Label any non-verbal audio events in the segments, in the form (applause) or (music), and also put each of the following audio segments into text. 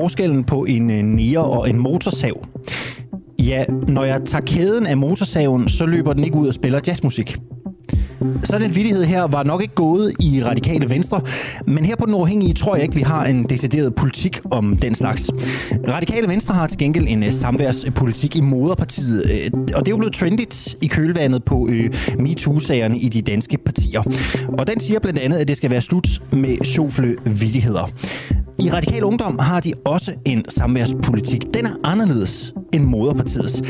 forskellen på en øh, nier og en motorsav? Ja, når jeg tager kæden af motorsaven, så løber den ikke ud og spiller jazzmusik. Sådan en vidighed her var nok ikke gået i radikale venstre, men her på Den Uafhængige tror jeg ikke, vi har en decideret politik om den slags. Radikale Venstre har til gengæld en øh, samværspolitik i moderpartiet, øh, og det er jo blevet trendigt i kølvandet på uh, MeToo-sagerne i de danske partier. Og den siger blandt andet, at det skal være slut med sjofle vidigheder. I Radikal Ungdom har de også en samværspolitik. Den er anderledes end moderpartiets.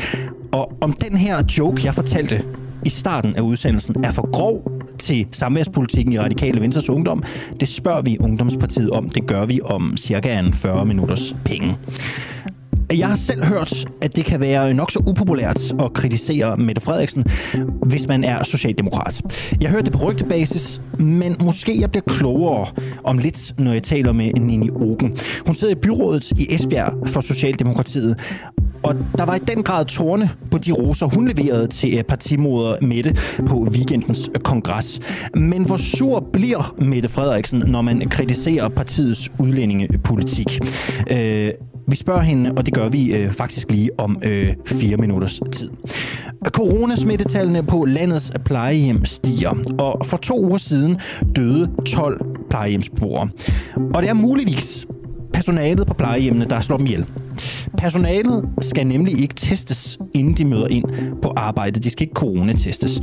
Og om den her joke, jeg fortalte i starten af udsendelsen, er for grov til samværspolitikken i Radikale Venstres Ungdom, det spørger vi Ungdomspartiet om. Det gør vi om cirka en 40 minutters penge. Jeg har selv hørt, at det kan være nok så upopulært at kritisere Mette Frederiksen, hvis man er socialdemokrat. Jeg hørte det på rygtebasis, men måske jeg bliver klogere om lidt, når jeg taler med Nini Ogen. Hun sidder i byrådet i Esbjerg for Socialdemokratiet, og der var i den grad tårne på de roser, hun leverede til eh, partimoder Mette på weekendens eh, kongres. Men hvor sur bliver Mette Frederiksen, når man kritiserer partiets udlændingepolitik? Øh, vi spørger hende, og det gør vi øh, faktisk lige om øh, fire minutters tid. Coronasmittetallene på landets plejehjem stiger, og for to uger siden døde 12 plejehjemsbeboere. Og det er muligvis personalet på plejehjemmene, der slår dem ihjel. Personalet skal nemlig ikke testes, inden de møder ind på arbejde. De skal ikke coronatestes.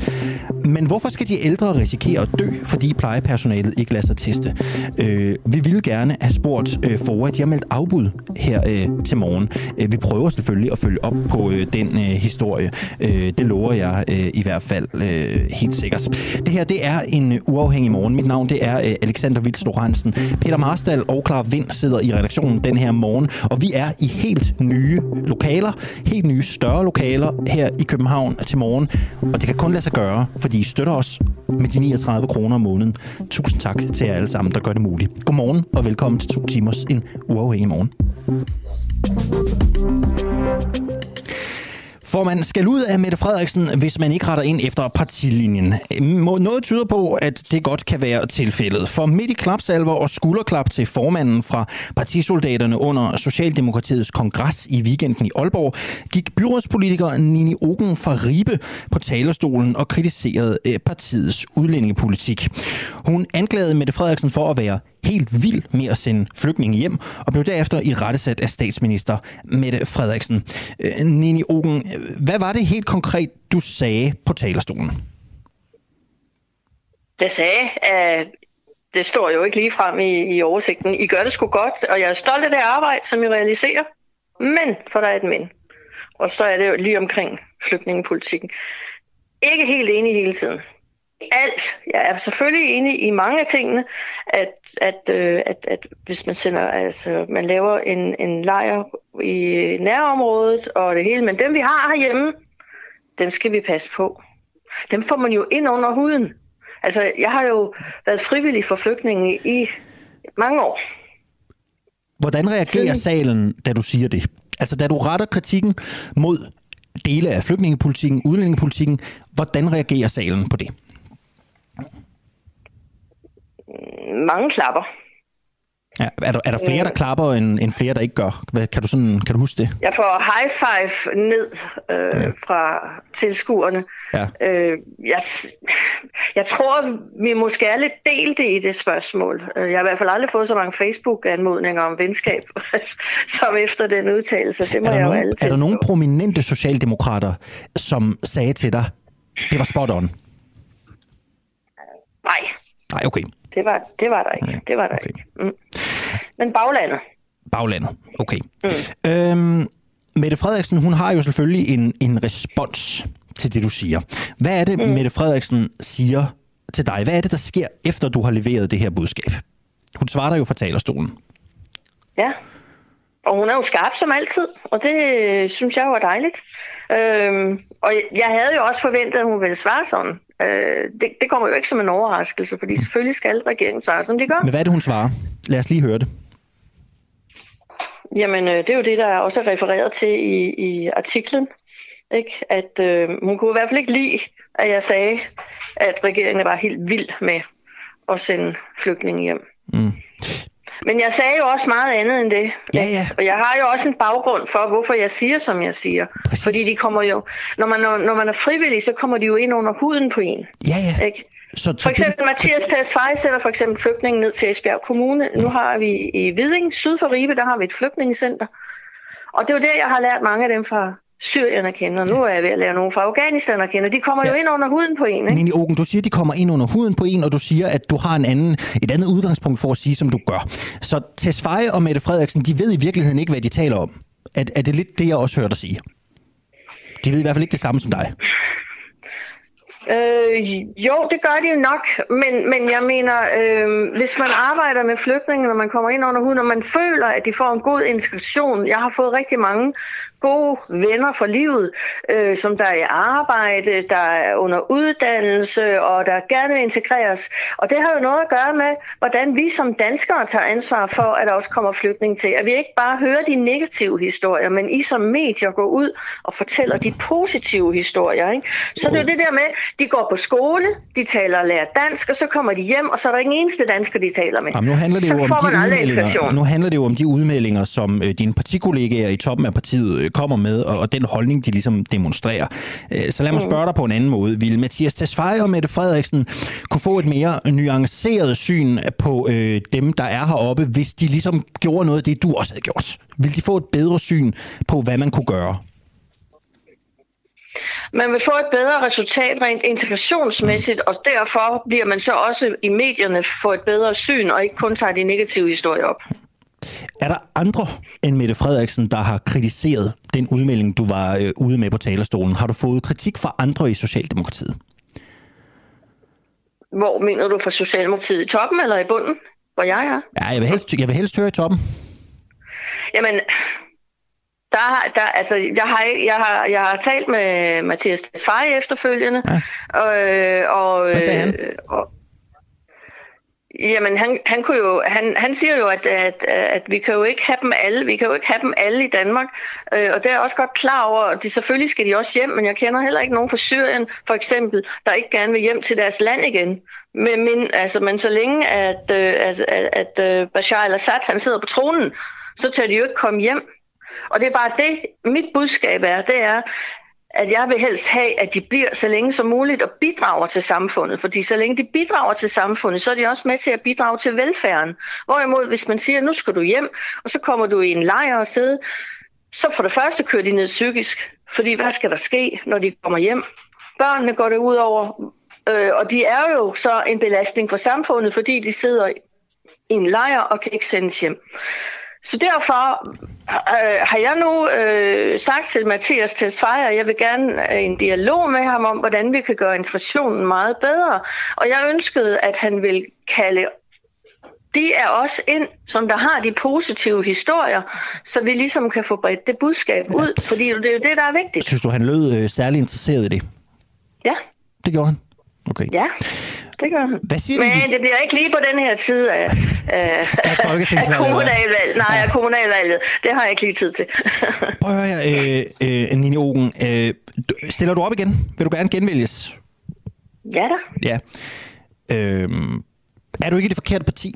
Men hvorfor skal de ældre risikere at dø, fordi plejepersonalet ikke lader sig teste? Øh, vi ville gerne have spurgt øh, at De har meldt afbud her øh, til morgen. Øh, vi prøver selvfølgelig at følge op på øh, den øh, historie. Øh, det lover jeg øh, i hvert fald øh, helt sikkert. Det her det er en øh, uafhængig morgen. Mit navn det er øh, Alexander Vils Lorentzen. Peter Marstal og Clara Vind sidder i redaktionen den her morgen, og vi er i helt helt nye lokaler, helt nye større lokaler her i København til morgen. Og det kan kun lade sig gøre, fordi I støtter os med de 39 kroner om måneden. Tusind tak til jer alle sammen, der gør det muligt. Godmorgen og velkommen til to timers en uafhængig morgen. Får man skal ud af Mette Frederiksen, hvis man ikke retter ind efter partilinjen? Noget tyder på, at det godt kan være tilfældet. For midt i klapsalver og skulderklap til formanden fra partisoldaterne under Socialdemokratiets kongres i weekenden i Aalborg, gik byrådspolitiker Nini Ogen fra Ribe på talerstolen og kritiserede eh, partiets udlændingepolitik. Hun anklagede Mette Frederiksen for at være helt vild med at sende flygtninge hjem, og blev derefter i rettesat af statsminister Mette Frederiksen. Øh, Nini Ogen, hvad var det helt konkret, du sagde på talerstolen? Det sagde, at det står jo ikke lige frem i, i oversigten. I gør det sgu godt, og jeg er stolt af det arbejde, som I realiserer. Men, for der er et men. Og så er det jo lige omkring flygtningepolitikken. Ikke helt enig hele tiden alt. Jeg er selvfølgelig enig i mange af tingene, at, at, øh, at, at hvis man sender, altså man laver en, en lejr i nærområdet og det hele, men dem vi har herhjemme, dem skal vi passe på. Dem får man jo ind under huden. Altså, jeg har jo været frivillig for flygtninge i mange år. Hvordan reagerer salen, da du siger det? Altså, da du retter kritikken mod dele af flygtningepolitikken, udlændingepolitikken, hvordan reagerer salen på det? Mange klapper. Ja, er, der, er der flere, der klapper, end, end flere, der ikke gør? Hvad, kan, du sådan, kan du huske det? Jeg får high five ned øh, ja. fra tilskuerne. Ja. Øh, jeg, jeg tror, vi måske er lidt delte i det spørgsmål. Øh, jeg har i hvert fald aldrig fået så mange Facebook-anmodninger om venskab, (laughs) som efter den udtalelse. Det må er der jeg nogen, Er der nogle prominente socialdemokrater, som sagde til dig, det var spot on? Nej. Nej, okay. Det var, det var der ikke. Nej. Det var der okay. ikke. Mm. Men baglandet. Baglandet, okay. Mm. Øhm, Mette Frederiksen, hun har jo selvfølgelig en, en respons til det, du siger. Hvad er det, mm. Mette Frederiksen siger til dig? Hvad er det, der sker, efter du har leveret det her budskab? Hun svarer jo fra talerstolen. Ja, og hun er jo skarp som altid, og det synes jeg var dejligt. Øhm, og jeg havde jo også forventet, at hun ville svare sådan. Øh, det, det kommer jo ikke som en overraskelse, fordi selvfølgelig skal regeringen svare, som de gør. Men hvad er det, hun svarer? Lad os lige høre det. Jamen, øh, det er jo det, der også er refereret til i, i artiklen. Ikke? At øh, hun kunne i hvert fald ikke lide, at jeg sagde, at regeringen var helt vild med at sende flygtninge hjem. Mm. Men jeg sagde jo også meget andet end det. Ja, ja. Og jeg har jo også en baggrund for, hvorfor jeg siger, som jeg siger. Præcis. Fordi de kommer jo, når man, når man er frivillig, så kommer de jo ind under huden på en. Ja, ja. Ikke? Så, For eksempel Mathias Tesfaye sender for eksempel flygtningen ned til Esbjerg Kommune. Nu har vi i Viding, syd for Ribe, der har vi et flygtningecenter. Og det er jo der, jeg har lært mange af dem fra Syrien at kende, og nu er jeg ved at lære nogle fra Afghanistan at kende. De kommer ja. jo ind under huden på en, ikke? Nini Ogen, du siger, de kommer ind under huden på en, og du siger, at du har en anden, et andet udgangspunkt for at sige, som du gør. Så Tesfaye og Mette Frederiksen, de ved i virkeligheden ikke, hvad de taler om. Er, er det lidt det, jeg også hørte dig sige? De ved i hvert fald ikke det samme som dig. Øh, jo, det gør de nok, men, men jeg mener, øh, hvis man arbejder med flygtninge, når man kommer ind under huden, og man føler, at de får en god integration. Jeg har fået rigtig mange gode venner for livet, øh, som der er i arbejde, der er under uddannelse, og der gerne vil integreres. Og det har jo noget at gøre med, hvordan vi som danskere tager ansvar for, at der også kommer flygtning til. At vi ikke bare hører de negative historier, men I som medier går ud og fortæller de positive historier. Ikke? Så det er jo det der med, de går på skole, de taler og lærer dansk, og så kommer de hjem, og så er der ingen eneste dansker, de taler med. Jamen, nu handler det så jo om de udmeldinger, nu handler det jo om de udmeldinger, som øh, dine partikollegaer i toppen af partiet kommer med, og, og den holdning, de ligesom demonstrerer. Øh, så lad mig spørge dig på en anden måde. Vil Mathias Tesfaye og Mette Frederiksen kunne få et mere nuanceret syn på øh, dem, der er heroppe, hvis de ligesom gjorde noget af det, du også havde gjort? Vil de få et bedre syn på, hvad man kunne gøre? Man vil få et bedre resultat rent integrationsmæssigt, og derfor bliver man så også i medierne få et bedre syn, og ikke kun tager de negative historier op. Er der andre end Mette Frederiksen, der har kritiseret den udmelding, du var øh, ude med på talerstolen? Har du fået kritik fra andre i Socialdemokratiet? Hvor mener du fra Socialdemokratiet? I toppen eller i bunden? Hvor jeg er? Ja, jeg vil helst, jeg vil helst høre i toppen. Jamen, der, har- der, altså, jeg, har, jeg, har, jeg har talt med Mathias Tesfaye efterfølgende. Ja. Og, øh, og, Hvad sagde han? øh, og, jamen, han, han, kunne jo, han, han siger jo, at, at, at vi kan jo ikke have dem alle. Vi kan jo ikke have dem alle i Danmark. Øh, og det er jeg også godt klar over. Og de, selvfølgelig skal de også hjem, men jeg kender heller ikke nogen fra Syrien, for eksempel, der ikke gerne vil hjem til deres land igen. Men, men, altså, men så længe, at, øh, at, at, at øh, Bashar al-Assad han sidder på tronen, så tør de jo ikke komme hjem. Og det er bare det, mit budskab er, det er, at jeg vil helst have, at de bliver så længe som muligt og bidrager til samfundet. Fordi så længe de bidrager til samfundet, så er de også med til at bidrage til velfærden. Hvorimod, hvis man siger, nu skal du hjem, og så kommer du i en lejr og sidde, så for det første kører de ned psykisk. Fordi hvad skal der ske, når de kommer hjem? Børnene går det ud over, øh, og de er jo så en belastning for samfundet, fordi de sidder i en lejr og kan ikke sendes hjem. Så derfor øh, har jeg nu øh, sagt til Mathias Tesfaye, at jeg vil gerne en dialog med ham om, hvordan vi kan gøre integrationen meget bedre. Og jeg ønskede, at han vil kalde de er også ind, som der har de positive historier, så vi ligesom kan få bredt det budskab ud, fordi det er jo det, der er vigtigt. Synes du, han lød øh, særlig interesseret i det? Ja, Det gjorde han? Okay. ja, det gør han. Hvad siger? Men det bliver ikke lige på den her tid af, af, (laughs) Af kommunalvalget. Nej, af kommunalvalget. Det har jeg ikke lige tid til. (laughs) Prøv at høre her, øh, øh, Nini Ogen. Øh, stiller du op igen? Vil du gerne genvælges? ja da. Ja. Øh, er du ikke i det forkerte parti?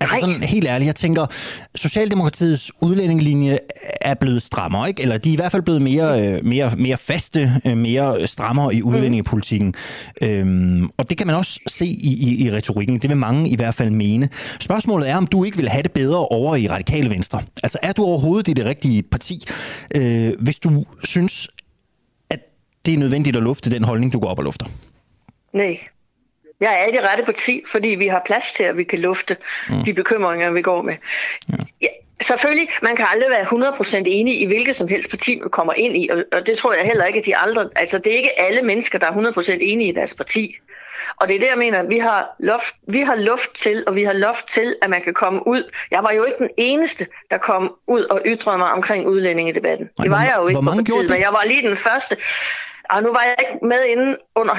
Altså sådan helt ærligt, jeg tænker, Socialdemokratiets udlændingelinje er blevet strammere, ikke? Eller de er i hvert fald blevet mere, øh, mere, mere faste, øh, mere strammere i udlændingepolitikken. Øhm, og det kan man også se i, i, i retorikken. Det vil mange i hvert fald mene. Spørgsmålet er, om du ikke vil have det bedre over i Radikale Venstre. Altså er du overhovedet i det rigtige parti, øh, hvis du synes, at det er nødvendigt at lufte den holdning, du går op og lufter? Nej. Jeg er i det rette parti, fordi vi har plads til, at vi kan lufte mm. de bekymringer, vi går med. Ja. Ja, selvfølgelig, man kan aldrig være 100% enig i, hvilket som helst parti, man kommer ind i, og, og det tror jeg heller ikke, at de aldre... Altså, det er ikke alle mennesker, der er 100% enige i deres parti. Og det er det, jeg mener, vi har, luft, vi har luft til, og vi har luft til, at man kan komme ud. Jeg var jo ikke den eneste, der kom ud og ytrede mig omkring udlændingedebatten. Nej, Det var jeg jo ikke hvor på mange partiet, gjorde det? men jeg var lige den første. Og nu var jeg ikke med inde under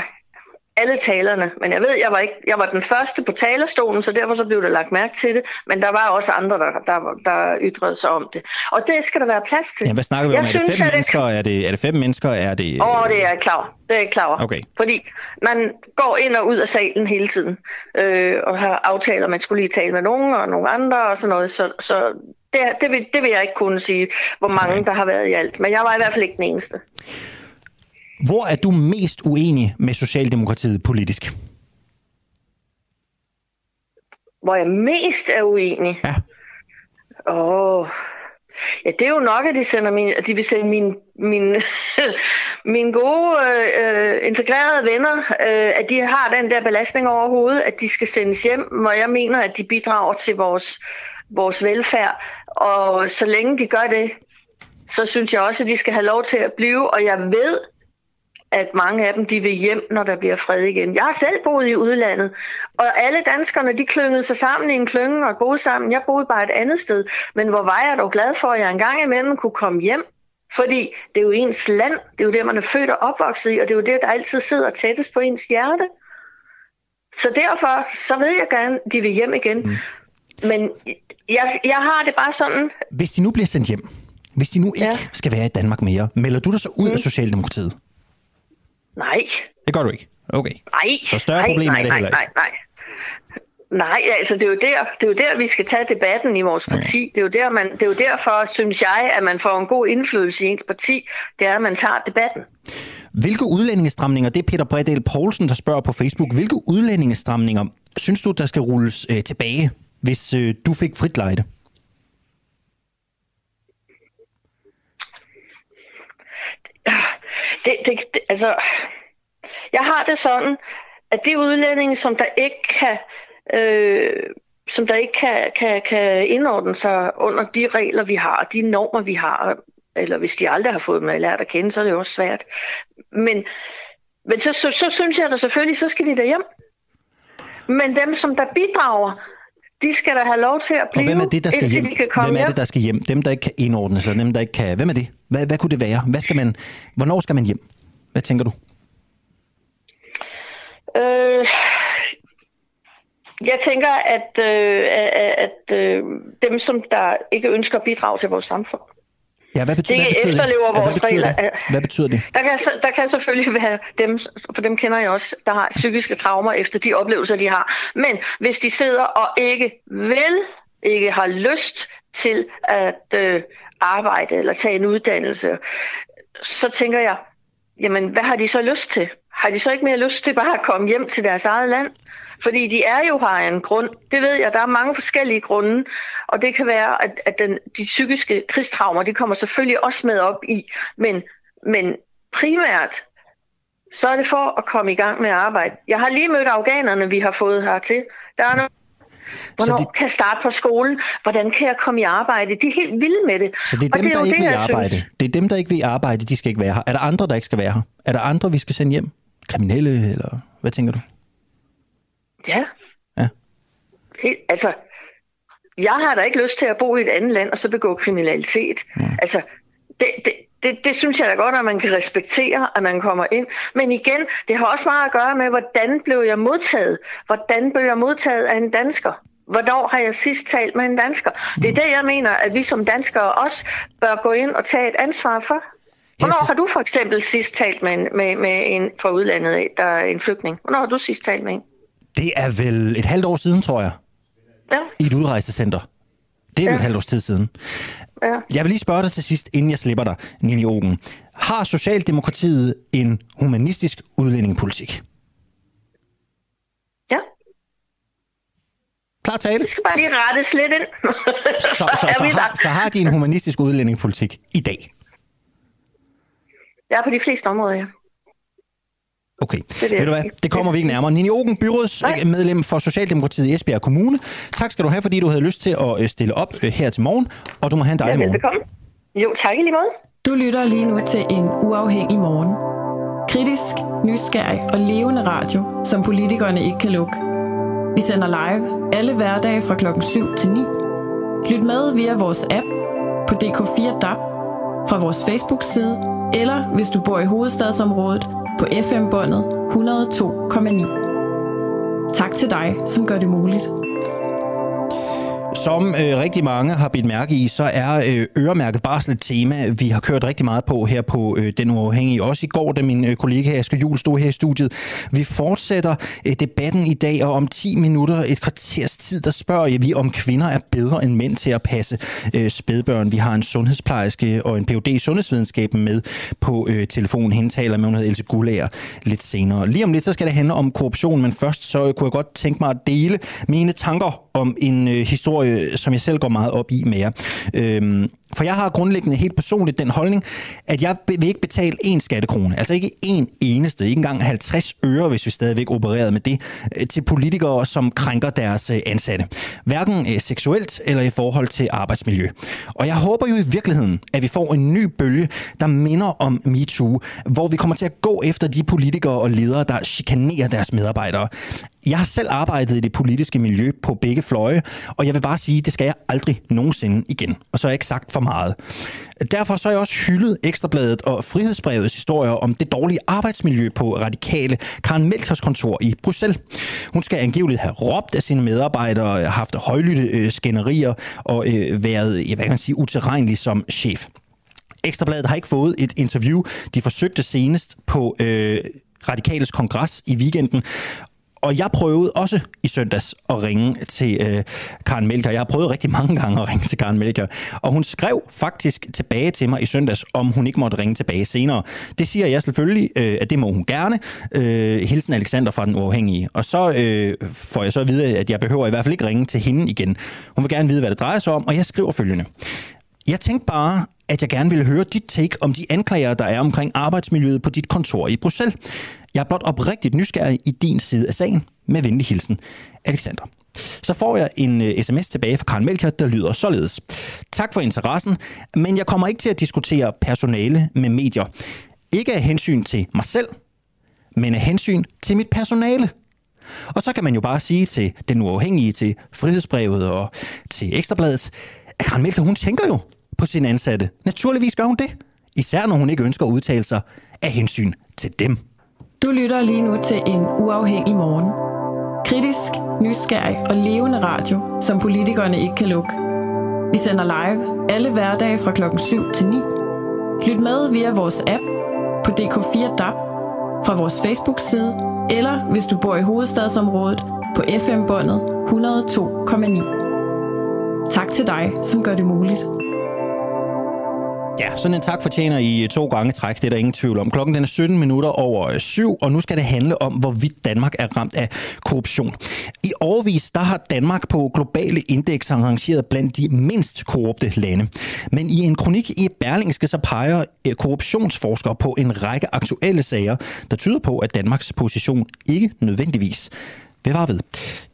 alle talerne, men jeg ved, jeg var, ikke, jeg var den første på talerstolen, så derfor så blev der lagt mærke til det, men der var også andre, der, der, der ytrede sig om det. Og det skal der være plads til. Ja, hvad snakker vi Jeg om? Er det synes, fem at det- mennesker? Er det, er det fem mennesker? Er det... Åh, oh, det er jeg klar. Det er jeg klar. Okay. Fordi man går ind og ud af salen hele tiden, øh, og har aftaler, man skulle lige tale med nogen og nogle andre og sådan noget. Så, så det, det, vil, det vil jeg ikke kunne sige, hvor mange Okay. der har været i alt. Men jeg var i hvert fald ikke den eneste. Hvor er du mest uenig med Socialdemokratiet politisk? Hvor jeg mest er uenig. Ja. Åh, ja, det er jo nok, at de, sender min, at de vil sende mine, mine, (laughs) mine gode øh, integrerede venner, øh, at de har den der belastning over hovedet, at de skal sendes hjem, hvor jeg mener, at de bidrager til vores, vores velfærd. Og så længe de gør det, så synes jeg også, at de skal have lov til at blive. Og jeg ved, at mange af dem de vil hjem, når der bliver fred igen. Jeg har selv boet i udlandet, og alle danskerne de klyngede sig sammen i en klynge og boede sammen. Jeg boede bare et andet sted, men hvor var jeg dog glad for, at jeg engang imellem kunne komme hjem. Fordi det er jo ens land, det er jo det, man er født og opvokset i, og det er jo det, der altid sidder tættest på ens hjerte. Så derfor, så ved jeg gerne, at de vil hjem igen. Mm. Men jeg, jeg har det bare sådan, Hvis de nu bliver sendt hjem, hvis de nu ikke Ja. skal være i Danmark mere, melder du dig så ud af Socialdemokratiet? Nej, Det gør du ikke. Okay. Nej. Så større nej, problem er nej, det nej, heller ikke. Nej, nej. Nej, altså det er, jo der, det er jo der, vi skal tage debatten i vores parti. Det, er jo der, man, det er jo derfor, synes jeg, at man får en god indflydelse i ens parti. Det er, at man tager debatten. Hvilke udlændingestramninger, det er Peter Bredal Poulsen, der spørger på Facebook, hvilke udlændingestramninger synes du, der skal rulles øh, tilbage, hvis øh, du fik frit lejde? Det, det, det, altså, jeg har det sådan, at de udlændinge, som der ikke kan, øh, som der ikke kan, kan, kan indordne sig under de regler, vi har, de normer, vi har, eller hvis de aldrig har fået dem lært at kende, så er det jo også svært. Men, men så, så, så synes jeg da selvfølgelig, så skal de hjem. Men dem, som der bidrager, de skal da have lov til at Og blive, hvem er det, der skal hjem? de kan komme Hvem er det, der skal hjem? Dem, der ikke kan indordne sig, dem, der ikke kan... Hvem er det? Hvad, hvad kunne det være? Hvad skal man... Hvornår skal man hjem? Hvad tænker du? Øh, jeg tænker, at, øh, at øh, dem, som der ikke ønsker at bidrage til vores samfund, Ja, hvad betyder, Det hvad efterlever det? Ja, vores hvad betyder regler. Det? Hvad betyder det? der kan, der kan selvfølgelig være dem, for dem kender jeg også, der har psykiske traumer efter de oplevelser, de har. Men hvis de sidder og ikke vil, ikke har lyst til at øh, arbejde eller tage en uddannelse, så tænker jeg, jamen hvad har de så lyst til? Har de så ikke mere lyst til bare at komme hjem til deres eget land? Fordi de er jo her af en grund. Det ved jeg, der er mange forskellige grunde. Og det kan være, at, at den, de psykiske krigstraumer, de kommer selvfølgelig også med op i. Men, men primært, så er det for at komme i gang med arbejde. Jeg har lige mødt afghanerne, vi har fået hertil. Der er noget, Hvornår det- det... kan jeg starte på skolen? Hvordan kan jeg komme i arbejde? De er helt vilde med det. Så det er dem, jo der ikke vil jeg arbejde. Synes. Det er dem, der ikke vil arbejde, de skal ikke være her. Er der andre, der ikke skal være her? Er der andre, vi skal sende hjem? Kriminelle, eller hvad tænker du? Ja. Ja. Helt, altså, jeg har da ikke lyst til at bo i et andet land og så begå kriminalitet. Ja. Altså, det, det, det, det synes jeg da godt, at man kan respektere, at man kommer ind. Men igen, det har også meget at gøre med, hvordan blev jeg modtaget? Hvordan blev jeg modtaget af en dansker? Hvornår har jeg sidst talt med en dansker? Det er det, jeg mener, at vi som danskere også bør gå ind og tage et ansvar for. Hvornår har du for eksempel sidst talt med en, med, med en fra udlandet, der er en flygtning? Hvornår har du sidst talt med en? Det er vel et halvt år siden, tror jeg, Ja, i et udrejsecenter. Det er vel Ja. et halvt års tid siden. ja. Jeg vil lige spørge dig til sidst, inden jeg slipper dig, Nini Ogen. Har Socialdemokratiet en humanistisk udlændingepolitik? Ja, Klar tale. det skal bare lige rettes lidt ind. Så, så, (laughs) så, vi har, så har de en humanistisk udlændingepolitik i dag? Ja, på de fleste områder, ja. Okay, vil jeg ved du hvad? Det kommer vi ikke nærmere. Nini Ogen, byrådsmedlem for Socialdemokratiet i Esbjerg Kommune. Tak skal du have, fordi du havde lyst til at øh, stille op øh, her til morgen, og du må have en Ja, dejlig morgen. velbekomme. Jo, tak i lige måde. Du lytter lige nu til en uafhængig morgen. Kritisk, nysgerrig og levende radio, som politikerne ikke kan lukke. Vi sender live alle hverdage fra klokken 7 til 9. Lyt med via vores app på DK4 DAB, fra vores Facebook-side, eller hvis du bor i hovedstadsområdet på FM-båndet 102,9. Tak til dig, som gør det muligt. Som øh, rigtig mange har bidt mærke i, så er øh, øremærket barsel et tema, vi har kørt rigtig meget på her på øh, Den Uafhængige. Også i går, da min øh, kollega Aske Jul stod her i studiet. Vi fortsætter øh, debatten i dag, og om 10 minutter, et kvarters tid, der spørger vi, om kvinder er bedre end mænd til at passe øh, spædbørn. Vi har en sundhedsplejerske og en Ph.D. i sundhedsvidenskab med på øh, telefonen. Hende taler med, hun hedder Else Gullager lidt senere. Lige om lidt, så skal det handle om korruption, men først så øh, kunne jeg godt tænke mig at dele mine tanker om en øh, historie, som jeg selv går meget op i med jer. Øhm, for jeg har grundlæggende helt personligt den holdning, at jeg vil ikke betale én skattekrone, altså ikke én eneste, ikke engang 50 øre, hvis vi stadigvæk opererede med det, øh, til politikere, som krænker deres øh, ansatte. Hverken øh, seksuelt eller i forhold til arbejdsmiljø. Og jeg håber jo i virkeligheden, at vi får en ny bølge, der minder om MeToo, hvor vi kommer til at gå efter de politikere og ledere, der chikanerer deres medarbejdere. Jeg har selv arbejdet i det politiske miljø på begge fløje, og jeg vil bare sige, det skal jeg aldrig nogensinde igen. Og så har jeg ikke sagt for meget. Derfor så har jeg også hyldet Ekstrabladet og Frihedsbrevets historier om det dårlige arbejdsmiljø på radikale Karen Melchers kontor i Bruxelles. Hun skal angiveligt have råbt af sine medarbejdere, haft højlytte øh, skænderier og øh, været, været, hvad kan man sige, utilregnelig som chef. Ekstrabladet har ikke fået et interview. De forsøgte senest på øh, Radikales kongres i weekenden, og jeg prøvede også i søndags at ringe til øh, Karen Melker. Jeg har prøvet rigtig mange gange at ringe til Karen Melker. Og hun skrev faktisk tilbage til mig i søndags, om hun ikke måtte ringe tilbage senere. Det siger jeg selvfølgelig, øh, at det må hun gerne. Øh, hilsen Alexander fra Den Uafhængige. Og så øh, får jeg så at vide, at jeg behøver i hvert fald ikke ringe til hende igen. Hun vil gerne vide, hvad det drejer sig om, og jeg skriver følgende. Jeg tænkte bare, at jeg gerne ville høre dit take om de anklager, der er omkring arbejdsmiljøet på dit kontor i Bruxelles. Jeg er blot oprigtigt nysgerrig i din side af sagen. Med venlig hilsen, Alexander. Så får jeg en uh, sms tilbage fra Karen Melker, der lyder således. Tak for interessen, men jeg kommer ikke til at diskutere personale med medier. Ikke af hensyn til mig selv, men af hensyn til mit personale. Og så kan man jo bare sige til den uafhængige, til Frihedsbrevet og til Ekstrabladet, at Karen Melker, hun tænker jo på sine ansatte. Naturligvis gør hun det. Især når hun ikke ønsker at udtale sig af hensyn til dem. Du lytter lige nu til en uafhængig morgen. Kritisk, nysgerrig og levende radio, som politikerne ikke kan lukke. Vi sender live alle hverdage fra klokken 7 til 9. Lyt med via vores app på DK4 DAB, fra vores Facebook-side, eller hvis du bor i hovedstadsområdet på FM-båndet 102,9. Tak til dig, som gør det muligt. Ja, sådan en tak fortjener I øh, to gange træk, det er der ingen tvivl om. Klokken den er 17 minutter over øh, syv, og nu skal det handle om, hvorvidt Danmark er ramt af korruption. I overvis, der har Danmark på globale indeks arrangeret blandt de mindst korrupte lande. Men i en kronik i Berlingske, så peger øh, korruptionsforskere på en række aktuelle sager, der tyder på, at Danmarks position ikke nødvendigvis vil var ved.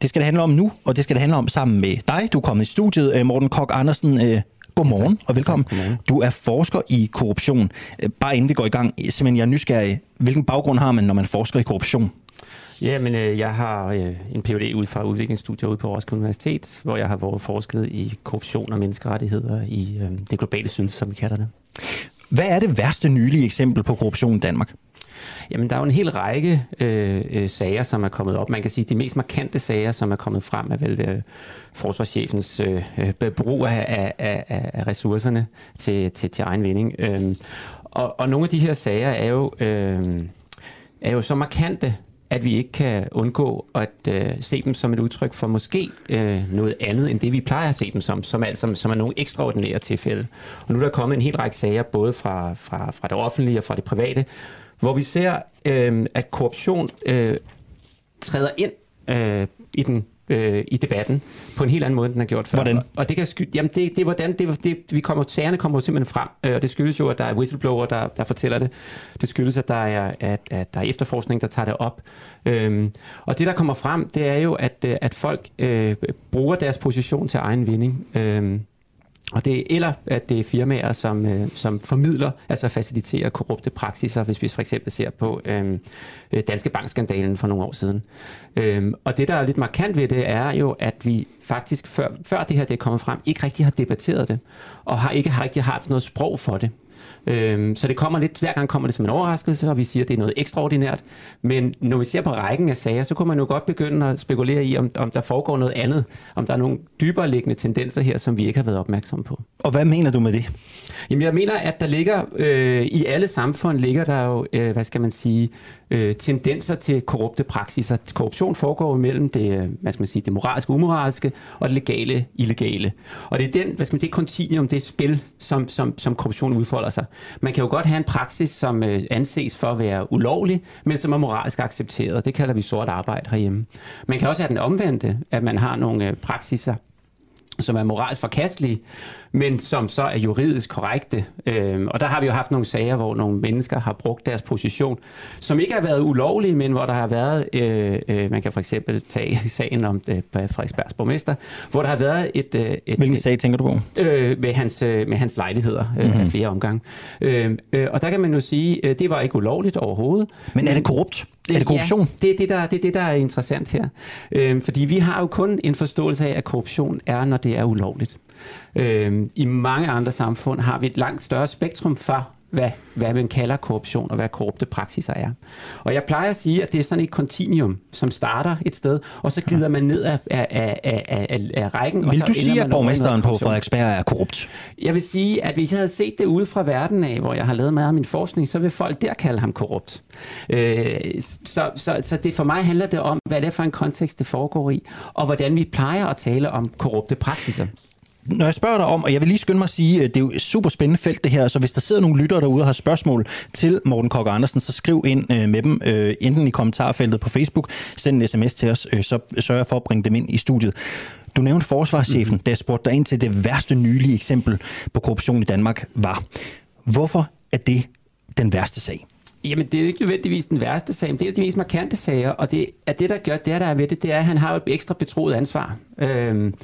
Det skal det handle om nu, og det skal det handle om sammen med dig. Du er kommet i studiet, Morten Kok Andersen, Godmorgen ja, og velkommen. Godmorgen. Du er forsker i korruption. Øh, bare inden vi går i gang, simpelthen jeg er nysgerrig. Hvilken baggrund har man, når man forsker i korruption? Ja, men øh, jeg har øh, en Ph.D. ud fra udviklingsstudier ude på Roskilde Universitet, hvor jeg har været forsket i korruption og menneskerettigheder i øh, det globale syd, som vi kalder det. Hvad er det værste nylige eksempel på korruption i Danmark? Jamen, der er jo en hel række øh, øh, sager, som er kommet op. Man kan sige, at de mest markante sager, som er kommet frem, er vel øh, forsvarschefens øh, øh brug af, af, af ressourcerne til, til, til egen vinding. Øh, og, og nogle af de her sager er jo, øh, er jo så markante, at vi ikke kan undgå at øh, se dem som et udtryk for måske øh, noget andet, end det vi plejer at se dem som, som, altså, som er nogle ekstraordinære tilfælde. Og nu er der kommet en hel række sager, både fra, fra, fra det offentlige og fra det private, hvor vi ser, øh, at korruption øh, træder ind øh, i den øh, i debatten på en helt anden måde, end den har gjort før. Hvordan? Og det kan sky- jamen det, det, hvordan, det, det, vi kommer, sagerne kommer simpelthen frem, øh, og det skyldes jo, at der er whistleblower, der, der fortæller det. Det skyldes, at der er, at, at der er efterforskning, der tager det op. Øhm, og det, der kommer frem, det er jo, at, øh, at folk øh, bruger deres position til egen vinding. Øh, og det, eller at det er firmaer, som, øh, som formidler, altså faciliterer korrupte praksiser, hvis vi for eksempel ser på øhm, øh, Danske Bankskandalen for nogle år siden. Øh, og det, der er lidt markant ved det, er jo, at vi faktisk, før, før det her det er kommet frem, ikke rigtig har debatteret det, og har ikke har rigtig haft noget sprog for det. Øhm, så det kommer lidt, hver gang kommer det som en overraskelse, og vi siger, at det er noget ekstraordinært. Men når vi ser på rækken af sager, så kunne man jo godt begynde at spekulere i, om, om der foregår noget andet, om der er nogle dybere liggende tendenser her, som vi ikke har været opmærksomme på. Og hvad mener du med det? Jamen jeg mener, at der ligger, øh, i alle samfund ligger der jo, øh, hvad skal man sige, øh, tendenser til korrupte praksiser. Korruption foregår mellem det, øh, hvad skal man sige, det moralske, umoralske og det legale, illegale. Og det er den, hvad skal man sige, det kontinuum, det spil, som, som, som korruption udfolder sig. Man kan jo godt have en praksis, som øh, anses for at være ulovlig, men som er moralsk accepteret. Det kalder vi sort arbejde herhjemme. Man kan også have den omvendte, at man har nogle øh, praksiser, som er moralsk forkastelige, men som så er juridisk korrekte. Øhm, og der har vi jo haft nogle sager, hvor nogle mennesker har brugt deres position, som ikke har været ulovlige, men hvor der har været, øh, øh, man kan for eksempel tage (laughs) sagen om det, på Frederiksbergs borgmester, hvor der har været et... Øh, et Hvilken sag tænker du på? Øh, med, hans, øh, med hans lejligheder øh, mm-hmm. af flere omgange. Øh, øh, og der kan man jo sige, øh, det var ikke ulovligt overhovedet. Men er det korrupt? Er det korruption? Ja, det er det, der, det er det, der er interessant her. Øh, fordi vi har jo kun en forståelse af, at korruption er, når det er ulovligt. Øh, I mange andre samfund har vi et langt større spektrum for, hvad, hvad man kalder korruption og hvad korrupte praksiser er. Og jeg plejer at sige, at det er sådan et kontinuum, som starter et sted, og så glider man ned af, af, af, af, af, af rækken. Vil og så du sige, at borgmesteren på Frederiksberg er korrupt? Jeg vil sige, at hvis jeg havde set det ude fra verden af, hvor jeg har lavet meget af min forskning, så vil folk der kalde ham korrupt. Øh, så, så, så det for mig handler det om, hvad det er for en kontekst, det foregår i, og hvordan vi plejer at tale om korrupte praksiser når jeg spørger dig om, og jeg vil lige skynde mig at sige, det er jo et super spændende felt det her, så hvis der sidder nogle lyttere derude og har spørgsmål til Morten Kok Andersen, så skriv ind øh, med dem, øh, enten i kommentarfeltet på Facebook, send en sms til os, øh, så sørger jeg for at bringe dem ind i studiet. Du nævnte forsvarschefen, mm. da jeg spurgte dig ind til det værste nylige eksempel på korruption i Danmark var. Hvorfor er det den værste sag? Jamen, det er jo ikke nødvendigvis den værste sag, men det er de mest markante sager, og det, at det, der gør det, der er ved det, det er, at han har et ekstra betroet ansvar. Øhm,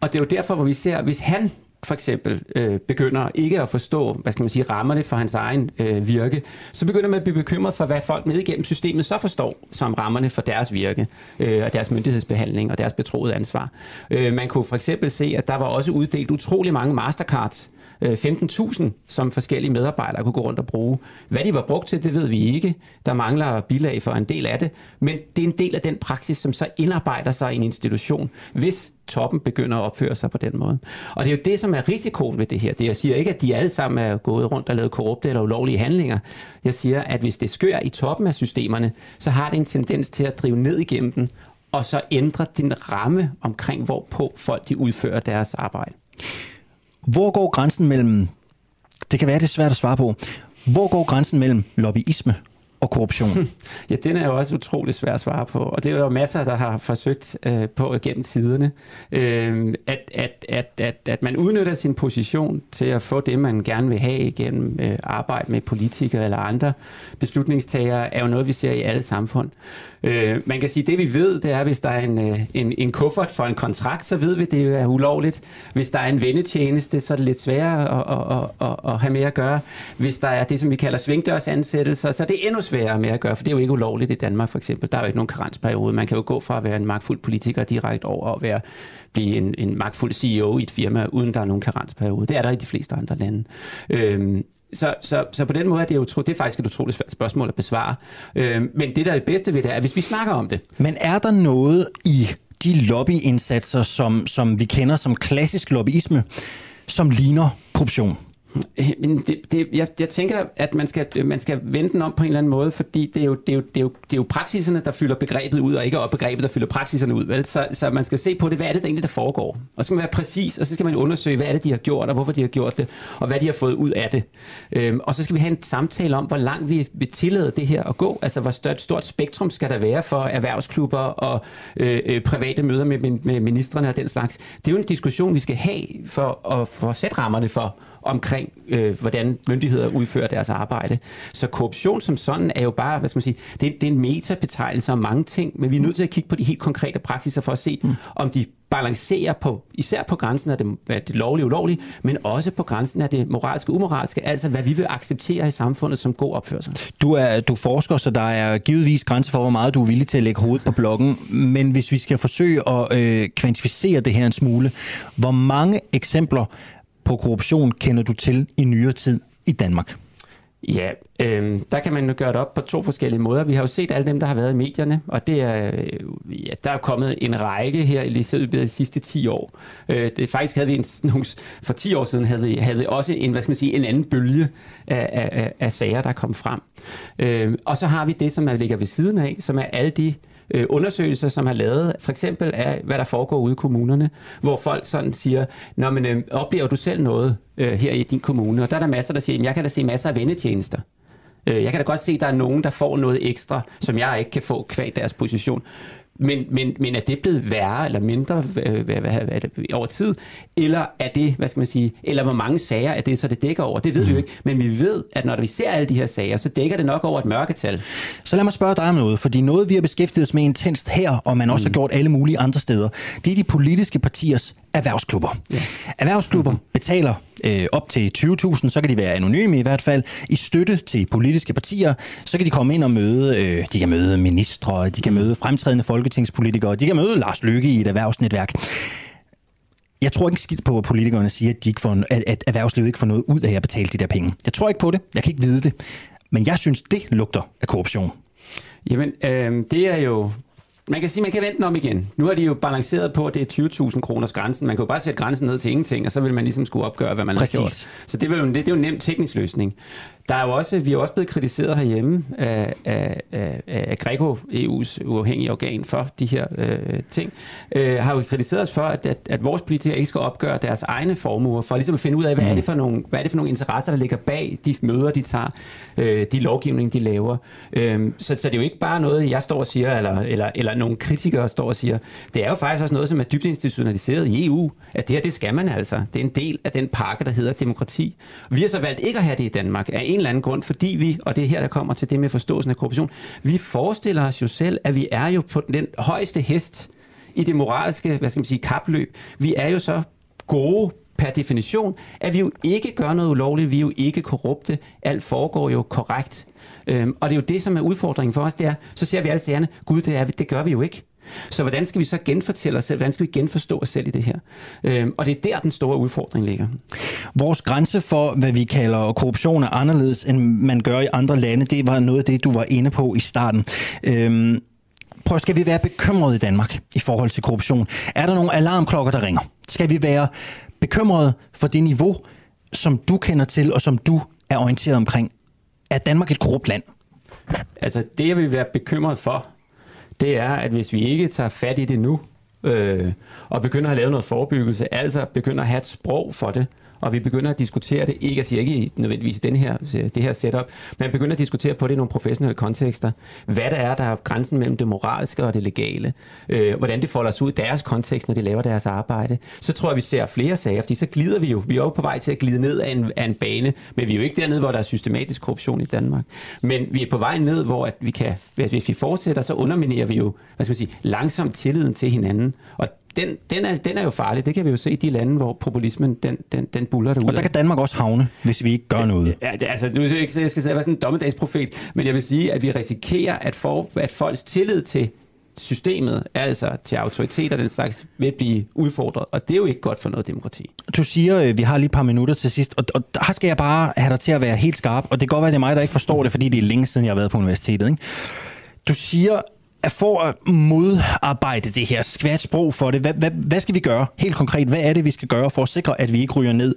og det er jo derfor, hvor vi ser, hvis han for eksempel øh, begynder ikke at forstå, hvad skal man sige, rammerne for hans egen øh, virke, så begynder man at blive bekymret for, hvad folk ned igennem systemet så forstår som rammerne for deres virke, øh, og deres myndighedsbehandling og deres betroede ansvar. Øh, man kunne for eksempel se, at der var også uddelt utrolig mange mastercards Øh, 15.000, som forskellige medarbejdere kunne gå rundt og bruge. Hvad de var brugt til, det ved vi ikke. Der mangler bilag for en del af det, men det er en del af den praksis, som så indarbejder sig i en institution, hvis toppen begynder at opføre sig på den måde. Og det er jo det, som er risikoen ved det her. Det jeg siger ikke, at de alle sammen er gået rundt og lavet korrupte eller ulovlige handlinger. Jeg siger, at hvis det skør i toppen af systemerne, så har det en tendens til at drive ned igennem den, og så ændre din ramme omkring, hvorpå folk de udfører deres arbejde. Hvor går grænsen mellem, det kan være, det er svært at svare på, hvor går grænsen mellem lobbyisme og korruption? (laughs) Ja, den er jo også utrolig svær at svare på, og det er jo masser, der har forsøgt øh, på gennem tiderne, øh, at, at, at, at, at man udnytter sin position til at få det, man gerne vil have igennem øh, arbejde med politikere eller andre beslutningstagere, er jo noget, vi ser i alle samfund. Øh, man kan sige, det vi ved, det er, hvis der er en, øh, en, en kuffert for en kontrakt, så ved vi, det er ulovligt. Hvis der er en vendetjeneste, så er det lidt sværere at, at, at, at have med at gøre. Hvis der er det, som vi kalder svingdørsansættelser, så er det endnu sværere med at gøre, for det er jo ikke ulovligt i Danmark for eksempel. Der er jo ikke nogen karensperiode. Man kan jo gå fra at være en magtfuld politiker direkte over at være, blive en, en magtfuld CEO i et firma, uden der er nogen karensperiode. Det er der i de fleste andre lande. Øh, så, så, så på den måde er det jo det er faktisk et utroligt svært spørgsmål at besvare. Øh, men det, der er det bedste ved det, er, hvis vi snakker om det. Men er der noget i de lobbyindsatser, som, som vi kender som klassisk lobbyisme, som ligner korruption? Men det, det, jeg, jeg tænker, at man skal, man skal vende den om på en eller anden måde, fordi det er, jo, det, er jo, det, er jo, det er jo praksiserne, der fylder begrebet ud, og ikke op begrebet, der fylder praksiserne ud. Vel? Så, så man skal se på det, hvad er det der egentlig, der foregår? Og så skal man være præcis, og så skal man undersøge, hvad er det, de har gjort, og hvorfor de har gjort det, og hvad de har fået ud af det. Øhm, og så skal vi have en samtale om, hvor langt vi vil tillade det her at gå. Altså, hvor stort, stort spektrum skal der være for erhvervsklubber og øh, øh, private møder med, med ministerne og den slags. Det er jo en diskussion, vi skal have for at, for at sætte rammerne for, omkring, øh, hvordan myndigheder udfører deres arbejde. Så korruption som sådan er jo bare, hvad skal man sige, det, det er en metabetegnelse om mange ting, men vi er nødt til at kigge på de helt konkrete praksiser for at se, mm. om de balancerer på, især på grænsen af det, af det lovlige ulovlige, men også på grænsen af det moralske umoralske, altså hvad vi vil acceptere i samfundet som god opførsel. Du er du forsker, så der er givetvis grænser for, hvor meget du er villig til at lægge hovedet på bloggen, men hvis vi skal forsøge at øh, kvantificere det her en smule, hvor mange eksempler på korruption kender du til i nyere tid i Danmark? Ja, øh, der kan man jo gøre det op på to forskellige måder. Vi har jo set alle dem, der har været i medierne, og det er, øh, ja, der er kommet en række her i løbet af de sidste 10 år. Øh, det, faktisk havde vi en, (laughs) for 10 år siden havde vi, havde vi også en, hvad skal man sige, en anden bølge af, af, af sager, der kom frem. Øh, og så har vi det, som er ligger ved siden af, som er alle de øh, Øh, undersøgelser, som har lavet for eksempel af, hvad der foregår ude i kommunerne, hvor folk sådan siger, Nå, men øh, oplever du selv noget øh, her i din kommune? Og der er der masser, der siger, jeg kan da se masser af vendetjenester. Øh, jeg kan da godt se, at der er nogen, der får noget ekstra, som jeg ikke kan få kvad deres position. Men, men, men er det blevet værre eller mindre hvad, hvad, hvad, hvad, over tid? Eller er det, hvad skal man sige, eller hvor mange sager er det, så det dækker over? Det ved mm. vi jo ikke. Men vi ved, at når vi ser alle de her sager, så dækker det nok over et mørketal. Så lad mig spørge dig om noget, fordi noget vi har beskæftiget os med intenst her, og man også mm. har gjort alle mulige andre steder, det er de politiske partiers erhvervsklubber. Ja. Erhvervsklubber mm. betaler øh, op til 20.000, så kan de være anonyme i hvert fald, i støtte til politiske partier. Så kan de komme ind og møde, øh, de kan møde ministre, de kan møde fremtrædende folketingspolitikere, de kan møde Lars Løkke i et erhvervsnetværk. Jeg tror ikke skidt på, at politikerne siger, at, de ikke får, at, at erhvervslivet ikke får noget ud af at betale de der penge. Jeg tror ikke på det. Jeg kan ikke vide det. Men jeg synes, det lugter af korruption. Jamen, øh, det er jo man kan sige, man kan vente den om igen. Nu har de jo balanceret på, at det er 20.000 kroners grænsen. Man kan jo bare sætte grænsen ned til ingenting, og så vil man ligesom skulle opgøre, hvad man Præcis. har gjort. Så det er, jo, det, det er jo en nem teknisk løsning. Der er jo også, vi er også blevet kritiseret herhjemme af, af, af, af Greco, EU's uafhængige organ for de her øh, ting, øh, har jo kritiseret os for, at, at, at vores politikere ikke skal opgøre deres egne formuer, for ligesom at finde ud af, hvad er det for nogle, hvad er det for nogle interesser, der ligger bag de møder, de tager, øh, de lovgivning, de laver. Øh, så, så det er jo ikke bare noget, jeg står og siger, eller, eller, eller nogle kritikere står og siger. Det er jo faktisk også noget, som er dybt institutionaliseret i EU, at det her, det skal man altså. Det er en del af den pakke, der hedder demokrati. Vi har så valgt ikke at have det i Danmark af en eller anden grund, fordi vi, og det er her, der kommer til det med forståelsen af korruption, vi forestiller os jo selv, at vi er jo på den højeste hest i det moralske, hvad skal man sige, kapløb. Vi er jo så gode per definition, at vi jo ikke gør noget ulovligt, vi er jo ikke korrupte, alt foregår jo korrekt. Øhm, og det er jo det, som er udfordringen for os, det er, så ser vi alle sagerne, gud, det, er, det gør vi jo ikke. Så hvordan skal vi så genfortælle os selv? Hvordan skal vi genforstå os selv i det her? Øhm, og det er der, den store udfordring ligger. Vores grænse for, hvad vi kalder korruption, er anderledes, end man gør i andre lande. Det var noget af det, du var inde på i starten. Øhm, prøv, skal vi være bekymrede i Danmark i forhold til korruption? Er der nogle alarmklokker, der ringer? Skal vi være bekymrede for det niveau, som du kender til, og som du er orienteret omkring? Er Danmark et korrupt land? Altså, det jeg vil være bekymret for, det er, at hvis vi ikke tager fat i det nu, øh, og begynder at lave noget forebyggelse, altså begynder at have et sprog for det, og vi begynder at diskutere det, ikke jeg siger ikke nødvendigvis den her, det her setup, men begynder at diskutere på det i nogle professionelle kontekster. Hvad der er, der er grænsen mellem det moralske og det legale. Øh, hvordan det folder sig ud i deres kontekst, når de laver deres arbejde. Så tror jeg, vi ser flere sager, fordi så glider vi jo. Vi er jo på vej til at glide ned af en, af en bane, men vi er jo ikke dernede, hvor der er systematisk korruption i Danmark. Men vi er på vej ned, hvor at vi kan, hvis vi fortsætter, så underminerer vi jo hvad skal man sige, langsomt tilliden til hinanden. Og den, den, er, den er jo farlig. Det kan vi jo se i de lande, hvor populismen den, den, den buller derude. Og der kan Danmark også havne, hvis vi ikke gør noget. Ja, det, altså, nu skal jeg ikke jeg skal være sådan en dommedagsprofet, men jeg vil sige, at vi risikerer, at, for, at folks tillid til systemet, altså til autoriteter den slags, vil blive udfordret, og det er jo ikke godt for noget demokrati. Du siger, øh, vi har lige et par minutter til sidst, og, og her skal jeg bare have dig til at være helt skarp, og det kan godt være, at det er mig, der ikke forstår det, fordi det er længe siden, jeg har været på universitetet. Ikke? Du siger, for at modarbejde det her skvært sprog for det, hvad, hvad, hvad skal vi gøre helt konkret? Hvad er det, vi skal gøre for at sikre, at vi ikke ryger ned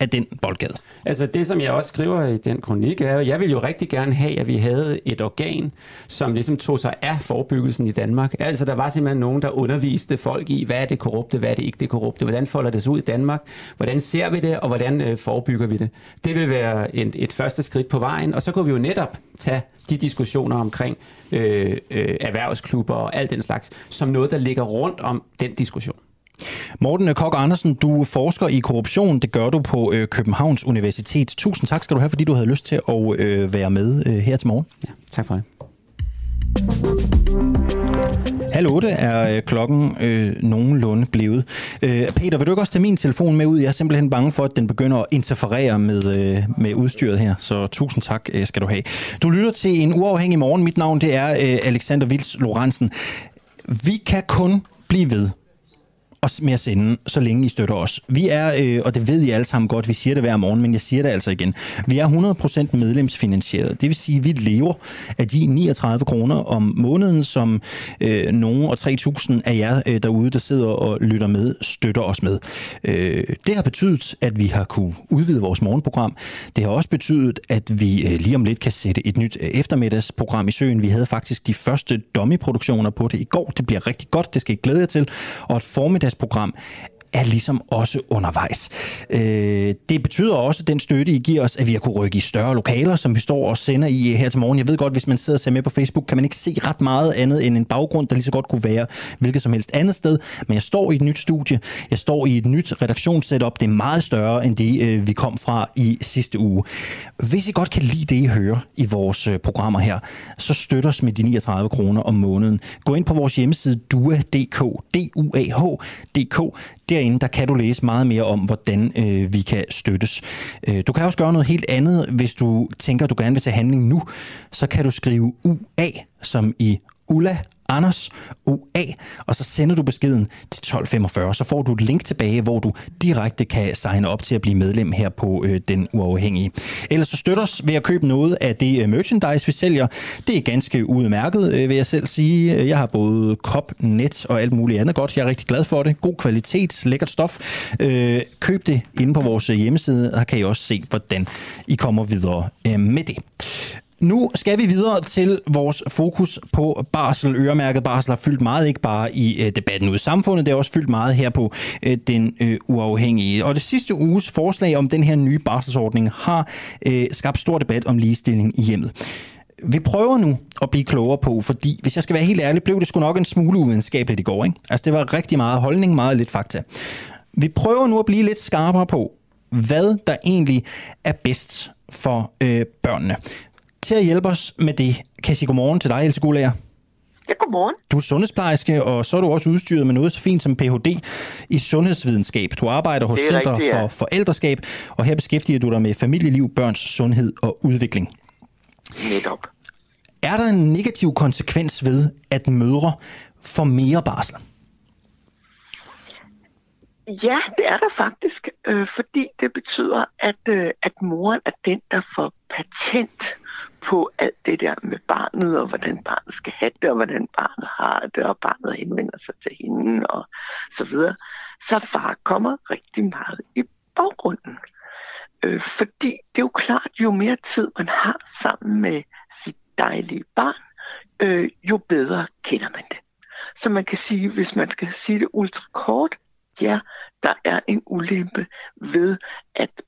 af den boldgade? Altså det, som jeg også skriver i den kronik, er, at jeg vil jo rigtig gerne have, at vi havde et organ, som ligesom tog sig af forebyggelsen i Danmark. Altså der var simpelthen nogen, der underviste folk i, hvad er det korrupte, hvad er det ikke det korrupte, hvordan folder det sig ud i Danmark, hvordan ser vi det, og hvordan øh, forebygger vi det. Det vil være et, et første skridt på vejen, og så kunne vi jo netop tage de diskussioner omkring øh, øh, erhvervsklubber og alt den slags, som noget, der ligger rundt om den diskussion. Morten Kok Andersen, du forsker i korruption. Det gør du på øh, Københavns Universitet. Tusind tak skal du have, fordi du havde lyst til at øh, være med øh, her til morgen. Ja, tak for det. Halv otte er øh, klokken øh, nogenlunde blevet. Øh, Peter, vil du ikke også tage min telefon med ud? Jeg er simpelthen bange for, at den begynder at interferere med, øh, med udstyret her, så tusind tak øh, skal du have. Du lytter til en uafhængig morgen. Mit navn det er øh, Alexander Vils Lorentzen. Vi kan kun blive ved med at sende, så længe I støtter os. Vi er, øh, og det ved I alle sammen godt, vi siger det hver morgen, men jeg siger det altså igen. Vi er 100% medlemsfinansieret. Det vil sige, at vi lever af de 39 kroner om måneden, som øh, nogen og 3.000 af jer øh, derude, der sidder og lytter med, støtter os med. Øh, det har betydet, at vi har kunne udvide vores morgenprogram. Det har også betydet, at vi øh, lige om lidt kan sætte et nyt øh, eftermiddagsprogram i søen. Vi havde faktisk de første dummy-produktioner på det i går. Det bliver rigtig godt, det skal I glæde jer til. Og et formiddagsprogram er ligesom også undervejs. Øh, det betyder også, at den støtte, I giver os, at vi har kunne rykke i større lokaler, som vi står og sender i her til morgen. Jeg ved godt, hvis man sidder og ser med på Facebook, kan man ikke se ret meget andet end en baggrund, der lige så godt kunne være hvilket som helst andet sted. Men jeg står i et nyt studie, jeg står i et nyt redaktionssetup, det er meget større end det, øh, vi kom fra i sidste uge. Hvis I godt kan lide det, I hører i vores øh, programmer her, så støtter os med de 39 kroner om måneden. Gå ind på vores hjemmeside dua.dk, D-U-A-H.dk. Derinde der kan du læse meget mere om, hvordan øh, vi kan støttes. Øh, du kan også gøre noget helt andet, hvis du tænker, at du gerne vil tage handling nu. Så kan du skrive UA, som i Ulla Anders OA, og så sender du beskeden til 1245. Så får du et link tilbage, hvor du direkte kan signe op til at blive medlem her på øh, Den Uafhængige. Ellers så støtter os ved at købe noget af det øh, merchandise, vi sælger. Det er ganske udmærket, øh, vil jeg selv sige. Jeg har både kop, net og alt muligt andet godt. Jeg er rigtig glad for det. God kvalitet, lækkert stof. Øh, køb det inde på vores hjemmeside, og kan I også se, hvordan I kommer videre øh, med det. Nu skal vi videre til vores fokus på barsel. Øremærket barsel har fyldt meget, ikke bare i øh, debatten ud i samfundet, det har også fyldt meget her på øh, den øh, uafhængige. Og det sidste uges forslag om den her nye barselsordning har øh, skabt stor debat om ligestilling i hjemmet. Vi prøver nu at blive klogere på, fordi hvis jeg skal være helt ærlig, blev det sgu nok en smule uvidenskabeligt i går. Ikke? Altså det var rigtig meget holdning, meget lidt fakta. Vi prøver nu at blive lidt skarpere på, hvad der egentlig er bedst for øh, børnene til at hjælpe os med det, kan jeg sige godmorgen til dig, Else Gulager. Ja, godmorgen. Du er sundhedsplejerske, og så er du også udstyret med noget så fint som Ph.D. i sundhedsvidenskab. Du arbejder hos Center rigtigt, ja. for Forældreskab, og her beskæftiger du dig med familieliv, børns sundhed og udvikling. Netop. Er der en negativ konsekvens ved, at mødre får mere barsel? Ja, det er der faktisk, øh, fordi det betyder, at, øh, at moren er den, der får patent på alt det der med barnet, og hvordan barnet skal have det, og hvordan barnet har det, og barnet henvender sig til hende, og så videre. Så far kommer rigtig meget i baggrunden. Øh, fordi det er jo klart, jo mere tid man har sammen med sit dejlige barn, øh, jo bedre kender man det. Så man kan sige, hvis man skal sige det ultra kort, ja, der er en ulempe ved, at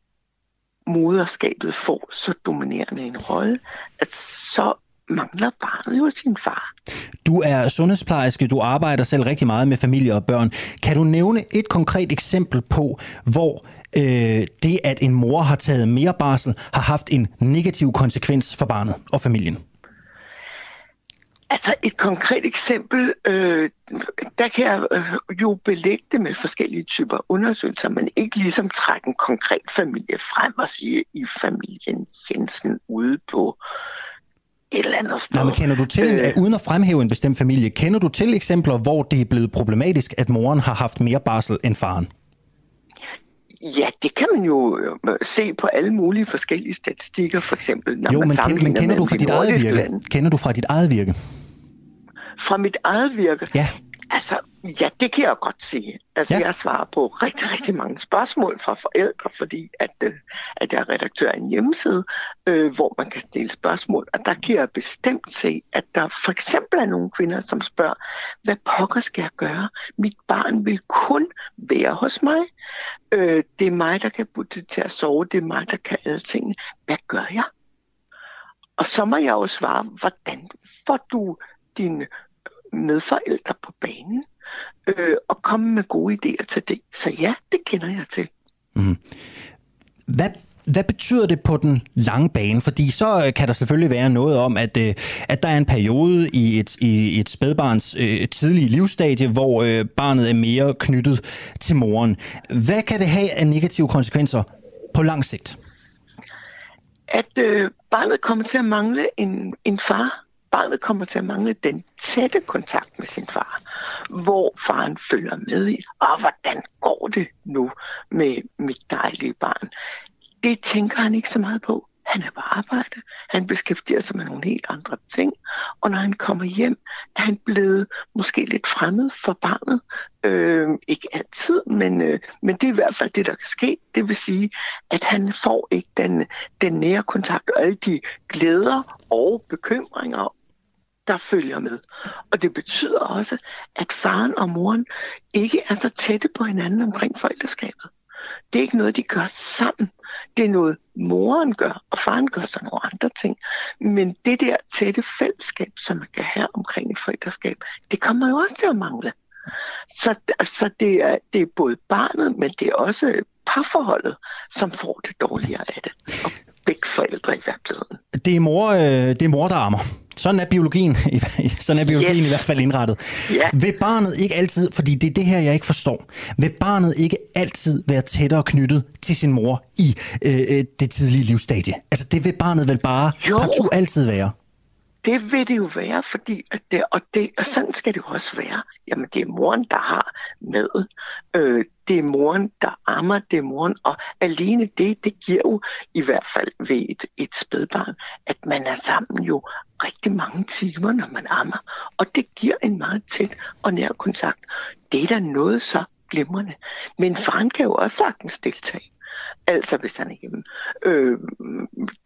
moderskabet får så dominerende en rolle, at så mangler barnet jo sin far. Du er sundhedsplejerske, du arbejder selv rigtig meget med familie og børn. Kan du nævne et konkret eksempel på, hvor øh, det, at en mor har taget mere barsel, har haft en negativ konsekvens for barnet og familien? Altså et konkret eksempel, øh, der kan jeg øh, jo belægge det med forskellige typer undersøgelser, men ikke ligesom trække en konkret familie frem og sige, i familien Jensen ude på et eller andet sted. Nej, men kender du til, øh, uden at fremhæve en bestemt familie, kender du til eksempler, hvor det er blevet problematisk, at moren har haft mere barsel end faren? Ja, det kan man jo øh, se på alle mulige forskellige statistikker, for eksempel når jo, man men, men kender du fra dit eget virke? Lande. Kender du fra dit eget virke? Fra mit eget virke? Ja. Altså, ja, det kan jeg godt sige. Altså, ja. jeg svarer på rigtig, rigtig mange spørgsmål fra forældre, fordi at, øh, at jeg er redaktør af en hjemmeside, øh, hvor man kan stille spørgsmål. Og der kan jeg bestemt se, at der for eksempel er nogle kvinder, som spørger, hvad pokker skal jeg gøre? Mit barn vil kun være hos mig. Øh, det er mig, der kan putte til at sove. Det er mig, der kan alle tingene. Hvad gør jeg? Og så må jeg jo svare, hvordan får du din medforældre på banen øh, og komme med gode idéer til det. Så ja, det kender jeg til. Mm. Hvad hvad betyder det på den lange bane? Fordi så øh, kan der selvfølgelig være noget om, at, øh, at der er en periode i et, i et spædbarns øh, tidlige livsstadie, hvor øh, barnet er mere knyttet til moren. Hvad kan det have af negative konsekvenser på lang sigt? At øh, barnet kommer til at mangle en, en far barnet kommer til at mangle den tætte kontakt med sin far, hvor faren følger med i, og hvordan går det nu med mit dejlige barn. Det tænker han ikke så meget på. Han er på arbejde. Han beskæftiger sig med nogle helt andre ting. Og når han kommer hjem, er han blevet måske lidt fremmed for barnet. Øh, ikke altid, men, øh, men det er i hvert fald det, der kan ske. Det vil sige, at han får ikke den, den nære kontakt og alle de glæder og bekymringer der følger med. Og det betyder også, at faren og moren ikke er så tætte på hinanden omkring forældreskabet. Det er ikke noget, de gør sammen. Det er noget, moren gør, og faren gør så nogle andre ting. Men det der tætte fællesskab, som man kan have omkring et forældreskab, det kommer jo også til at mangle. Så, så det, er, det er både barnet, men det er også parforholdet, som får det dårligere af det. Og begge forældre i virkeligheden. Det er mor, øh, det er mor der ammer. Sådan er biologien, (laughs) sådan er biologien yes. i hvert fald indrettet. Ja. Vil barnet ikke altid, fordi det er det her, jeg ikke forstår, vil barnet ikke altid være tættere knyttet til sin mor i øh, øh det tidlige livsstadie? Altså det vil barnet vel bare jo. altid være? Det vil det jo være, fordi at det, og, det, og sådan skal det jo også være. Jamen, det er moren, der har med. Øh, det er moren, der ammer, det er moren, og alene det, det giver jo i hvert fald ved et, et spædbarn, at man er sammen jo rigtig mange timer, når man ammer. Og det giver en meget tæt og nær kontakt. Det er da noget så glimrende. Men faren kan jo også sagtens deltage. Altså hvis han er hjemme. Øh,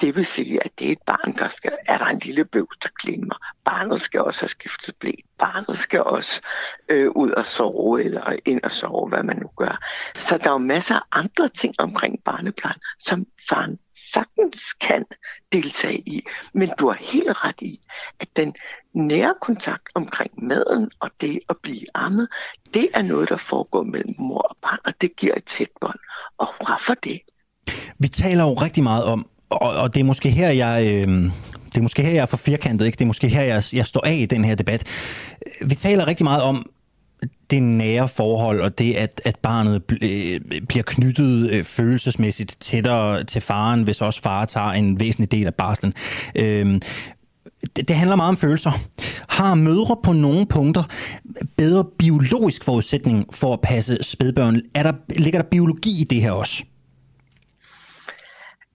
det vil sige, at det er et barn, der skal, er der en lille bøv, der klimmer. Barnet skal også have skiftet blæ. Barnet skal også øh, ud og sove, eller ind og sove, hvad man nu gør. Så der er jo masser af andre ting omkring barneplejen, som faren sagtens kan deltage i. Men du har helt ret i, at den nærkontakt omkring maden og det at blive ammet, det er noget, der foregår mellem mor og barn, og det giver et tæt bånd. Og hurra for det. Vi taler jo rigtig meget om, og, og det er måske her, jeg... Øh det er måske her, jeg er for firkantet, ikke? Det er måske her, jeg, jeg står af i den her debat. Vi taler rigtig meget om det nære forhold, og det, at, at barnet bl- øh, bliver knyttet øh, følelsesmæssigt tættere til faren, hvis også far tager en væsentlig del af barslen. Øhm, det, det handler meget om følelser. Har mødre på nogle punkter bedre biologisk forudsætning for at passe spædbørn? Er der, ligger der biologi i det her også?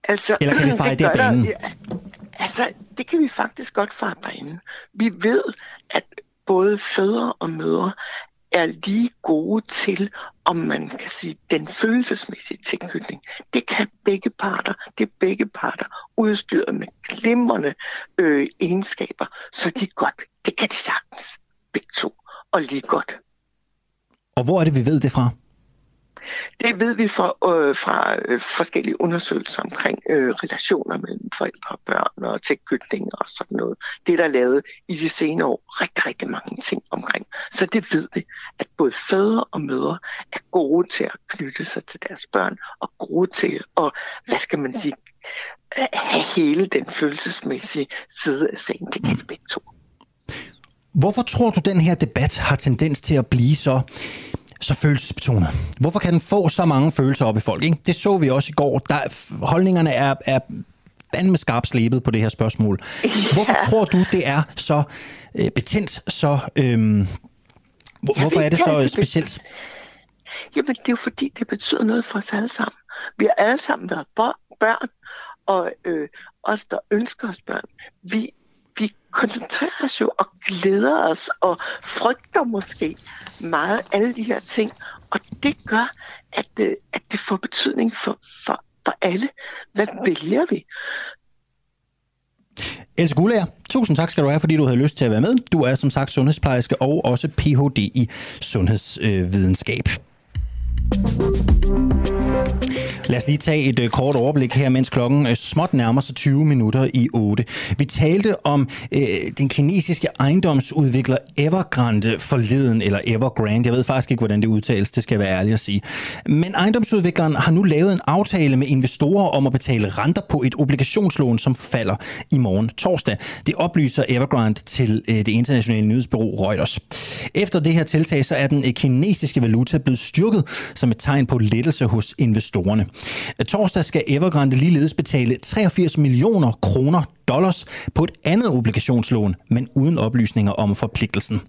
Altså, Eller kan vi (clears throat) fejre det, det banen? Ja, altså, det kan vi faktisk godt fejre banen. Vi ved, at både fædre og mødre er lige gode til, om man kan sige, den følelsesmæssige tilknytning. Det kan begge parter. Det er begge parter udstyret med glimrende øh, egenskaber, så de godt, det kan de sagtens, begge to, og lige godt. Og hvor er det, vi ved det fra? Det ved vi fra, øh, fra øh, forskellige undersøgelser omkring øh, relationer mellem forældre og børn og tilknytninger og sådan noget. Det er der lavet i de senere år rigtig, rigtig mange ting omkring. Så det ved vi, at både fædre og mødre er gode til at knytte sig til deres børn og gode til at, hvad skal man sige, have hele den følelsesmæssige side af sagen. Det kan de begge to. Hvorfor tror du, den her debat har tendens til at blive så så følelsesbetonet. Hvorfor kan den få så mange følelser op i folk? Ikke? Det så vi også i går. Der, holdningerne er, er fandme skarpt slebet på det her spørgsmål. Hvorfor (laughs) ja. tror du, det er så øh, betændt, så... Øh, hvor, hvorfor er det så specielt? Jamen, det er jo fordi, det betyder noget for os alle sammen. Vi har alle sammen været børn, og øh, os, der ønsker os børn, vi vi koncentrerer os jo og glæder os og frygter måske meget alle de her ting. Og det gør, at, det, at det får betydning for, for, for alle. Hvad vælger vi? Else Gulager, tusind tak skal du have, fordi du havde lyst til at være med. Du er som sagt sundhedsplejerske og også Ph.D. i sundhedsvidenskab. Lad os lige tage et øh, kort overblik her, mens klokken øh, småt nærmer sig 20 minutter i 8. Vi talte om øh, den kinesiske ejendomsudvikler Evergrande forleden, eller Evergrande. Jeg ved faktisk ikke, hvordan det udtales, det skal jeg være ærlig at sige. Men ejendomsudvikleren har nu lavet en aftale med investorer om at betale renter på et obligationslån, som falder i morgen torsdag. Det oplyser Evergrande til øh, det internationale nyhedsbureau Reuters. Efter det her tiltag, så er den øh, kinesiske valuta blevet styrket som et tegn på lettelse hos investorerne. Torsdag skal Evergrande ligeledes betale 83 millioner kroner dollars på et andet obligationslån, men uden oplysninger om forpligtelsen.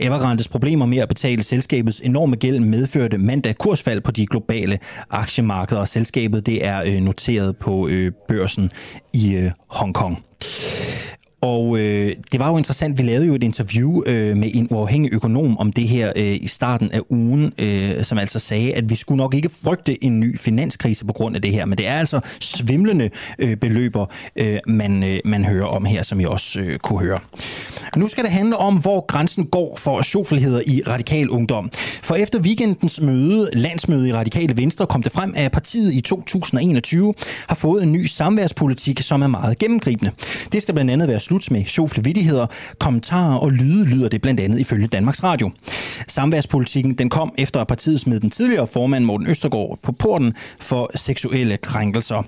Evergrandes problemer med at betale selskabets enorme gæld medførte mandag kursfald på de globale aktiemarkeder, og selskabet det er øh, noteret på øh, børsen i øh, Hongkong. Og øh, det var jo interessant, vi lavede jo et interview øh, med en uafhængig økonom om det her øh, i starten af ugen, øh, som altså sagde, at vi skulle nok ikke frygte en ny finanskrise på grund af det her, men det er altså svimlende øh, beløber, øh, man, øh, man hører om her, som I også øh, kunne høre. Nu skal det handle om, hvor grænsen går for sjofelheder i radikal ungdom. For efter weekendens møde, landsmøde i Radikale Venstre, kom det frem, at partiet i 2021 har fået en ny samværspolitik, som er meget gennemgribende. Det skal blandt andet være slut med sjofle vittigheder, kommentarer og lyde, lyder det blandt andet ifølge Danmarks Radio. Samværspolitikken den kom efter at partiet smed den tidligere formand Morten Østergaard på porten for seksuelle krænkelser.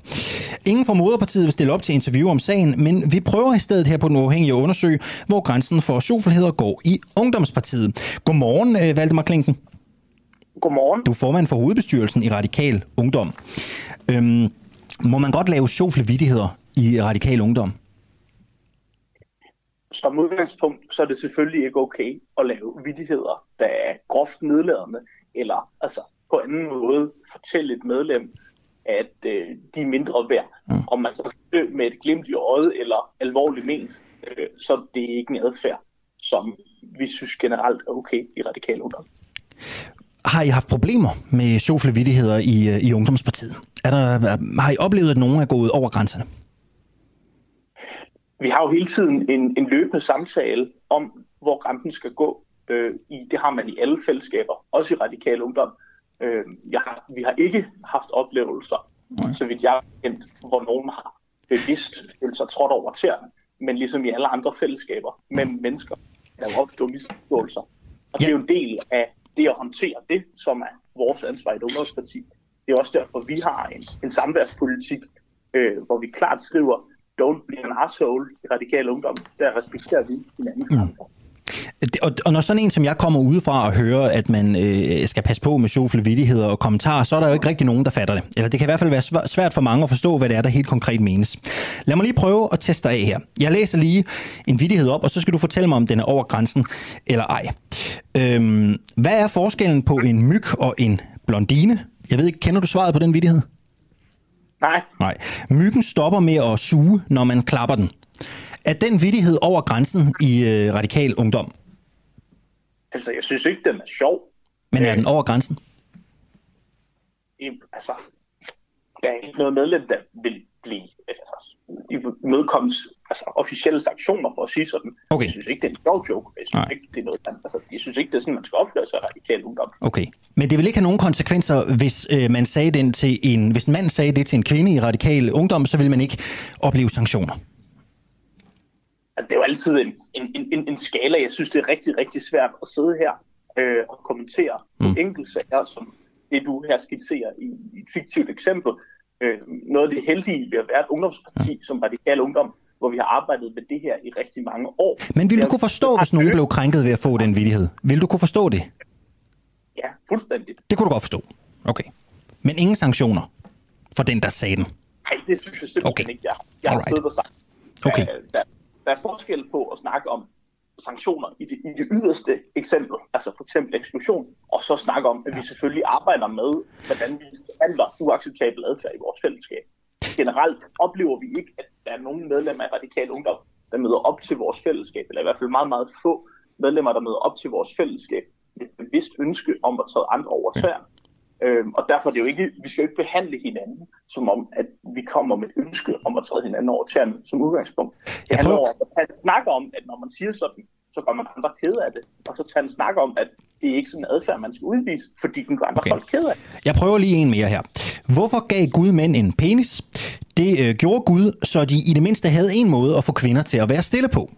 Ingen fra moderpartiet vil stille op til interview om sagen, men vi prøver i stedet her på den uafhængige at undersøge, hvor grænsen for sjofleheder går i Ungdomspartiet. Godmorgen, øh, Valdemar Klinken. Godmorgen. Du er formand for hovedbestyrelsen i Radikal Ungdom. Øhm, må man godt lave sjofle i Radikal Ungdom? Som udgangspunkt, så er det selvfølgelig ikke okay at lave vidigheder, der er groft nedladende, eller altså på anden måde fortælle et medlem, at øh, de er mindre værd. Mm. Om man så dø med et glimt i øjet eller alvorligt ment, øh, så det er ikke en adfærd, som vi synes generelt er okay i radikale ungdom. Har I haft problemer med sjofle vittigheder i, øh, i Ungdomspartiet? Er der, har I oplevet, at nogen er gået over grænserne? Vi har jo hele tiden en, en løbende samtale om, hvor grænsen skal gå. Øh, i, det har man i alle fællesskaber, også i radikal ungdom. Øh, jeg har, vi har ikke haft oplevelser, Nej. så vidt jeg kendt, hvor nogen har bevidst følt sig trådt over tæerne, men ligesom i alle andre fællesskaber med mm. mennesker, der har opstået misforståelser. Og ja. det er jo en del af det at håndtere det, som er vores ansvar i et ungdomsparti. Det er også derfor, vi har en, en samværspolitik, øh, hvor vi klart skriver, don't be an asshole i radikal ungdom. Der respekterer vi hinanden. Mm. Og, og når sådan en som jeg kommer udefra og hører, at man øh, skal passe på med sjofle og kommentarer, så er der jo ikke rigtig nogen, der fatter det. Eller det kan i hvert fald være svært for mange at forstå, hvad det er, der helt konkret menes. Lad mig lige prøve at teste af her. Jeg læser lige en vittighed op, og så skal du fortælle mig, om den er over grænsen eller ej. Øhm, hvad er forskellen på en myg og en blondine? Jeg ved ikke, kender du svaret på den vittighed? Nej. Nej. Myggen stopper med at suge, når man klapper den. Er den vittighed over grænsen i øh, radikal ungdom? Altså, jeg synes ikke, den er sjov. Men er den over grænsen? Altså, der er ikke noget medlem, der vil blive altså, imødekommes altså, officielle sanktioner for at sige sådan. Okay. Jeg synes ikke, det er en sjov joke. Jeg synes, ikke, det er noget, altså, jeg synes ikke, det er sådan, man skal opføre sig radikalt ungdom. Okay. Men det vil ikke have nogen konsekvenser, hvis øh, man sagde den til en, hvis en mand sagde det til en kvinde i radikal ungdom, så vil man ikke opleve sanktioner. Altså, det er jo altid en, en, en, en skala. Jeg synes, det er rigtig, rigtig svært at sidde her øh, og kommentere mm. enkelte sager, som det du her skitserer i, i et fiktivt eksempel øh, noget af det heldige ved at være et ungdomsparti ja. som radikal ungdom, hvor vi har arbejdet med det her i rigtig mange år. Men vil du kunne forstå, hvis nogen blev krænket ved at få den vidighed? Vil du kunne forstå det? Ja, fuldstændigt. Det kunne du godt forstå. Okay. Men ingen sanktioner for den, der sagde den? Nej, det synes jeg simpelthen okay. ikke, jeg, jeg har siddet og sagt. Okay. Der, der er forskel på at snakke om sanktioner i det, i det yderste eksempel, altså for eksempel eksklusion, og så snakke om, at vi selvfølgelig arbejder med, hvordan vi handler uacceptabel adfærd i vores fællesskab. Generelt oplever vi ikke, at der er nogen medlemmer af radikal ungdom, der møder op til vores fællesskab, eller i hvert fald meget, meget få medlemmer, der møder op til vores fællesskab med et bevidst ønske om at tage andre over tværen. Øhm, og derfor er det jo ikke, vi skal jo ikke behandle hinanden, som om, at vi kommer med et ønske om at træde hinanden over tæerne som udgangspunkt. Det handler om at snakke om, at når man siger sådan, så gør man andre kede af det. Og så tage en snak om, at det er ikke sådan en adfærd, man skal udvise, fordi den gør andre okay. folk kede af det. Jeg prøver lige en mere her. Hvorfor gav Gud mænd en penis? Det øh, gjorde Gud, så de i det mindste havde en måde at få kvinder til at være stille på.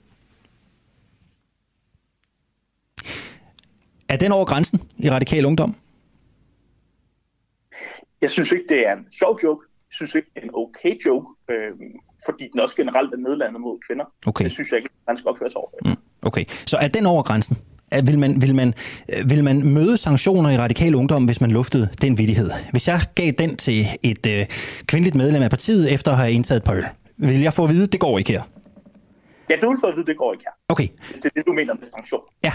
Er den over grænsen i radikal ungdom? Jeg synes ikke, det er en sjov joke. Jeg synes ikke, det er en okay joke, øh, fordi den også generelt er nedlandet mod kvinder. Okay. Det synes jeg ikke, man skal opføre sig over. Mm. Okay, så er den over grænsen? vil man, vil, man, øh, vil man møde sanktioner i radikal ungdom, hvis man luftede den vidighed? Hvis jeg gav den til et øh, kvindeligt medlem af partiet, efter at have indtaget et par øl, vil jeg få at vide, at det går ikke her? Ja, du vil få at vide, at det går ikke her. Okay, Hvis det er det, du mener med sanktion. ja.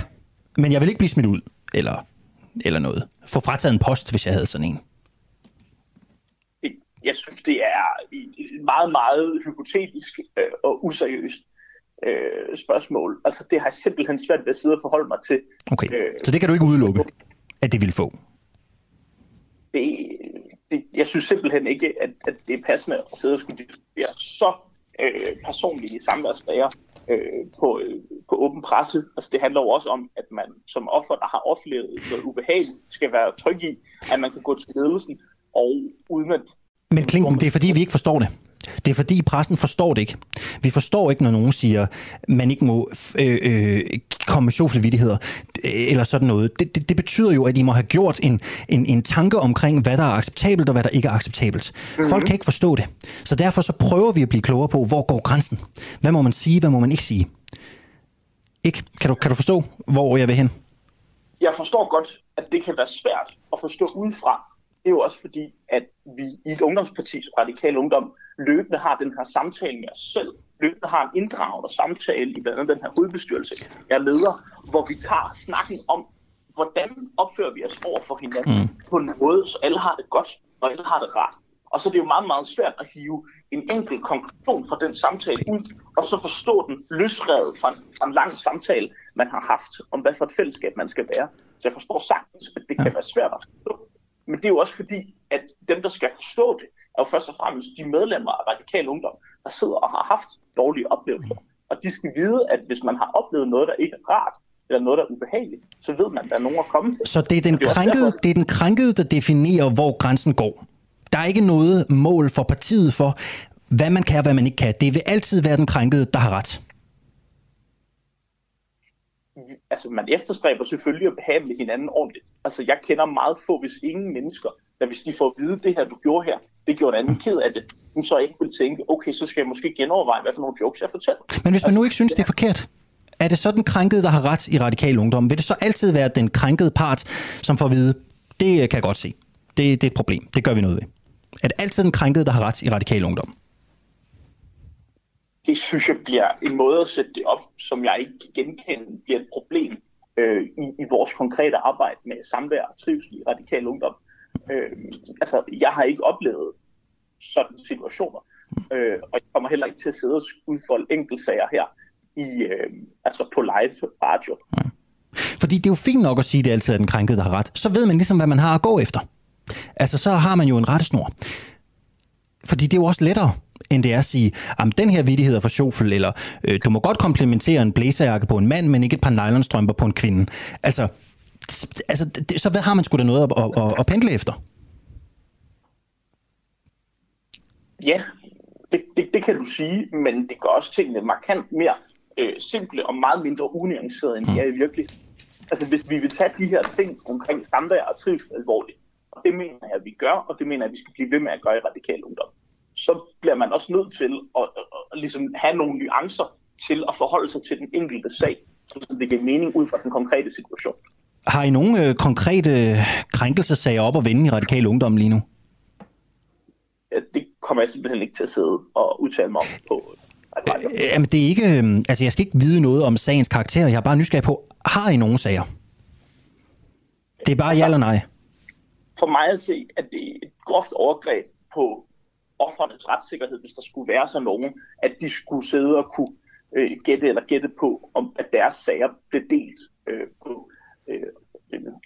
Men jeg vil ikke blive smidt ud, eller, eller noget. Få frataget en post, hvis jeg havde sådan en. Jeg synes, det er et meget, meget hypotetisk øh, og useriøst øh, spørgsmål. Altså, det har jeg simpelthen svært ved at sidde og forholde mig til. Okay, Øh, så det kan du ikke udelukke, at det ville få. det, det, jeg synes simpelthen ikke, at, at det er passende at sidde og skulle diskutere så øh, personlige samværsdager øh, på, øh, på åben presse. Altså, det handler jo også om, at man som offer, der har oplevet noget ubehageligt, skal være tryg i, at man kan gå til ledelsen og uden at Men Klinken, det er fordi, vi ikke forstår det. Det er fordi, pressen forstår det ikke. Vi forstår ikke, når nogen siger, man ikke må øh, øh, komme med sjofle vittigheder, eller sådan noget. Det, det, det betyder jo, at I må have gjort en, en, en tanke omkring, hvad der er acceptabelt og hvad der ikke er acceptabelt. Mm-hmm. Folk kan ikke forstå det. Så derfor så prøver vi at blive klogere på, hvor går grænsen? Hvad må man sige, hvad må man ikke sige? Ikke? Kan du, kan du forstå, hvor jeg vil hen? jeg forstår godt, at det kan være svært at forstå udefra. Det er jo også fordi, at vi i et ungdomsparti, radikal ungdom, løbende har den her samtale med os selv. Løbende har en inddragende samtale i blandt andet den her hovedbestyrelse, jeg er leder, hvor vi tager snakken om, hvordan opfører vi os over for hinanden mm. på en måde, så alle har det godt, og alle har det rart. Og så er det jo meget, meget svært at hive en enkelt konklusion fra den samtale ud, og så forstå den løsredet fra en, fra en lang samtale, man har haft om, hvad for et fællesskab man skal være. Så jeg forstår sagtens, at det kan være svært at forstå. Men det er jo også fordi, at dem, der skal forstå det, er jo først og fremmest de medlemmer af radikal ungdom, der sidder og har haft dårlige oplevelser. Og de skal vide, at hvis man har oplevet noget, der ikke er rart, eller noget, der er ubehageligt, så ved man, at der er nogen at komme til. Så det er den Det krænkede, derfor- det er den krænkede, der definerer, hvor grænsen går. Der er ikke noget mål for partiet for, hvad man kan og hvad man ikke kan. Det vil altid være den krænkede, der har ret. Altså man efterstræber selvfølgelig at behandle hinanden ordentligt. Altså jeg kender meget få, hvis ingen mennesker, der hvis de får at vide, det her du gjorde her, det gjorde en anden ked af det, så ikke vil tænke, okay, så skal jeg måske genoverveje, hvad for nogle jokes jeg fortæller. Men hvis man nu ikke synes, det er forkert, er det så den krænkede, der har ret i radikal ungdom? Vil det så altid være den krænkede part, som får at vide, det kan jeg godt se. Det, det er et problem. Det gør vi noget ved. Er det altid den krænkede, der har ret i radikal ungdom? Det synes jeg bliver en måde at sætte det op, som jeg ikke kan genkende bliver et problem øh, i, i vores konkrete arbejde med samvær og trivsel i radikal ungdom. Øh, altså, jeg har ikke oplevet sådan situationer, øh, og jeg kommer heller ikke til at sidde og udfolde enkeltsager her i, øh, altså på live radio. Fordi det er jo fint nok at sige, at det altid er den krænkede, der har ret. Så ved man ligesom, hvad man har at gå efter. Altså, så har man jo en rettesnor. Fordi det er jo også lettere, end det er at sige, at den her vidighed er for sjofel, eller øh, du må godt komplementere en blæserjakke på en mand, men ikke et par nylonstrømper på en kvinde. Altså, altså det, så hvad har man sgu da noget at, at, at, at pendle efter? Ja, det, det, det kan du sige, men det gør også tingene markant mere øh, simple og meget mindre unuancerede, end de er i virkeligheden. Altså hvis vi vil tage de her ting omkring samvær og trivsel alvorligt, og det mener jeg, at vi gør, og det mener jeg, at vi skal blive ved med at gøre i radikal ungdom, så bliver man også nødt til at, at, at, ligesom have nogle nuancer til at forholde sig til den enkelte sag, så det giver mening ud fra den konkrete situation. Har I nogle øh, konkrete krænkelsesager op at vende i radikal ungdom lige nu? Øh, Det kommer jeg simpelthen ikke til at sidde og udtale mig om på radio. Øh, Jamen, det er ikke... øh, Altså, jeg skal ikke vide noget om sagens karakter. Jeg er bare nysgerrig på, har I nogle sager? Det er bare ja eller nej. for mig at se, at det er et groft overgreb på offernes retssikkerhed, hvis der skulle være så nogen, at de skulle sidde og kunne øh, gætte eller gætte på, om at deres sager blev delt øh, på øh,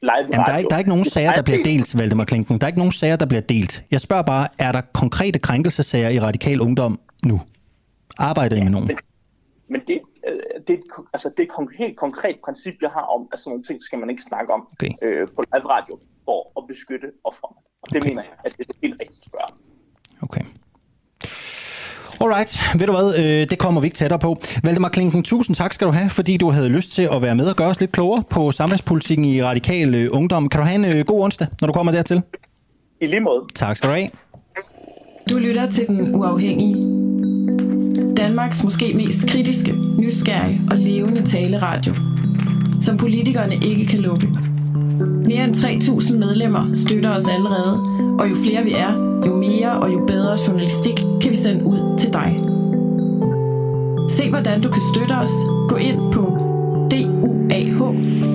live Jamen, der er, ikke, der er ikke nogen sager, der bliver delt, Valdemar Klinken. Der er ikke nogen sager, der bliver delt. Jeg spørger bare, er der konkrete krænkelsesager i radikal ungdom nu? Arbejder I med nogen? Men det, øh, det, er et, altså, det er et helt konkret princip, jeg har om, at sådan nogle ting skal man ikke snakke om Okay. øh, på live radio for at beskytte offrene. Og det Okay. mener jeg, at det er helt rigtigt at gøre. Okay. Alright, ved du hvad, øh, det kommer vi ikke tættere på. Valdemar Klinken, tusind tak skal du have, fordi du havde lyst til at være med og gøre os lidt klogere på samfundspolitikken i radikal øh, ungdom. Kan du have en øh, god onsdag, når du kommer dertil? I lige måde. Tak skal du have. Du lytter til Den Uafhængige. Danmarks måske mest kritiske, nysgerrige og levende taleradio. som politikerne ikke kan lukke. Mere end 3.000 medlemmer støtter os allerede, og jo flere vi er, jo mere og jo bedre journalistik kan vi sende ud til dig. Se hvordan du kan støtte os. Gå ind på duah.dk.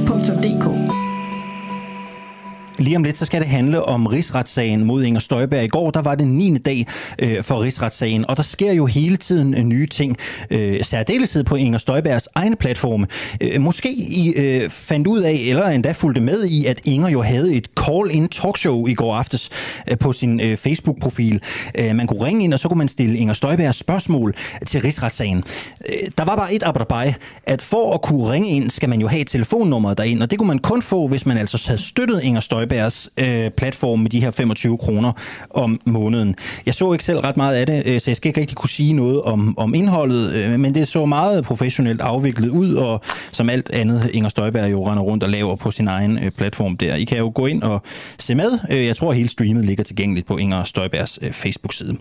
Lige om lidt, så skal det handle om rigsretssagen mod Inger Støjberg. I går, der var det 9. dag øh, for rigsretssagen, og der sker jo hele tiden øh, nye ting. Øh, særdeleshed på Inger Støjbergs egne platforme. Øh, måske I øh, fandt ud af, eller endda fulgte med i, at Inger jo havde et call-in talkshow i går aftes øh, på sin øh, Facebook-profil. Øh, man kunne ringe ind, og så kunne man stille Inger Støjbergs spørgsmål til rigsretssagen. Øh, der var bare et arbejde at for at kunne ringe ind, skal man jo have telefonnummeret derind, og det kunne man kun få, hvis man altså havde støttet Inger Støjberg Støjbergs øh, platform med de her 25 kroner om måneden. Jeg så ikke selv ret meget af det, øh, så jeg skal ikke rigtig kunne sige noget om, om indholdet, øh, men det så meget professionelt afviklet ud, og som alt andet Inger Støjberg jo render rundt og laver på sin egen øh, platform der. I kan jo gå ind og se med. Øh, jeg tror, at hele streamet ligger tilgængeligt på Inger Støjbergs øh, Facebook-side.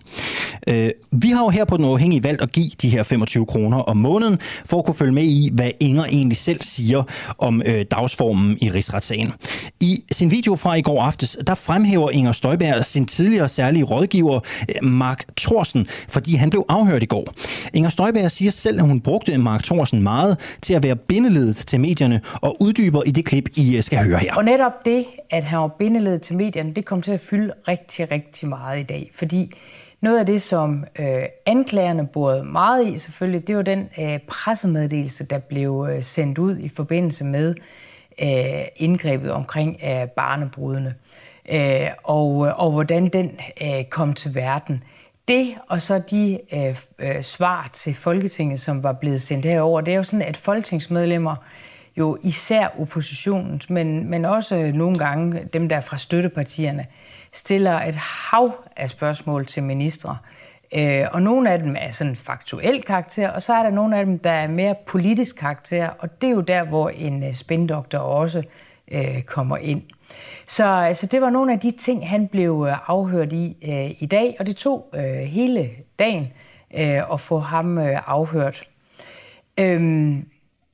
Øh, vi har jo her på Den Overhængige valgt at give de her 25 kroner om måneden, for at kunne følge med i, hvad Inger egentlig selv siger om øh, dagsformen i rigsretssagen. I sin video fra i går aftes, der fremhæver Inger Støjberg sin tidligere særlige rådgiver, eh, Mark Thorsen, fordi han blev afhørt i går. Inger Støjberg siger selv, at hun brugte Mark Thorsen meget til at være bindeledet til medierne, og uddyber i det klip, I eh, skal høre her. Og netop det, at han var bindeledet til medierne, det kom til at fylde rigtig, rigtig meget i dag, fordi noget af det, som øh, anklagerne borede meget i selvfølgelig, det var den øh, pressemeddelelse, der blev øh, sendt ud i forbindelse med øh, indgrebet omkring øh, barnebrudene, øh, og, øh, og hvordan den øh, kom til verden. Det og så de øh, øh, svar til Folketinget, som var blevet sendt herover, det er jo sådan, at folketingsmedlemmer, jo især oppositionens, men, men også nogle gange dem, der er fra støttepartierne, stiller et hav af spørgsmål til ministre. Øh, Øh, og nogle af dem er sådan faktuel karakter, og så er der nogle af dem, der er mere politisk karakter, og det er jo der, hvor en uh, spindoktor også øh, kommer ind. Så altså, det var nogle af de ting, han blev øh, afhørt i øh, i dag, og det tog øh, hele dagen øh, at få ham øh, afhørt. Øhm,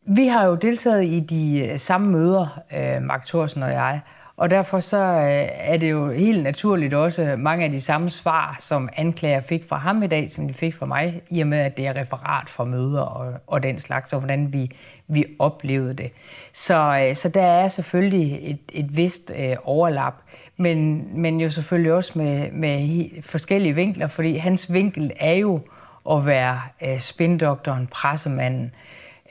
vi har jo deltaget i de øh, samme møder, øh, Mark Thorsen og jeg, og derfor så øh, er det jo helt naturligt også mange af de samme svar, som anklager fik fra ham i dag, som de fik fra mig, i og med, at det er referat fra møder og, og den slags, og hvordan vi, vi oplevede det. Så, øh, så der er selvfølgelig et, et vist øh, overlap, men, men jo selvfølgelig også med, med forskellige vinkler, fordi hans vinkel er jo at være øh, spindoktoren, pressemanden.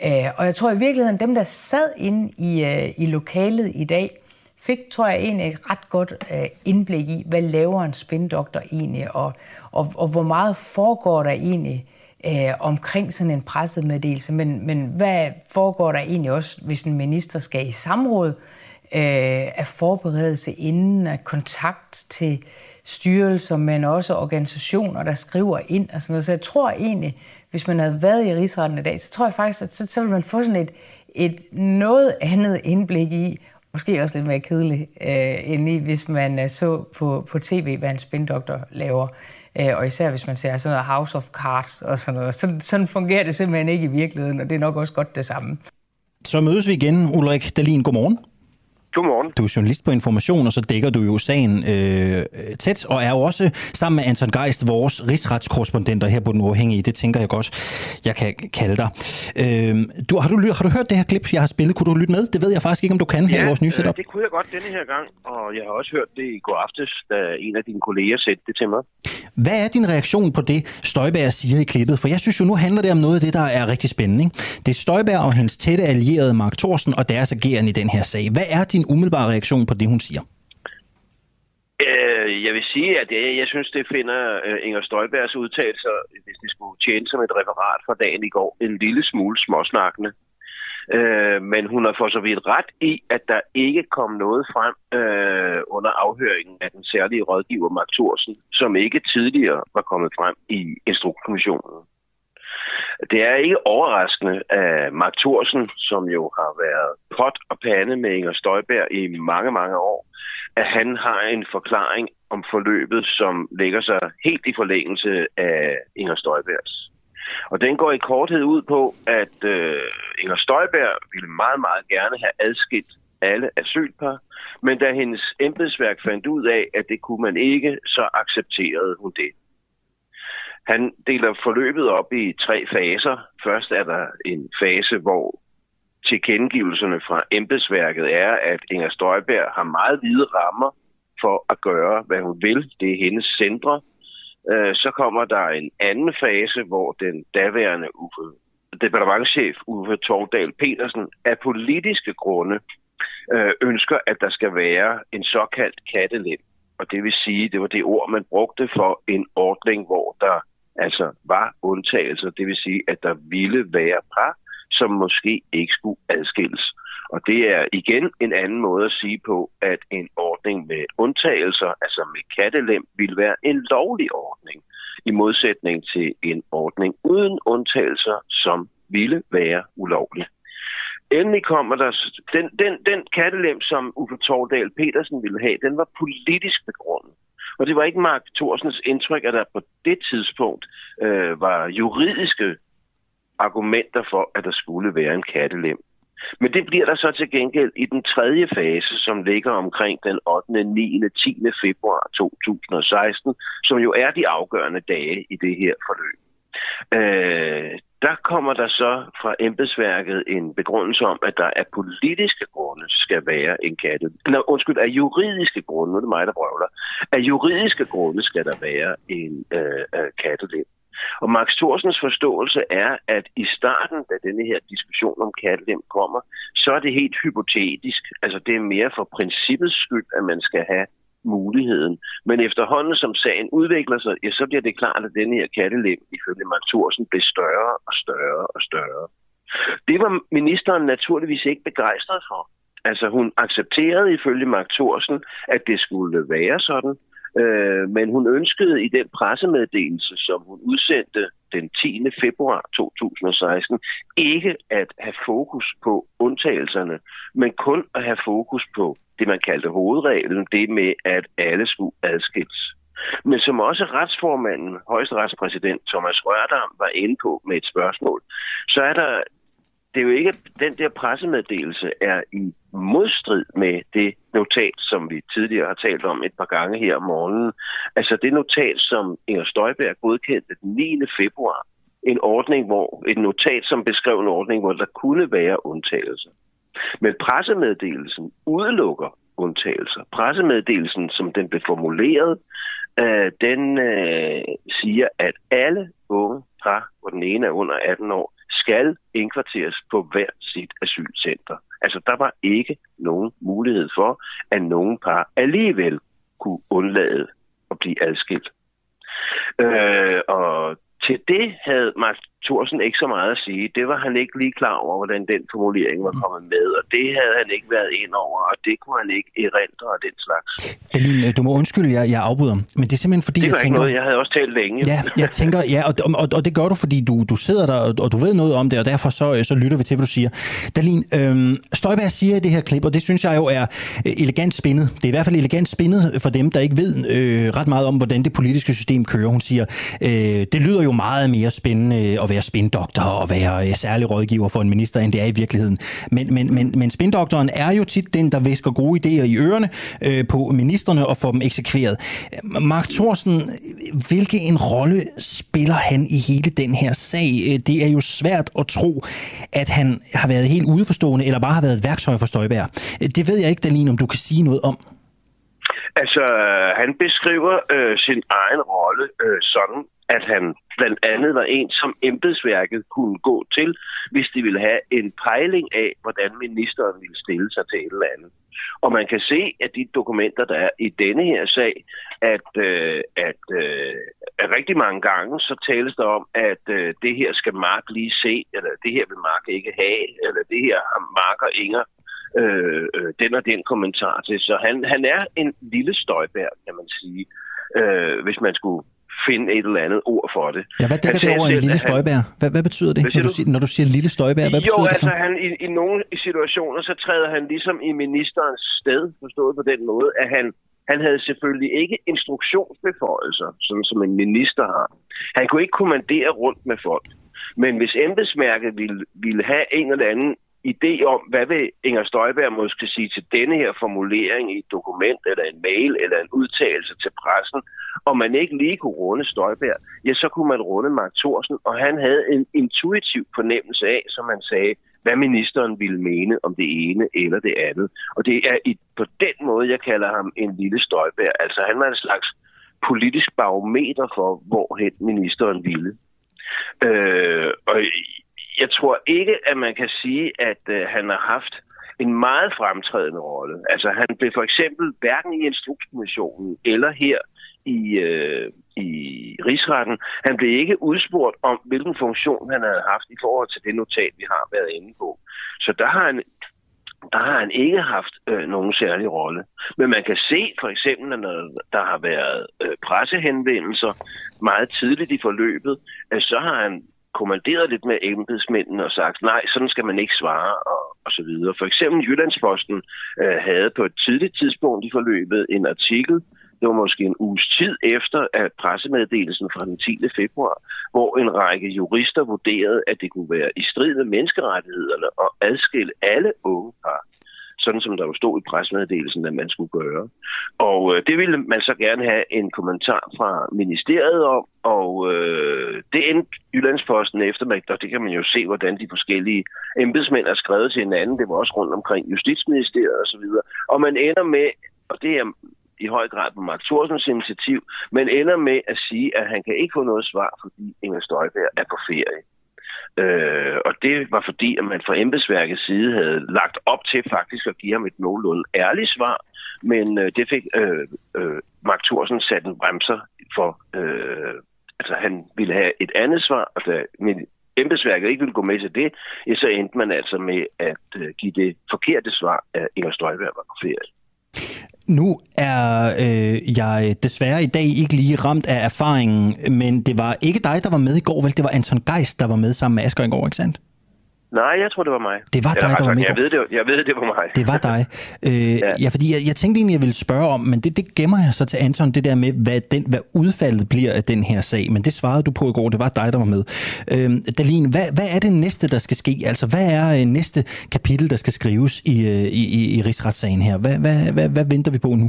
Øh, og jeg tror i virkeligheden, dem der sad inde i, øh, i lokalet i dag, fik, tror jeg, egentlig et ret godt øh, indblik i, hvad laver en spindoktor egentlig, og, og, og hvor meget foregår der egentlig øh, omkring sådan en pressemeddelelse, men, men hvad foregår der egentlig også, hvis en minister skal i samråd øh, af forberedelse inden, af kontakt til styrelser, men også organisationer, der skriver ind og sådan noget. Så jeg tror egentlig, hvis man havde været i rigsretten i dag, så tror jeg faktisk, at så, så ville man få sådan et, et noget andet indblik i, måske også lidt mere kedelig, øh, end i, hvis man øh, så på, på tv, hvad en spindoktor laver. Øh, og især hvis man ser sådan noget House of Cards og sådan noget. Sådan, sådan fungerer det simpelthen ikke i virkeligheden, og det er nok også godt det samme. Så mødes vi igen, Ulrik Dalin. Godmorgen. Godmorgen. Du er journalist på Information, og så dækker du jo sagen øh, tæt, og er jo også sammen med Anton Geist, vores rigsretskorrespondenter her på Den Uafhængige. Det tænker jeg godt, jeg kan kalde dig. Øh, du, har, du, har du hørt det her klip, jeg har spillet? Kunne du lytte med? Det ved jeg faktisk ikke, om du kan her ja, i vores nye setup. Øh, det kunne jeg godt denne her gang, og jeg har også hørt det i går aftes, da en af dine kolleger satte det til mig. Hvad er din reaktion på det, Støjberg siger i klippet? For jeg synes jo, nu handler det om noget af det, der er rigtig spændende. Ikke? Det er Støjberg og hendes tætte allierede Mark Thorsen og deres agerende i den her sag. Hvad er din umiddelbare reaktion på det, hun siger? Øh, jeg vil sige, at jeg, jeg synes, det finder øh, Inger Støjbergs udtalelser, hvis det skulle tjene som et referat fra dagen i går, en lille smule småsnakkende. Øh, men hun har for så vidt ret i, at der ikke kom noget frem øh, under afhøringen af den særlige rådgiver Mark Thorsen, som ikke tidligere var kommet frem i Instrukskommissionen. Det er ikke overraskende, at Mark Thorsen, som jo har været pot og pande med Inger Støjberg i mange, mange år, at han har en forklaring om forløbet, som ligger sig helt i forlængelse af Inger Støjbergs. Og den går i korthed ud på, at øh, Inger Støjberg ville meget, meget gerne have adskilt alle asylpar, men da hendes embedsværk fandt ud af, at det kunne man ikke, så accepterede hun det. Han deler forløbet op i tre faser. Først er der en fase, hvor tilkendegivelserne fra embedsværket er, at Inger Støjberg har meget hvide rammer for at gøre, hvad hun vil. Det er hendes centre. Øh, så kommer der en anden fase, hvor den daværende Uffe, departementchef Uffe Torgdal Petersen af politiske grunde øh, ønsker, at der skal være en såkaldt kattelem. Og det vil sige, det var det ord, man brugte for en ordning, hvor der altså var undtagelser. Det vil sige, at der ville være par, som måske ikke skulle adskilles. Og det er igen en anden måde at sige på, at en ordning med undtagelser, altså med kattelem, vil være en lovlig ordning, i modsætning til en ordning uden undtagelser, som ville være ulovlig. Endelig kommer der... Den, den, den kattelem, som Uffe Tordal Petersen ville have, den var politisk begrundet. Og det var ikke Mark Thorsens indtryk, at der på det tidspunkt øh, var juridiske argumenter for, at der skulle være en kattelem. Men det bliver der så til gengæld i den tredje fase, som ligger omkring den 8., 9., 10. februar 2016, som jo er de afgørende dage i det her forløb. Øh, der kommer der så fra embedsværket en begrundelse om, at der af politiske grunde skal være en katte. Nå, undskyld, af juridiske grunde, nu er det mig, der brøvler. Af juridiske grunde skal der være en øh, øh kattelem. Og Max Thorsens forståelse er, at i starten, da denne her diskussion om kattelem kommer, så er det helt hypotetisk. Altså det er mere for princippets skyld, at man skal have muligheden. Men efterhånden, som sagen udvikler sig, ja, så bliver det klart, at denne her kattelem, ifølge Max Thorsen, bliver større og større og større. Det var ministeren naturligvis ikke begejstret for. Altså hun accepterede ifølge Mark Thorsen, at det skulle være sådan, Øh, men hun ønskede i den pressemeddelelse, som hun udsendte den 10. februar 2016, ikke at have fokus på undtagelserne, men kun at have fokus på det, man kaldte hovedreglen, det med, at alle skulle adskilles. Men som også retsformanden, højesteretspræsident Thomas Rørdam var inde på med et spørgsmål, så er der det er jo ikke, den der pressemeddelelse er i modstrid med det notat, som vi tidligere har talt om et par gange her om morgenen. Altså det notat, som Inger Støjberg godkendte den 9. februar. En ordning, hvor et notat, som beskrev en ordning, hvor der kunne være undtagelser. Men pressemeddelelsen udelukker undtagelser. Pressemeddelelsen, som den blev formuleret, øh, den øh, siger, at alle unge par, hvor den ene er under 18 år, skal indkvarteres på hver sit asylcenter. Altså, der var ikke nogen mulighed for, at nogen par alligevel kunne undlade at blive adskilt. Øh, og til det havde Mark Thorsen ikke så meget at sige. Det var han ikke lige klar over, hvordan den formulering var kommet med, og det havde han ikke været ind over, og det kunne han ikke erindre og den slags. Dalin, du må undskylde, jeg, jeg afbryder, men det er simpelthen fordi, det jeg tænker... Noget. Jeg havde også talt længe. Ja, jeg tænker, ja, og, og, og det gør du, fordi du, du sidder der, og du ved noget om det, og derfor så, så lytter vi til, hvad du siger. Dalin, øhm, Støjberg siger i det her klip, og det synes jeg jo er øh, elegant spændet. Det er i hvert fald elegant spændet for dem, der ikke ved øh, ret meget om, hvordan det politiske system kører. Hun siger, øh, det lyder jo meget mere spændende at være spindoktor og være øh, særlig rådgiver for en minister, end det er i virkeligheden. Men, men, men, men spindoktoren er jo tit den, der væsker gode idéer i ørerne øh, på ministerne og får dem eksekveret. Mark Thorsen, hvilken en rolle spiller han i hele den her sag? Øh, det er jo svært at tro, at han har været helt udeforstående, eller bare har været et værktøj for Støjbær. Øh, det ved jeg ikke, Dalin, om du kan sige noget om. Altså, han beskriver øh, sin egen rolle øh, sådan, at han blandt andet var en, som embedsværket kunne gå til, hvis de ville have en pejling af, hvordan ministeren ville stille sig til et eller andet. Og man kan se, at de dokumenter, der er i denne her sag, at, øh, at, øh, at rigtig mange gange, så tales der om, at øh, det her skal Mark lige se, eller det her vil Mark ikke have, eller det her har Mark og Inger øh, øh, den og den kommentar til. Så han, han er en lille støjbær, kan man sige, øh, hvis man skulle finde et eller andet ord for det. Ja, hvad dækker det over en lille støjbær? Hvad, hvad betyder det, når du, siger, når du siger lille støjbær? Hvad jo, betyder det altså så? han, i, i nogle situationer, så træder han ligesom i ministerens sted, forstået på den måde, at han, han havde selvfølgelig ikke instruktionsbeføjelser, sådan som en minister har. Han kunne ikke kommandere rundt med folk. Men hvis embedsmærket ville, ville have en eller anden idé om, hvad vil Inger Støjberg måske sige til denne her formulering i et dokument, eller en mail, eller en udtalelse til pressen, og man ikke lige kunne runde Støjberg, ja, så kunne man runde Mark Thorsen, og han havde en intuitiv fornemmelse af, som man sagde, hvad ministeren ville mene om det ene eller det andet. Og det er i, på den måde, jeg kalder ham en lille Støjberg. Altså han var en slags politisk barometer for, hvorhen ministeren ville. Øh, og jeg tror ikke, at man kan sige, at øh, han har haft en meget fremtrædende rolle. Altså han blev for eksempel hverken i Instrukskommissionen eller her i, øh, i rigsretten. Han blev ikke udspurgt om, hvilken funktion han havde haft i forhold til det notat, vi har været inde på. Så der har han, der har han ikke haft øh, nogen særlig rolle. Men man kan se for eksempel, når der har været øh, pressehenvendelser meget tidligt i forløbet, at så har han kommanderet lidt med embedsmændene og sagt, nej, sådan skal man ikke svare, og, og så videre. For eksempel Jyllandsposten øh, havde på et tidligt tidspunkt i forløbet en artikel, det var måske en uges tid efter at pressemeddelelsen fra den 10. februar, hvor en række jurister vurderede, at det kunne være i strid med menneskerettighederne at adskille alle unge par sådan som der jo stod i pressemeddelelsen, at man skulle gøre. Og øh, det ville man så gerne have en kommentar fra ministeriet om, og øh, det endte Jyllandsposten efter, og det kan man jo se, hvordan de forskellige embedsmænd er skrevet til hinanden. Det var også rundt omkring Justitsministeriet osv. Og, og man ender med, og det er i høj grad på Mark Thorsens initiativ, men ender med at sige, at han kan ikke få noget svar, fordi Inger Støjberg er på ferie. Øh, og det var fordi, at man fra embedsværkets side havde lagt op til faktisk at give ham et nogenlunde ærligt svar, men øh, det fik øh, øh, Mark Thorsen sat en bremser for. Øh, altså han ville have et andet svar, og da min embedsværket ikke ville gå med til det, ja, så endte man altså med at øh, give det forkerte svar, at Inger Støjberg var på ferie. Nu er øh, jeg desværre i dag ikke lige ramt af erfaringen, men det var ikke dig, der var med i går, vel? Det var Anton Geist, der var med sammen med Asger i går, ikke sandt? Nej, jeg tror, det var mig. Det var dig, der var med jeg ved, det, jeg ved, det var mig. Det var dig. (laughs) Øh, ja. ja, fordi jeg, jeg tænkte egentlig, jeg ville spørge om, men det, det gemmer jeg så til Anton, det der med, hvad, den, hvad udfaldet bliver af den her sag. Men det svarede du på i går, det var dig, der var med. Øh, Dalin, hvad, hvad er det næste, der skal ske? Altså, hvad er øh, næste kapitel, der skal skrives i, øh, i, i, i rigsretssagen her? Hvad, hvad, hvad, hvad venter vi på nu?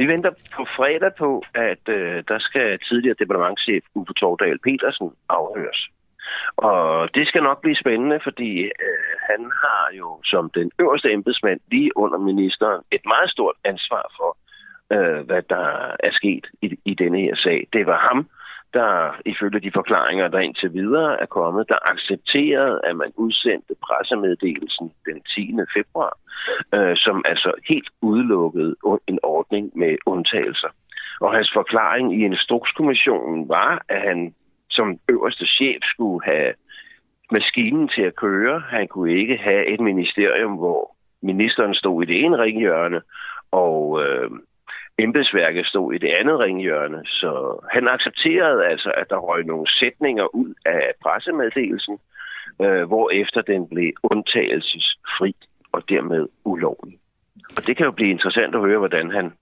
Vi venter på fredag på, at øh, der skal tidligere departementchef Uffe Tordal Petersen afhøres. Og det skal nok blive spændende, fordi øh, han har jo som den øverste embedsmand lige under ministeren et meget stort ansvar for, øh, hvad der er sket i, i denne her sag. Det var ham, der ifølge de forklaringer, der indtil videre er kommet, der accepterede, at man udsendte pressemeddelelsen den 10. februar, øh, som altså helt udelukkede en ordning med undtagelser. Og hans forklaring i Instrukskommissionen var, at han som øverste chef skulle have maskinen til at køre. Han kunne ikke have et ministerium, hvor ministeren stod i det ene ringhjørne, og øh, embedsværket stod i det andet ringhjørne. Så han accepterede altså, at der røg nogle sætninger ud af pressemeddelelsen, øh, hvor efter den blev undtagelsesfri og dermed ulovlig. Og det kan jo blive interessant at høre, hvordan han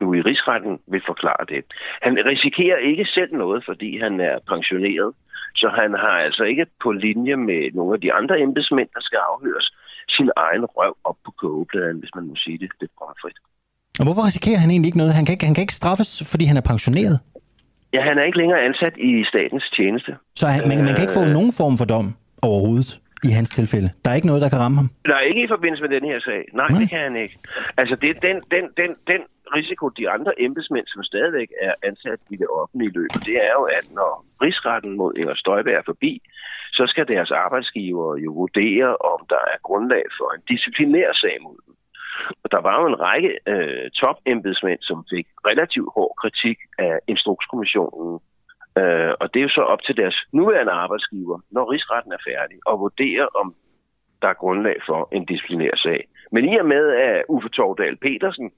nu i rigsretten vil forklare det. Han risikerer ikke selv noget, fordi han er pensioneret, så han har altså ikke på linje med nogle af de andre embedsmænd, der skal afhøres, sin egen røv op på kogepladen, hvis man må sige det lidt bramfrit. Og hvorfor risikerer han egentlig ikke noget? Han kan ikke, han kan ikke straffes, fordi han er pensioneret. Ja, han er ikke længere ansat i statens tjeneste. Så han, man, man kan ikke få nogen form for dom overhovedet i hans tilfælde. Der er ikke noget, der kan ramme ham. Nej, ikke i forbindelse med den her sag. Nej, Nej. det kan han ikke. Altså, det er den, den, den, den risiko, de andre embedsmænd, som stadigvæk er ansat i det offentlige løb, det er jo, at når rigsretten mod Inger Støjberg er forbi, så skal deres arbejdsgiver jo vurdere, om der er grundlag for en disciplinær sag mod dem. Og der var jo en række øh, topembedsmænd, som fik relativt hård kritik af Instrukskommissionen. Øh, og det er jo så op til deres nuværende arbejdsgiver, når rigsretten er færdig, og vurdere, om der er grundlag for en disciplinær sag. Men i og med, at Uffe Tordal Petersen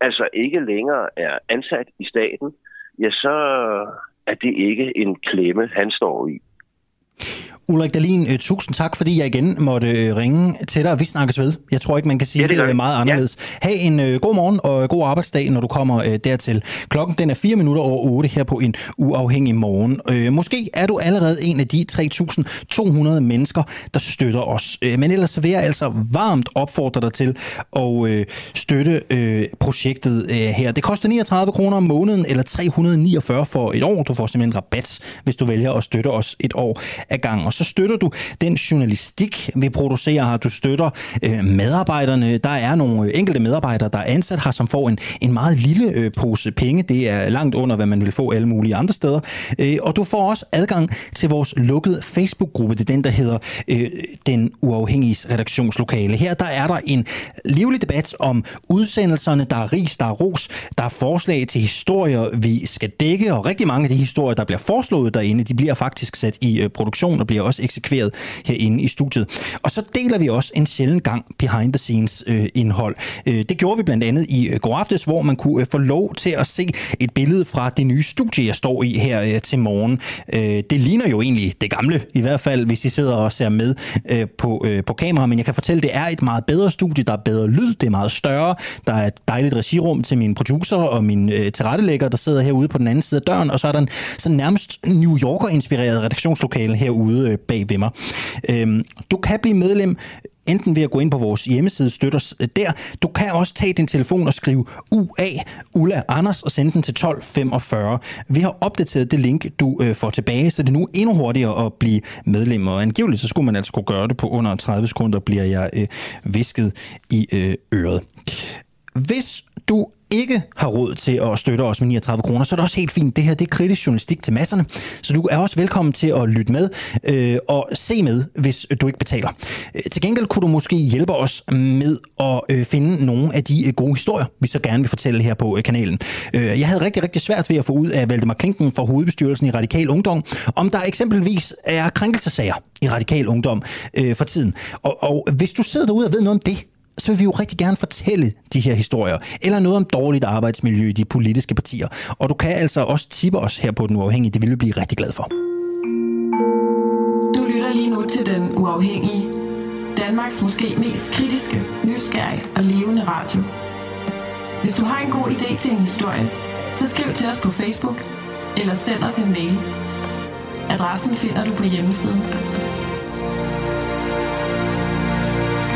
altså ikke længere er ansat i staten, ja, så er det ikke en klemme, han står i. Ulrik Dahlin, øh, tusind tak, fordi jeg igen måtte øh, ringe til dig, vi snakkes ved. Jeg tror ikke, man kan sige ja, det, det meget anderledes. Ja. Ha' en uh, god morgen og god arbejdsdag, når du kommer uh, dertil. Klokken den er 4 minutter over 8 her på en uafhængig morgen. Uh, måske er du allerede en af de 3.200 mennesker, der støtter os. Uh, men ellers vil jeg altså varmt opfordre dig til at uh, støtte uh, projektet uh, her. Det koster 39 kroner om måneden, eller 349 for et år. Du får simpelthen rabat, hvis du vælger at støtte os et år ad gang. Og så støtter du den journalistik, vi producerer her. Du støtter øh, medarbejderne. Der er nogle enkelte medarbejdere, der er ansat her, som får en, en meget lille øh, pose penge. Det er langt under, hvad man vil få alle mulige andre steder. Øh, og du får også adgang til vores lukkede Facebook-gruppe. Det er den, der hedder øh, Den Uafhængige Redaktionslokale. Her der er der en livlig debat om udsendelserne. Der er ris, der er ros, der er forslag til historier, vi skal dække, og rigtig mange af de historier, der bliver foreslået derinde, de bliver faktisk sat i øh, produktion og bliver også eksekveret herinde i studiet. Og så deler vi også en sjældent gang behind the scenes øh, indhold. Øh, det gjorde vi blandt andet i øh, går aftes, hvor man kunne øh, få lov til at se et billede fra det nye studie, jeg står i her øh, til morgen. Øh, det ligner jo egentlig det gamle, i hvert fald hvis I sidder og ser med øh, på, øh, på kamera, men jeg kan fortælle, det er et meget bedre studie, der er bedre lyd, det er meget større, der er et dejligt regirum til min producer og min øh, tilrettelægger, der sidder herude på den anden side af døren, og så er der en sådan nærmest New Yorker-inspireret redaktionslokale herude øh, øh, bag ved mig. Øhm, du kan blive medlem enten ved at gå ind på vores hjemmeside, støtter os øh, der. Du kan også tage din telefon og skrive UA, Ulla Anders, og sende den til 1245. Vi har opdateret det link, du øh, får tilbage, så det er nu endnu hurtigere at blive medlem. Og angiveligt, så skulle man altså kunne gøre det på under 30 sekunder, bliver jeg øh, visket i øh, øret. Hvis du ikke har råd til at støtte os med 39 kroner, så er det også helt fint. Det her det er kritisk journalistik til masserne, så du er også velkommen til at lytte med øh, og se med, hvis du ikke betaler. Øh, til gengæld kunne du måske hjælpe os med at øh, finde nogle af de øh, gode historier, vi så gerne vil fortælle her på øh, kanalen. Øh, jeg havde rigtig, rigtig svært ved at få ud af Valdemar Klinken fra hovedbestyrelsen i Radikal Ungdom, om der eksempelvis er krænkelsesager i Radikal Ungdom øh, for tiden. Og, og hvis du sidder derude og ved noget om det, så vil vi jo rigtig gerne fortælle de her historier, eller noget om dårligt arbejdsmiljø i de politiske partier. Og du kan altså også tippe os her på Den Uafhængige, det vil vi blive rigtig glad for. Du lytter lige nu til Den Uafhængige, Danmarks måske mest kritiske, nysgerrige og levende radio. Hvis du har en god idé til en historie, så skriv til os på Facebook, eller send os en mail. Adressen finder du på hjemmesiden.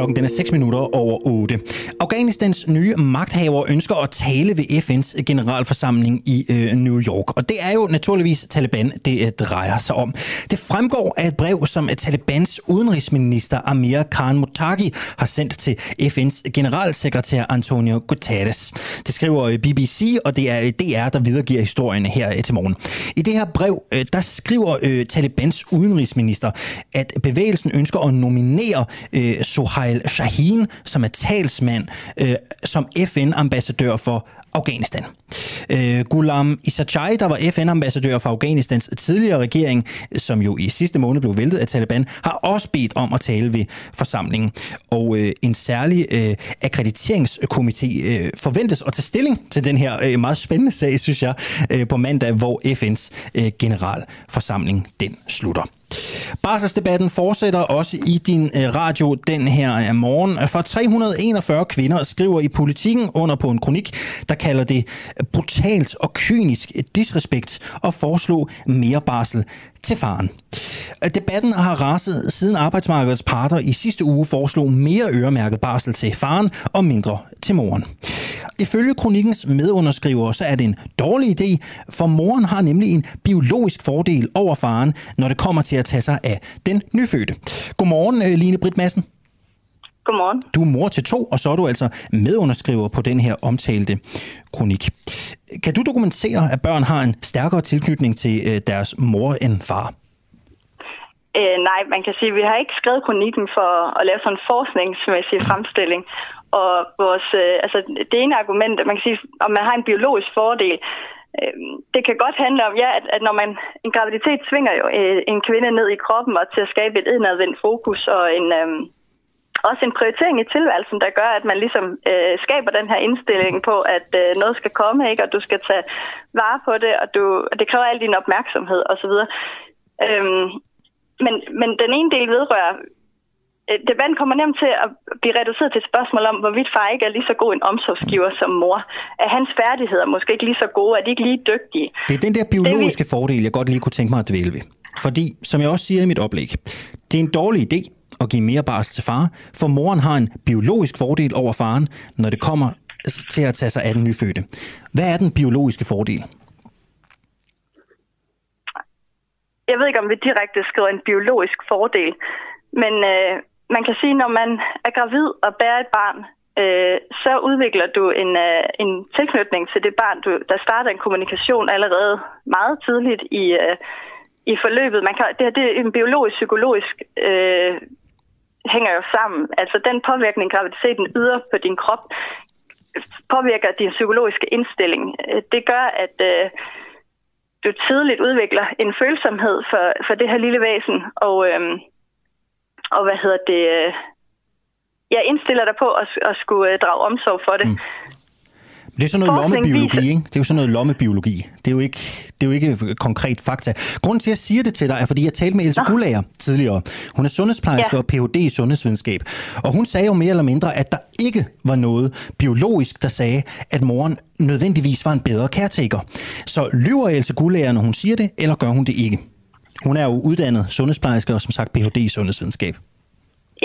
Klokken den er 6 minutter over 8. Afghanistans nye magthaver ønsker at tale ved FN's generalforsamling i øh, New York. Og det er jo naturligvis Taliban, det øh, drejer sig om. Det fremgår af et brev, som Talibans udenrigsminister Amir Khan Muttaqi har sendt til FN's generalsekretær Antonio Guterres. Det skriver øh, BBC, og det er øh, DR, der videregiver historien her øh, til morgen. I det her brev, øh, der skriver øh, Talibans udenrigsminister, at bevægelsen ønsker at nominere øh, Sohail Ismail Shahin, som er talsmand øh, som FN-ambassadør for Afghanistan. Øh, Ghulam Isachai, der var FN-ambassadør for Afghanistans tidligere regering, som jo i sidste måned blev væltet af Taliban, har også bedt om at tale ved forsamlingen. Og øh, en særlig øh, akkrediteringskomité øh, forventes at tage stilling til den her øh, meget spændende sag, synes jeg, øh, på mandag, hvor FN's øh, generalforsamling den slutter. Barselsdebatten fortsætter også i din øh, radio den her øh, morgen. For 341 kvinder skriver i politikken under på en kronik, der kalder det brutalt og kynisk disrespekt og foreslå mere barsel til faren. Debatten har raset siden arbejdsmarkedets parter i sidste uge foreslog mere øremærket barsel til faren og mindre til moren. Ifølge kronikens medunderskriver, så er det en dårlig idé, for moren har nemlig en biologisk fordel over faren, når det kommer til at tage sig af den nyfødte. Godmorgen, øh, Line Britt Madsen. Godmorgen. Du er mor til to, og så er du altså medunderskriver på den her omtalte kronik. Kan du dokumentere, at børn har en stærkere tilknytning til øh, deres mor end far? Øh, nej, man kan sige, at vi har ikke skrevet kronikken for at lave sådan en forskningsmæssig fremstilling. Og vores, øh, altså det ene argument, man kan sige, om man har en biologisk fordel, øh, det kan godt handle om, ja, at, at når man, en graviditet tvinger jo øh, en kvinde ned i kroppen og til at skabe et indadvendt fokus og en, øh, også en prioritering i tilværelsen, der gør, at man ligesom øh, skaber den her indstilling på, at øh, noget skal komme, ikke? og du skal tage vare på det, og, du, og det kræver al din opmærksomhed osv. Øhm, men, men den ene del vedrører øh, debatten kommer nemt til at blive reduceret til et spørgsmål om, hvorvidt far ikke er lige så god en omsorgsgiver som mor. Er hans færdigheder måske ikke lige så gode? Er de ikke lige dygtige? Det er den der biologiske vi... fordel, jeg godt lige kunne tænke mig at dvæle ved. Fordi, som jeg også siger i mit oplæg, det er en dårlig idé at give mere barsel til far, for moren har en biologisk fordel over faren, når det kommer til at tage sig af den nyfødte. Hvad er den biologiske fordel? Jeg ved ikke, om vi direkte skriver en biologisk fordel, men øh, man kan sige, når man er gravid og bærer et barn, øh, så udvikler du en, øh, en tilknytning til det barn. Du, der starter en kommunikation allerede meget tidligt i, øh, i forløbet. Man kan, det, her, det er en biologisk-psykologisk øh, hænger jo sammen. Altså den påvirkning, graviditeten yder på din krop, påvirker din psykologiske indstilling. Øh, det gør, at øh, du tidligt udvikler en følsomhed for, for det her lille væsen, og, øh, og hvad hedder det, øh, jeg indstiller dig på at, at skulle øh, drage omsorg for det. Mm. Det er sådan noget lommebiologi, ikke? Det er jo sådan noget lommebiologi. Det er jo ikke, det er jo ikke konkret fakta. Grunden til, at jeg siger det til dig, er, fordi jeg talte med Else Gullager tidligere. Hun er sundhedsplejerske ja. og Ph.D. i sundhedsvidenskab. Og hun sagde jo mere eller mindre, at der ikke var noget biologisk, der sagde, at moren nødvendigvis var en bedre caretaker. Så lyver Else Gullager, når hun siger det, eller gør hun det ikke? Hun er jo uddannet sundhedsplejerske og som sagt Ph.D. i sundhedsvidenskab.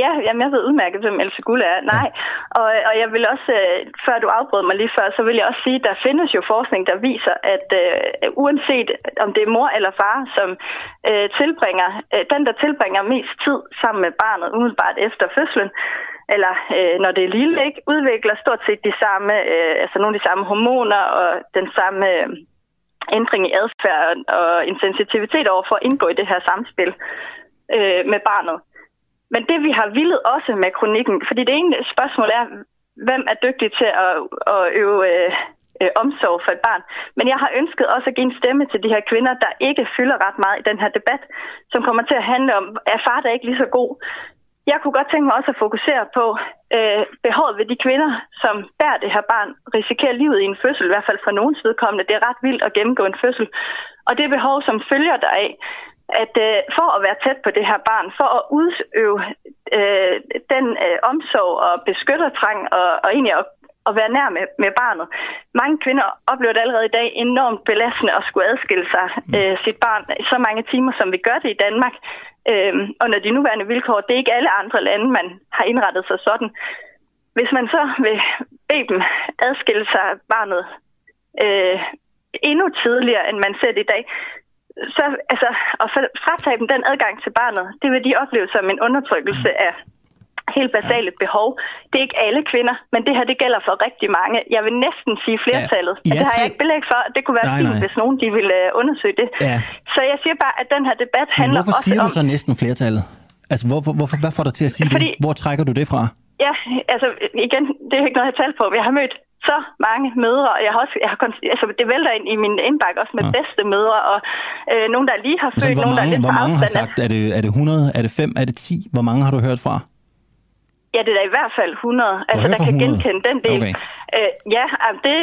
Ja, jamen, jeg ved udmærket, hvem Else Gulle er. Nej, ja. og, og jeg vil også, øh, før du afbrød mig lige før, så vil jeg også sige, at der findes jo forskning, der viser, at uh, uanset om det er mor eller far, som uh, tilbringer, uh, den der tilbringer mest tid sammen med barnet umiddelbart efter fødslen, eller uh, når det er lille, ikke, udvikler stort set de samme, uh, altså nogle af de samme hormoner og den samme uh, ændring i adfærd og en sensitivitet over for at indgå i det her samspil uh, med barnet. Men det vi har villet også med kronikken, fordi det ene spørgsmål er, hvem er dygtig til at, at øve øh, øh, omsorg for et barn. Men jeg har ønsket også at give en stemme til de her kvinder, der ikke fylder ret meget i den her debat, som kommer til at handle om, er far der ikke lige så god? Jeg kunne godt tænke mig også at fokusere på øh, behovet ved de kvinder, som bærer det her barn, risikerer livet i en fødsel, i hvert fald for nogens vedkommende. Det er ret vildt at gennemgå en fødsel. Og det behov, som følger deraf, at øh, for at være tæt på det her barn, for at udøve øh, den øh, omsorg og beskyttertrang og, og egentlig at, at være nær med, med barnet. Mange kvinder oplever det allerede i dag enormt belastende at skulle adskille sig mm. øh, sit barn så mange timer, som vi gør det i Danmark. Øh, når de nuværende vilkår, det er ikke alle andre lande, man har indrettet sig sådan. Hvis man så vil bede dem adskille sig barnet øh, endnu tidligere, end man ser det i dag, så altså, at fratage dem den adgang til barnet, det vil de opleve som en undertrykkelse af helt basale ja. behov. Det er ikke alle kvinder, men det her det gælder for rigtig mange. Jeg vil næsten sige flertallet. Ja. Ja, det har jeg ikke belæg for. Det kunne være nej, fint, nej. hvis nogen de ville uh, undersøge det. Ja. Så jeg siger bare, at den her debat handler også om... hvorfor siger du så næsten flertallet? Altså, hvorfor, hvorfor, hvad får dig til at sige Fordi, det? Hvor trækker du det fra? Ja, altså igen, det er ikke noget, jeg har talt på. Jeg har mødt så mange mødre, og jeg har også, jeg har, altså, det vælter ind i min indbakke også med ja. bedste mødre, og øh, nogen, der lige har født, altså, nogen, der er lidt Hvor mange har sagt, er det, er det 100, er det 5, er det 10? Hvor mange har du hørt fra? Ja, det er da i hvert fald 100, altså der kan 100. genkende den del. Okay. Øh, ja, det,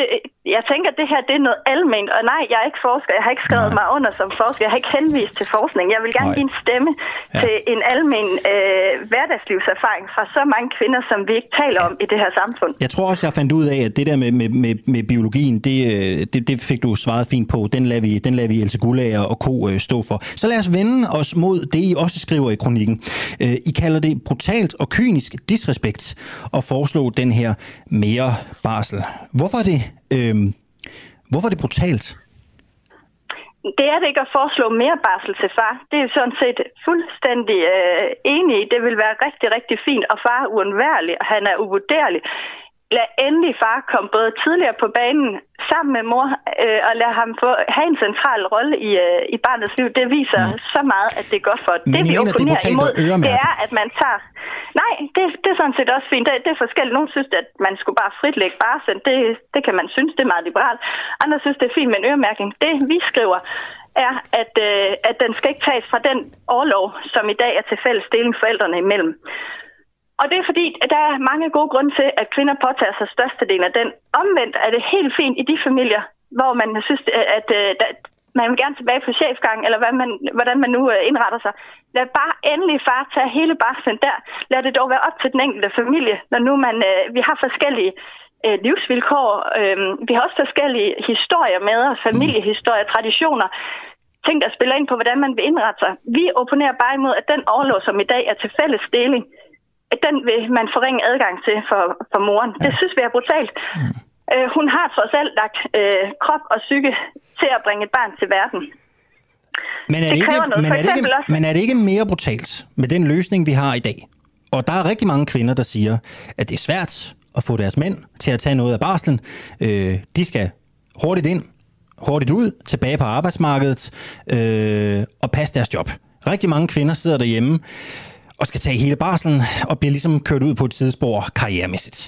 jeg tænker, at det her det er noget alment, og nej, jeg er ikke forsker, jeg har ikke skrevet nej. mig under som forsker, jeg har ikke henvist til forskning. Jeg vil gerne nej. give en stemme ja. til en almen øh, hverdagslivserfaring fra så mange kvinder, som vi ikke taler ja. om i det her samfund. Jeg tror også, jeg fandt ud af, at det der med, med, med, med biologien, det, øh, det, det fik du svaret fint på. Den lader vi, den lader vi Else Gullager og Ko øh, stå for. Så lad os vende os mod det, I også skriver i kronikken. Øh, I kalder det brutalt og kynisk disrespekt og foreslå den her mere barsel. Hvorfor er det, øh, hvorfor er det brutalt? Det er det ikke at foreslå mere barsel til far. Det er sådan set fuldstændig øh, enig i. Det vil være rigtig, rigtig fint, og far er uundværlig, og han er uvurderlig lad endelig far komme både tidligere på banen sammen med mor, øh, og lad ham få, have en central rolle i, øh, i barnets liv. Det viser ja. så meget, at det er godt for. Men det vi opponerer imod, det er, at man tager... Nej, det, det er sådan set også fint. Det, det er forskelligt. Nogle synes, at man skulle bare fritlægge barsel. Det, det kan man synes, det er meget liberalt. Andre synes, det er fint med en øremærkning. Det vi skriver, er, at, øh, at den skal ikke tages fra den årlov, som i dag er til fælles deling forældrene imellem. Og det er fordi, at der er mange gode grunde til, at kvinder påtager sig størstedelen af den. Omvendt er det helt fint i de familier, hvor man synes, øh, at, øh, at man vil gerne tilbage på chefgang, eller hvad man, hvordan man nu øh, indretter sig. Lad bare endelig far tage hele barslen der. Lad det dog være op til den enkelte familie, når nu man, vi har forskellige øh, livsvilkår. Øh, vi har også forskellige historier med os, familiehistorier, traditioner, ting, der spiller ind på, hvordan man vil indrette sig. Vi opponerer bare imod, at den overlov, som i dag er til fælles deling, den vil man forringe adgang til for, for moren. Ja. Det synes vi er brutalt. Mm. Øh, hun har trods alt lagt øh, krop og psyke til at bringe et barn til verden. Men er det, det, ikke, men, er det ikke, også... men er det ikke mere brutalt med den løsning, vi har i dag? Og der er rigtig mange kvinder, der siger, at det er svært at få deres mænd til at tage noget af barslen. Øh, de skal hurtigt ind, hurtigt ud, tilbage på arbejdsmarkedet øh, og passe deres job. Rigtig mange kvinder sidder derhjemme og skal tage hele barslen og bliver ligesom kørt ud på et sidespor karrieremæssigt.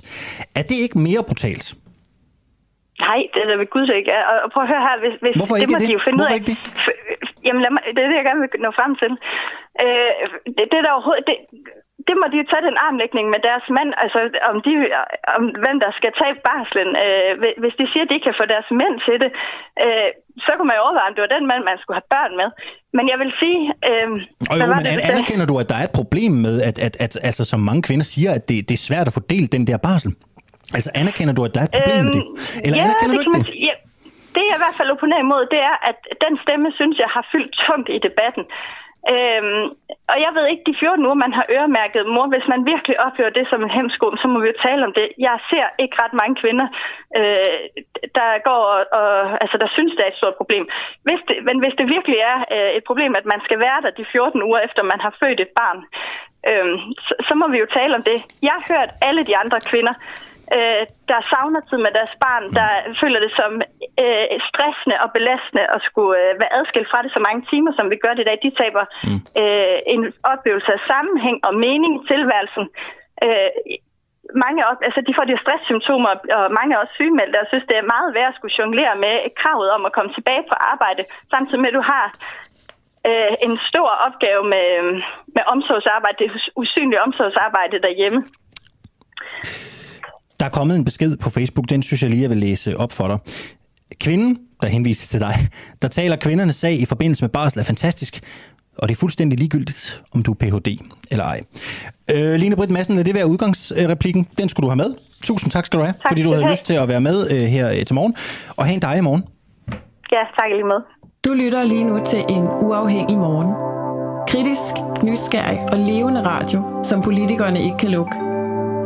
Er det ikke mere brutalt? Nej, det er ved Gud ikke. Og prøv at høre her, hvis, hvis Hvorfor det må det? de jo finde Hvorfor ud af. ikke det? Jamen, lad mig, det er det, jeg gerne vil nå frem til. Øh, det, det er der overhovedet... Det, det må de jo tage den armlægning med deres mand, altså om, de, om hvem der skal tage barslen. Øh, hvis de siger, at de kan få deres mænd til det, øh, så kunne man jo overveje, om det var den mand, man skulle have børn med. Men jeg vil sige... Øh, og jo, men det, anerkender du, at der er et problem med, at, at, at altså, som mange kvinder siger, at det, det er svært at fordele den der barsel? Altså anerkender du, at der er et problem øh, med det? Eller ja, anerkender det du ikke det? Ja, det jeg i hvert fald opponerer imod, det er, at den stemme, synes jeg, har fyldt tungt i debatten. Øhm, og jeg ved ikke, de 14 uger, man har øremærket mor, hvis man virkelig oplever det som en hemsko, så må vi jo tale om det. Jeg ser ikke ret mange kvinder, øh, der går og, og, altså der synes, det er et stort problem. Hvis det, men hvis det virkelig er øh, et problem, at man skal være der de 14 uger, efter man har født et barn, øh, så, så må vi jo tale om det. Jeg har hørt alle de andre kvinder, øh, der savner tid med deres barn, der føler det som øh, stressende og belastende at skulle øh, være adskilt fra det så mange timer, som vi gør det i dag. De taber mm. øh, en oplevelse af sammenhæng og mening i tilværelsen. Øh, mange op, altså de får de stresssymptomer, og mange er også sygemeldte, og synes, det er meget værd at skulle jonglere med kravet om at komme tilbage på arbejde, samtidig med, at du har øh, en stor opgave med, med omsorgsarbejde, det usynlige omsorgsarbejde derhjemme. Der er kommet en besked på Facebook, den synes jeg lige, jeg vil læse op for dig. Kvinden, der henvises til dig, der taler kvindernes sag i forbindelse med barsel, er fantastisk. Og det er fuldstændig ligegyldigt, om du er Ph.D. eller ej. Øh, Line Britt Madsen, lad det være udgangsreplikken. Den skulle du have med. Tusind tak skal du have, tak, fordi du havde lyst til at være med øh, her øh, til morgen. Og have en dejlig morgen. Ja, tak lige med. Du lytter lige nu til en uafhængig morgen. Kritisk, nysgerrig og levende radio, som politikerne ikke kan lukke.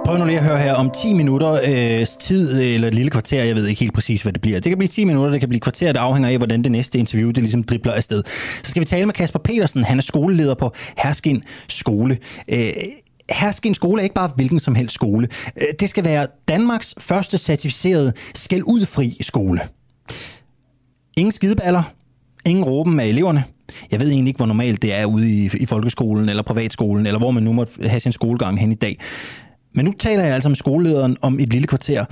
Prøv nu lige at høre her om 10 minutter øh, tid, eller et lille kvarter, jeg ved ikke helt præcis, hvad det bliver. Det kan blive 10 minutter, det kan blive kvarter, det afhænger af, hvordan det næste interview, det ligesom dribler afsted. Så skal vi tale med Kasper Petersen, han er skoleleder på Herskin Skole. Øh, Herskin Skole er ikke bare hvilken som helst skole. Øh, det skal være Danmarks første certificerede skældudfri skole. Ingen skideballer, ingen råben af eleverne. Jeg ved egentlig ikke, hvor normalt det er ude i, i folkeskolen eller privatskolen, eller hvor man nu måtte have sin skolegang hen i dag. Men nu taler jeg altså med skolelederen om et lille kvarter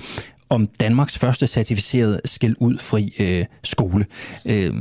om Danmarks første certificerede skældudfri øh, skole. Øh,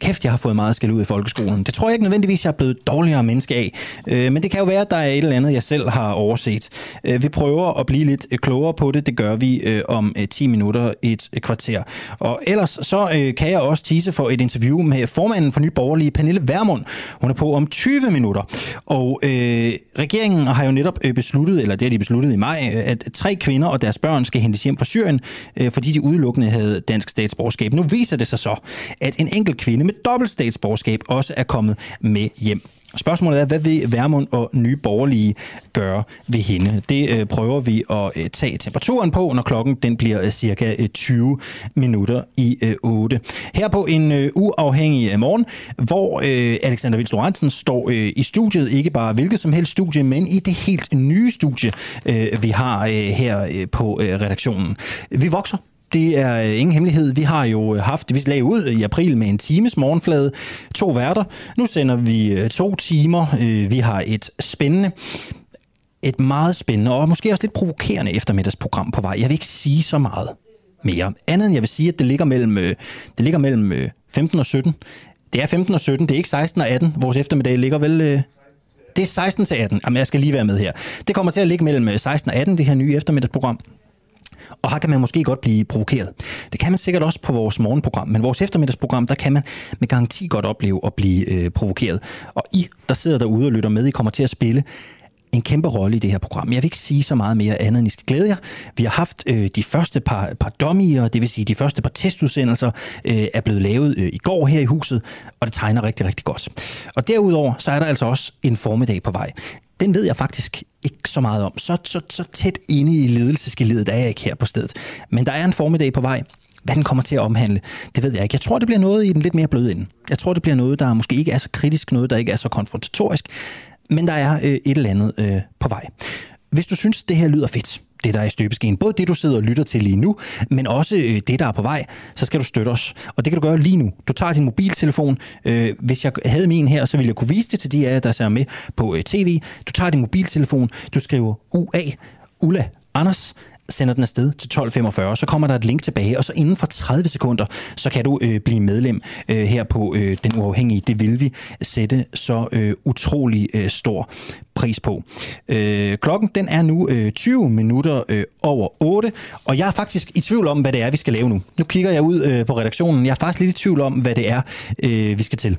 kæft, jeg har fået meget skæld ud i folkeskolen. Det tror jeg ikke nødvendigvis, jeg er blevet dårligere menneske af. Øh, men det kan jo være, at der er et eller andet, jeg selv har overset. Øh, vi prøver at blive lidt øh, klogere på det. Det gør vi øh, om øh, 10 minutter, et øh, kvarter. Og ellers så øh, kan jeg også tease for et interview med formanden for Nye Borgerlige, Pernille Vermund. Hun er på om 20 minutter. Og øh, regeringen har jo netop besluttet, eller det har de besluttet i maj, at tre kvinder og deres børn skal hentes hjem fra Syrien, øh, fordi de udelukkende havde dansk statsborgerskab. Nu viser det sig så, at en enkelt kvinde med dobbelt statsborgerskab også er kommet med hjem. Spørgsmålet er, hvad vil Værmund og Nye Borgerlige gøre ved hende? Det øh, prøver vi at øh, tage temperaturen på, når klokken den bliver øh, cirka øh, 20 minutter i øh, 8. Her på en øh, uafhængig øh, morgen, hvor øh, Alexander Vils Lorentzen står øh, i studiet, ikke bare hvilket som helst studie, men i det helt nye studie, øh, vi har øh, her øh, på øh, redaktionen. Vi vokser det er øh, ingen hemmelighed. Vi har jo øh, haft, vi lagde ud i april med en times morgenflade, to værter. Nu sender vi øh, to timer. Vi har et spændende, et meget spændende og måske også lidt provokerende eftermiddagsprogram på vej. Jeg vil ikke sige så meget mere. Andet end jeg vil sige, at det ligger mellem, det ligger mellem 15 og 17. Det er 15 og 17, det er ikke 16 og 18. Vores eftermiddag ligger vel... Det er 16 til 18. Jamen, jeg skal lige være med her. Det kommer til at ligge mellem 16 og 18, det her nye eftermiddagsprogram. Og her kan man måske godt blive provokeret. Det kan man sikkert også på vores morgenprogram, men vores eftermiddagsprogram, der kan man med garanti godt opleve at blive øh, provokeret. Og I, der sidder derude og lytter med, I kommer til at spille en kæmpe rolle i det her program. Jeg vil ikke sige så meget mere andet, end I skal glæde jer. Vi har haft øh, de første par, par dummier, det vil sige de første par testudsendelser, øh, er blevet lavet øh, i går her i huset, og det tegner rigtig, rigtig godt. Og derudover, så er der altså også en formiddag på vej. Den ved jeg faktisk ikke så meget om. Så, så, så tæt inde i ledelsesgeledet er jeg ikke her på stedet. Men der er en formiddag på vej. Hvad den kommer til at omhandle, det ved jeg ikke. Jeg tror, det bliver noget i den lidt mere bløde ende. Jeg tror, det bliver noget, der måske ikke er så kritisk, noget, der ikke er så konfrontatorisk, men der er øh, et eller andet øh, på vej. Hvis du synes, det her lyder fedt, det, der er i støbeskeen. Både det, du sidder og lytter til lige nu, men også øh, det, der er på vej, så skal du støtte os. Og det kan du gøre lige nu. Du tager din mobiltelefon. Øh, hvis jeg havde min her, så ville jeg kunne vise det til de af jer, der ser med på øh, tv. Du tager din mobiltelefon, du skriver UA, Ulla Anders, sender den afsted til 12.45, så kommer der et link tilbage, og så inden for 30 sekunder, så kan du øh, blive medlem øh, her på øh, Den Uafhængige. Det vil vi sætte så øh, utrolig øh, stor pris på. Øh, klokken den er nu øh, 20 minutter øh, over 8, og jeg er faktisk i tvivl om, hvad det er, vi skal lave nu. Nu kigger jeg ud øh, på redaktionen. Jeg er faktisk lidt i tvivl om, hvad det er, øh, vi skal til.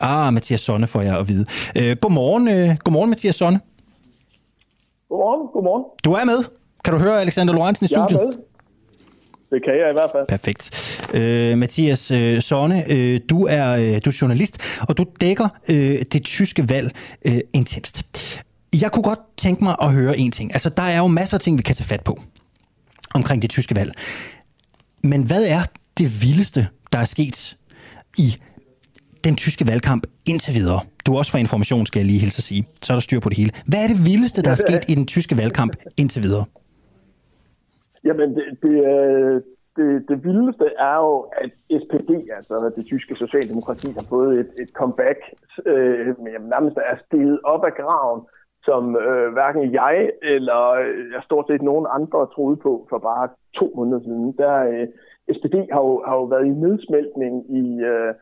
Ah, Mathias Sonne får jeg at vide. Øh, godmorgen, øh, godmorgen, Mathias Sonne. Godmorgen, godmorgen. Du er med. Kan du høre Alexander Lorentzen i studiet? Jeg er med. Det kan jeg i hvert fald. Perfekt. Øh, Mathias øh, Sonne, øh, du, er, øh, du er journalist, og du dækker øh, det tyske valg øh, intenst. Jeg kunne godt tænke mig at høre en ting. Altså, der er jo masser af ting, vi kan tage fat på omkring det tyske valg. Men hvad er det vildeste, der er sket i den tyske valgkamp indtil videre? Du er også fra Information, skal jeg lige hilse at sige. Så er der styr på det hele. Hvad er det vildeste, der er sket i den tyske valgkamp indtil videre? Jamen, det, det, det, det vildeste er jo, at SPD, altså det tyske socialdemokrati, har fået et, et comeback, øh, men nærmest er steget op af graven, som øh, hverken jeg eller øh, jeg stort set nogen andre troede på for bare to måneder siden. Der, øh, SPD har jo, har jo været i nedsmeltning i... Øh,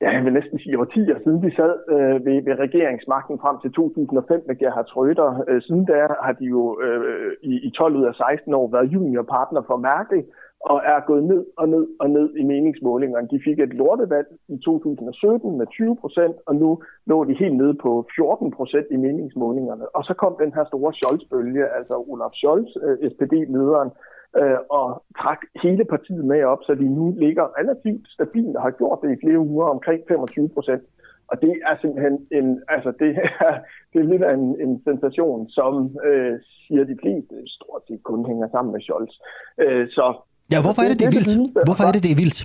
ja, jeg vil næsten sige årtier siden vi sad øh, ved, ved regeringsmagten frem til 2005 med Gerhard Schröder. Øh, siden da har de jo øh, i, i 12 ud af 16 år været juniorpartner for Merkel og er gået ned og ned og ned i meningsmålingerne. De fik et lortevalg i 2017 med 20 procent, og nu lå de helt nede på 14 procent i meningsmålingerne. Og så kom den her store Scholz-bølge, altså Olaf Scholz, øh, SPD-lederen, øh, og trak hele partiet med op, så de nu ligger relativt stabilt og har gjort det i flere uger omkring 25 procent. Og det er simpelthen en, altså det er, (laughs) det er lidt af en, en sensation, som øh, siger de fleste stort set kun hænger sammen med Scholz. Øh, så, ja, hvorfor er det, det er vildt? Hvorfor er det, det er vildt?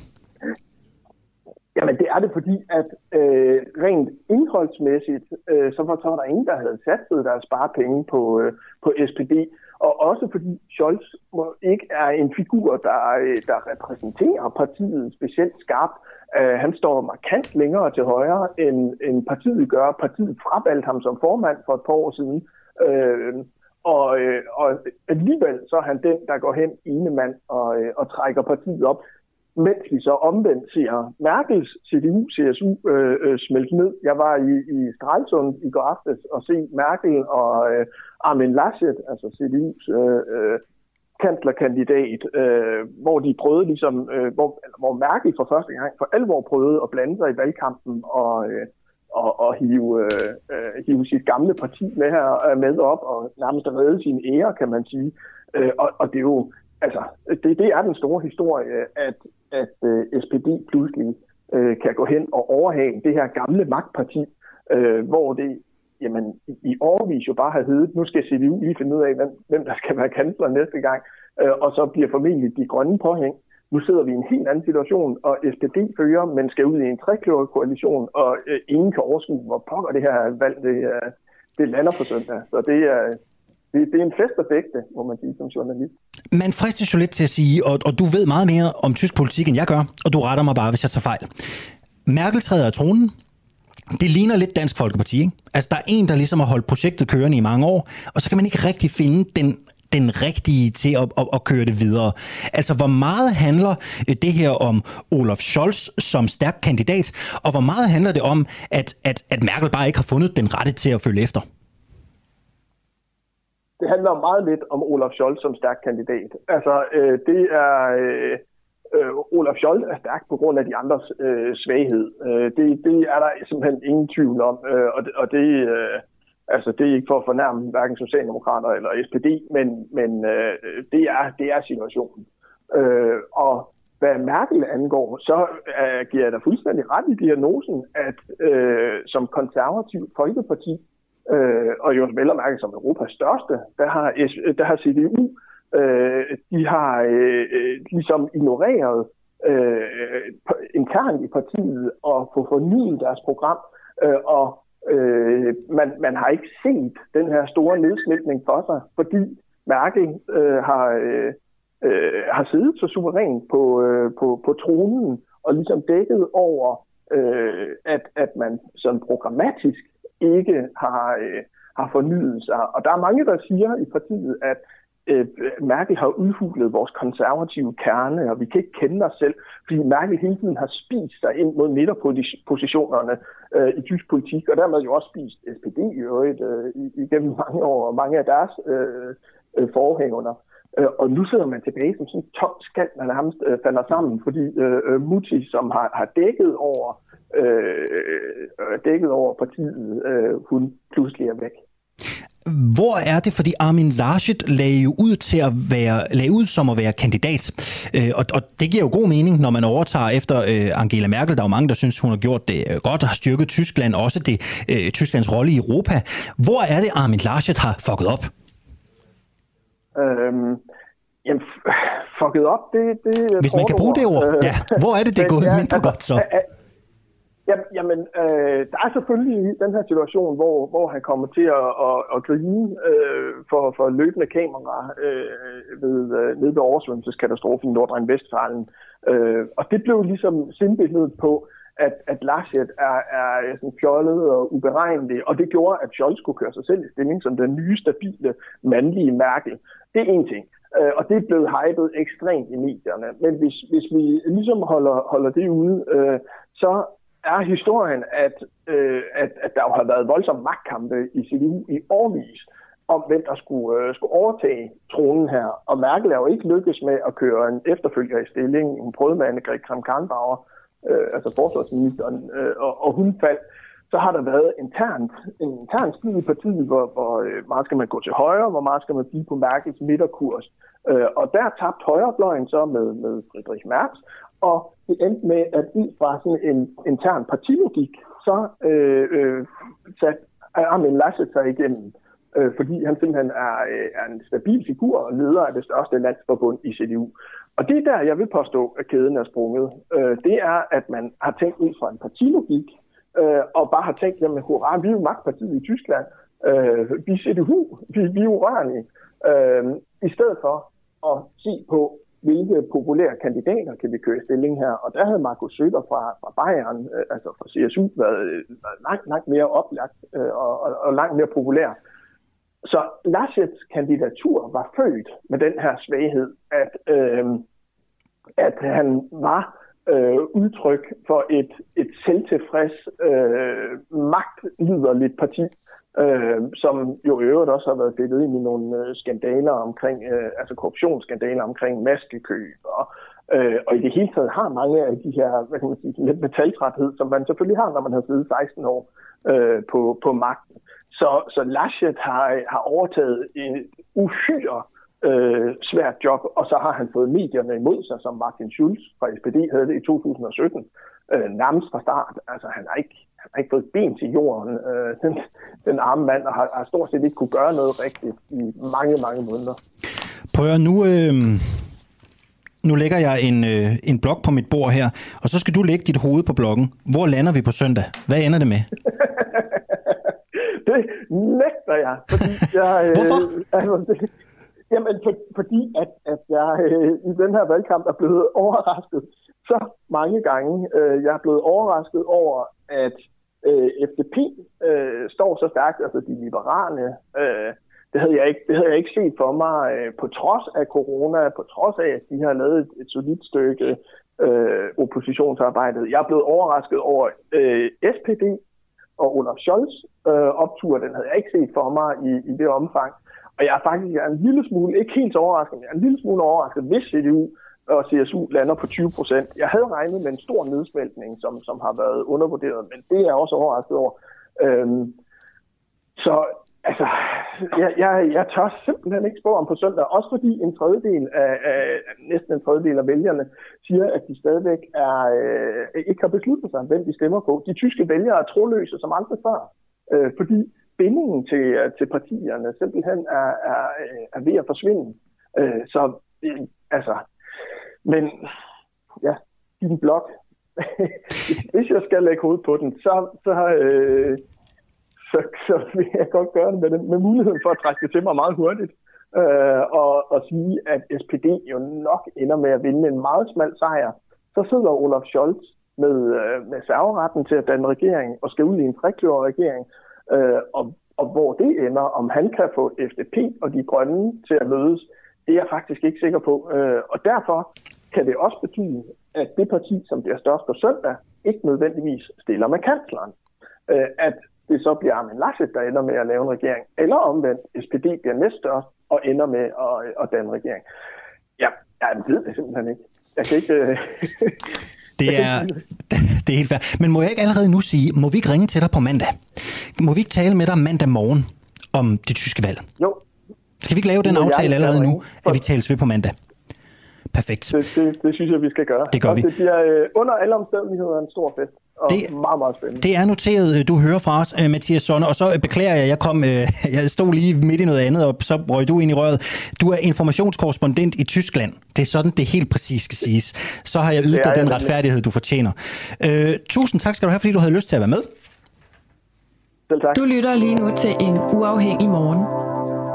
Jamen det er det, fordi at øh, rent indholdsmæssigt, øh, så, var, så var der ingen, der havde sat deres sparepenge på, øh, på SPD. Og også fordi Scholz ikke er en figur, der, øh, der repræsenterer partiet specielt skarpt. Uh, han står markant længere til højre, end, end partiet gør. Partiet fravalgte ham som formand for et par år siden. Uh, og, og alligevel så er han den, der går hen ene mand og, og trækker partiet op mens vi så omvendt ser Merkels CDU-CSU øh, øh, smelte ned. Jeg var i, i Stralsund i går aftes og se Merkel og øh, Armin Laschet, altså CDU's øh, øh, kanslerkandidat, øh, hvor de prøvede ligesom, øh, hvor, hvor Merkel for første gang for alvor prøvede at blande sig i valgkampen og, øh, og, og hive, øh, øh hive sit gamle parti med her øh, med op og nærmest redde sin ære, kan man sige. Øh, og, og det er jo altså, det, det er den store historie, at, at øh, SPD pludselig øh, kan gå hen og overhale det her gamle magtparti, øh, hvor det jamen, i overvis jo bare har heddet, nu skal CDU lige finde ud af, hvem, hvem der skal være kansler næste gang, øh, og så bliver formentlig de grønne påhæng. Nu sidder vi i en helt anden situation, og SPD fører, men skal ud i en koalition, og øh, ingen kan overskue, hvor pokker det her valg det, øh, det lander på søndag. Så det er, det, det er en fest at dække må man sige som journalist. Man fristes jo lidt til at sige, og, og du ved meget mere om tysk politik, end jeg gør, og du retter mig bare, hvis jeg tager fejl. Merkel træder af tronen. Det ligner lidt Dansk Folkeparti, ikke? Altså, der er en, der ligesom har holdt projektet kørende i mange år, og så kan man ikke rigtig finde den den rigtige til at, at, at køre det videre. Altså, hvor meget handler øh, det her om Olaf Scholz som stærk kandidat, og hvor meget handler det om, at, at, at Merkel bare ikke har fundet den rette til at følge efter? Det handler meget lidt om Olaf Scholz som stærk kandidat. Altså, øh, det er... Øh, øh, Olaf Scholz er stærk på grund af de andres øh, svaghed. Øh, det, det er der simpelthen ingen tvivl om, øh, og det, og det øh, Altså, det er ikke for at fornærme hverken Socialdemokrater eller SPD, men, men øh, det, er, det er situationen. Øh, og hvad Merkel angår, så øh, giver jeg da fuldstændig ret i diagnosen, at øh, som konservativ folkeparti, øh, og jo vel og mærke som Europas største, der har, øh, der har CDU, øh, de har øh, øh ligesom ignoreret øh, internt i partiet og få fornyet deres program, øh, og Øh, man, man har ikke set den her store nedsmeltning for sig, fordi Merkel øh, har, øh, øh, har siddet så suverænt på, øh, på, på tronen og ligesom dækket over, øh, at, at man sådan programmatisk ikke har, øh, har fornyet sig. Og der er mange, der siger i partiet, at øh, Merkel har udhulet vores konservative kerne, og vi kan ikke kende os selv, fordi Merkel hele tiden har spist sig ind mod midterpositionerne øh, i tysk politik, og dermed jo også spist SPD i øvrigt øh, igennem mange år, og mange af deres øh, øh forhængere. Øh, og nu sidder man tilbage som sådan en tom skal, man nærmest øh, falder sammen, fordi øh, øh Mutti, som har, har dækket over øh, dækket over partiet, øh, hun pludselig er væk. Hvor er det, fordi Armin Laschet lagde jo ud til at være, lagde ud som at være kandidat, øh, og, og det giver jo god mening, når man overtager efter øh, Angela Merkel. Der er jo mange, der synes, hun har gjort det øh, godt og har styrket Tyskland, også det øh, Tysklands rolle i Europa. Hvor er det, Armin Laschet har fucket op? Øhm, jamen, fucket op, det, det Hvis man kan bruge det ord, ja. Hvor er det, det er gået mindre godt så? Jamen, jamen øh, der er selvfølgelig den her situation, hvor, hvor han kommer til at, at, at grine øh, for, for løbende kamera øh, ved, øh, nede ved oversvømmelseskatastrofen i Nordrhein-Westfalen. Øh, og det blev ligesom sindbilledet på, at, at Laschet er, er sådan fjollet og uberegnelig, og det gjorde, at Scholz kunne køre sig selv i stilling som den nye, stabile, mandlige Merkel. Det er en ting. Øh, og det er blevet hypet ekstremt i medierne. Men hvis, hvis vi ligesom holder, holder det ude, øh, så er historien, at, øh, at, at der jo har været voldsomme magtkampe i CDU i årvis om, hvem der skulle, øh, skulle overtage tronen her. Og Merkel er jo ikke lykkes med at køre en efterfølger i stilling. Hun prøvede med Annegret Kramp-Karrenbauer, øh, altså forsvarsministeren, øh, og, og hun faldt. Så har der været internt, en intern strid i partiet, hvor, hvor øh, meget skal man gå til højre, hvor meget skal man blive på Merkels midterkurs. Øh, og der tabte højrefløjen så med, med Friedrich Merz, og det endte med, at ud fra sådan en intern partilogik, så øh, øh, satte Armin Laschet sig igennem, øh, fordi han simpelthen er, øh, er en stabil figur og leder af det største landsforbund i CDU. Og det er der, jeg vil påstå, at kæden er sprunget. Øh, det er, at man har tænkt ud fra en partilogik, øh, og bare har tænkt, jamen hurra, vi er jo magtpartiet i Tyskland, øh, vi er CDU, vi, vi er urørlige, øh, i stedet for at se på, hvilke populære kandidater kan vi køre i stilling her. Og der havde Markus Søder fra, fra Bayern, øh, altså fra CSU, været, øh, været langt, langt mere oplagt øh, og, og, og langt mere populær. Så Laschets kandidatur var født med den her svaghed, at, øh, at han var øh, udtryk for et, et selvtilfreds, øh, magtliderligt parti, øh, som jo i øvrigt også har været billedet ind i nogle øh, skandaler omkring, øh, altså korruptionsskandaler omkring maskekøb, og, øh, og i det hele taget har mange af de her, hvad kan man sige, lidt metaltræthed, som man selvfølgelig har, når man har siddet 16 år øh, på, på magten. Så, så Laschet har, har overtaget en uhyre øh, svært job, og så har han fået medierne imod sig, som Martin Schulz fra SPD havde det i 2017, øh, nærmest fra start. Altså, han har ikke, han har ikke fået ben til jorden, øh, den, den arme mand, og har, har stort set ikke kunne gøre noget rigtigt i mange, mange måneder. Prøv at nu... Øh... Nu lægger jeg en, øh, en blok på mit bord her, og så skal du lægge dit hoved på blokken. Hvor lander vi på søndag? Hvad ender det med? (laughs) det nægter jeg. Fordi jeg Hvorfor? Øh, altså, det, Jamen, for, fordi at, at jeg øh, i den her valgkamp er blevet overrasket så mange gange. Øh, jeg er blevet overrasket over, at øh, FDP øh, står så stærkt, altså de liberale. Øh, det, havde jeg ikke, det havde jeg ikke set for mig øh, på trods af corona, på trods af, at de har lavet et, et solidt stykke øh, oppositionsarbejdet. Jeg er blevet overrasket over øh, SPD og Olaf Scholz øh, optur. Den havde jeg ikke set for mig i, i det omfang. Og jeg er faktisk jeg er en lille smule, ikke helt så overrasket, men jeg er en lille smule overrasket, hvis CDU og CSU lander på 20 procent. Jeg havde regnet med en stor nedsmeltning, som, som har været undervurderet, men det er jeg også overrasket over. Øhm, så altså, jeg, jeg, jeg tør simpelthen ikke spå om på søndag, også fordi en tredjedel af, af næsten en tredjedel af vælgerne siger, at de stadigvæk er, øh, ikke har besluttet sig, hvem de stemmer på. De tyske vælgere er troløse som andre før, øh, fordi bindingen til, øh, til partierne simpelthen er, er, øh, er ved at forsvinde. Øh, så øh, altså, men ja, din blog, (laughs) hvis jeg skal lægge hovedet på den, så, så, øh, så, så vil jeg godt gøre det med, med muligheden for at trække det til mig meget hurtigt. Øh, og, og sige, at SPD jo nok ender med at vinde en meget smal sejr. Så sidder Olaf Scholz med, øh, med serveretten til at danne regering og skal ud i en regering. Øh, og, og hvor det ender, om han kan få FDP og de grønne til at mødes, det er jeg faktisk ikke sikker på. Øh, og derfor kan det også betyde, at det parti, som bliver størst på søndag, ikke nødvendigvis stiller med kansleren. Øh, at det så bliver Armin Laschet, der ender med at lave en regering, eller omvendt, SPD bliver næststørst og ender med at, at danne regering. Ja, jeg ved det simpelthen ikke. Jeg kan ikke... Øh, (laughs) det er, (laughs) det er helt fair. Men må jeg ikke allerede nu sige, må vi ikke ringe til dig på mandag? Må vi ikke tale med dig mandag morgen om det tyske valg? Jo. Skal vi ikke lave den aftale allerede nu, at vi tales ved på mandag? Perfekt. Det, det, det synes jeg, vi skal gøre. Det gør og vi. Det bliver øh, under alle omstændigheder en stor fest. Og det, meget, meget spændende. Det er noteret, du hører fra os, Mathias Sonne, og så beklager jeg, jeg kom, (laughs) jeg stod lige midt i noget andet, og så røg du ind i røret. Du er informationskorrespondent i Tyskland. Det er sådan, det helt præcis skal siges. Så har jeg ydet dig den retfærdighed, du fortjener. Uh, tusind tak skal du have, fordi du havde lyst til at være med. Selv tak. Du lytter lige nu til en uafhængig morgen.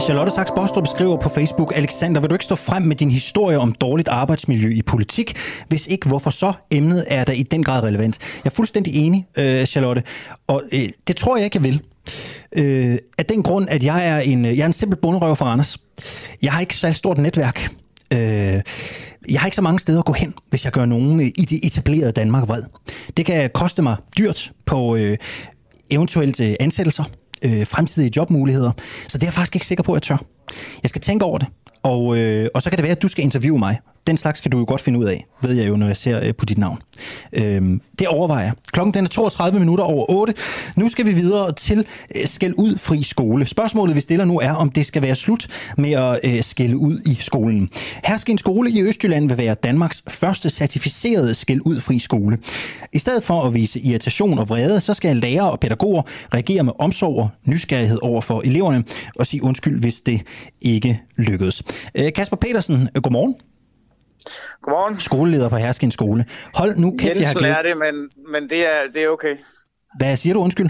Charlotte Sachs Bostrup skriver på Facebook, Alexander, vil du ikke stå frem med din historie om dårligt arbejdsmiljø i politik? Hvis ikke, hvorfor så? Emnet er da i den grad relevant. Jeg er fuldstændig enig, øh, Charlotte, og øh, det tror jeg ikke, jeg vil. Øh, af den grund, at jeg er en, øh, jeg er en simpel bunderøver fra Anders. Jeg har ikke så stort netværk. Øh, jeg har ikke så mange steder at gå hen, hvis jeg gør nogen i det etablerede Danmark vred. Det kan koste mig dyrt på øh, eventuelt øh, ansættelser, øh, fremtidige jobmuligheder. Så det er jeg faktisk ikke sikker på, at jeg tør. Jeg skal tænke over det, og, øh, og så kan det være, at du skal interviewe mig. Den slags kan du jo godt finde ud af, ved jeg jo, når jeg ser øh, på dit navn. Øhm, det overvejer jeg. Klokken den er 32 minutter over 8. Nu skal vi videre til øh, skæld ud fri skole. Spørgsmålet, vi stiller nu, er, om det skal være slut med at øh, skælde ud i skolen. Hersken skole i Østjylland vil være Danmarks første certificerede skæld ud fri skole. I stedet for at vise irritation og vrede, så skal lærere og pædagoger reagere med omsorg og nysgerrighed over for eleverne og sige undskyld, hvis det ikke lykkedes. Øh, Kasper Petersen, øh, godmorgen. Godmorgen. Skoleleder på Herskin Skole. Hold nu kæft, Jensen jeg har glædet... er det, men, men det, er, det er okay. Hvad siger du, undskyld?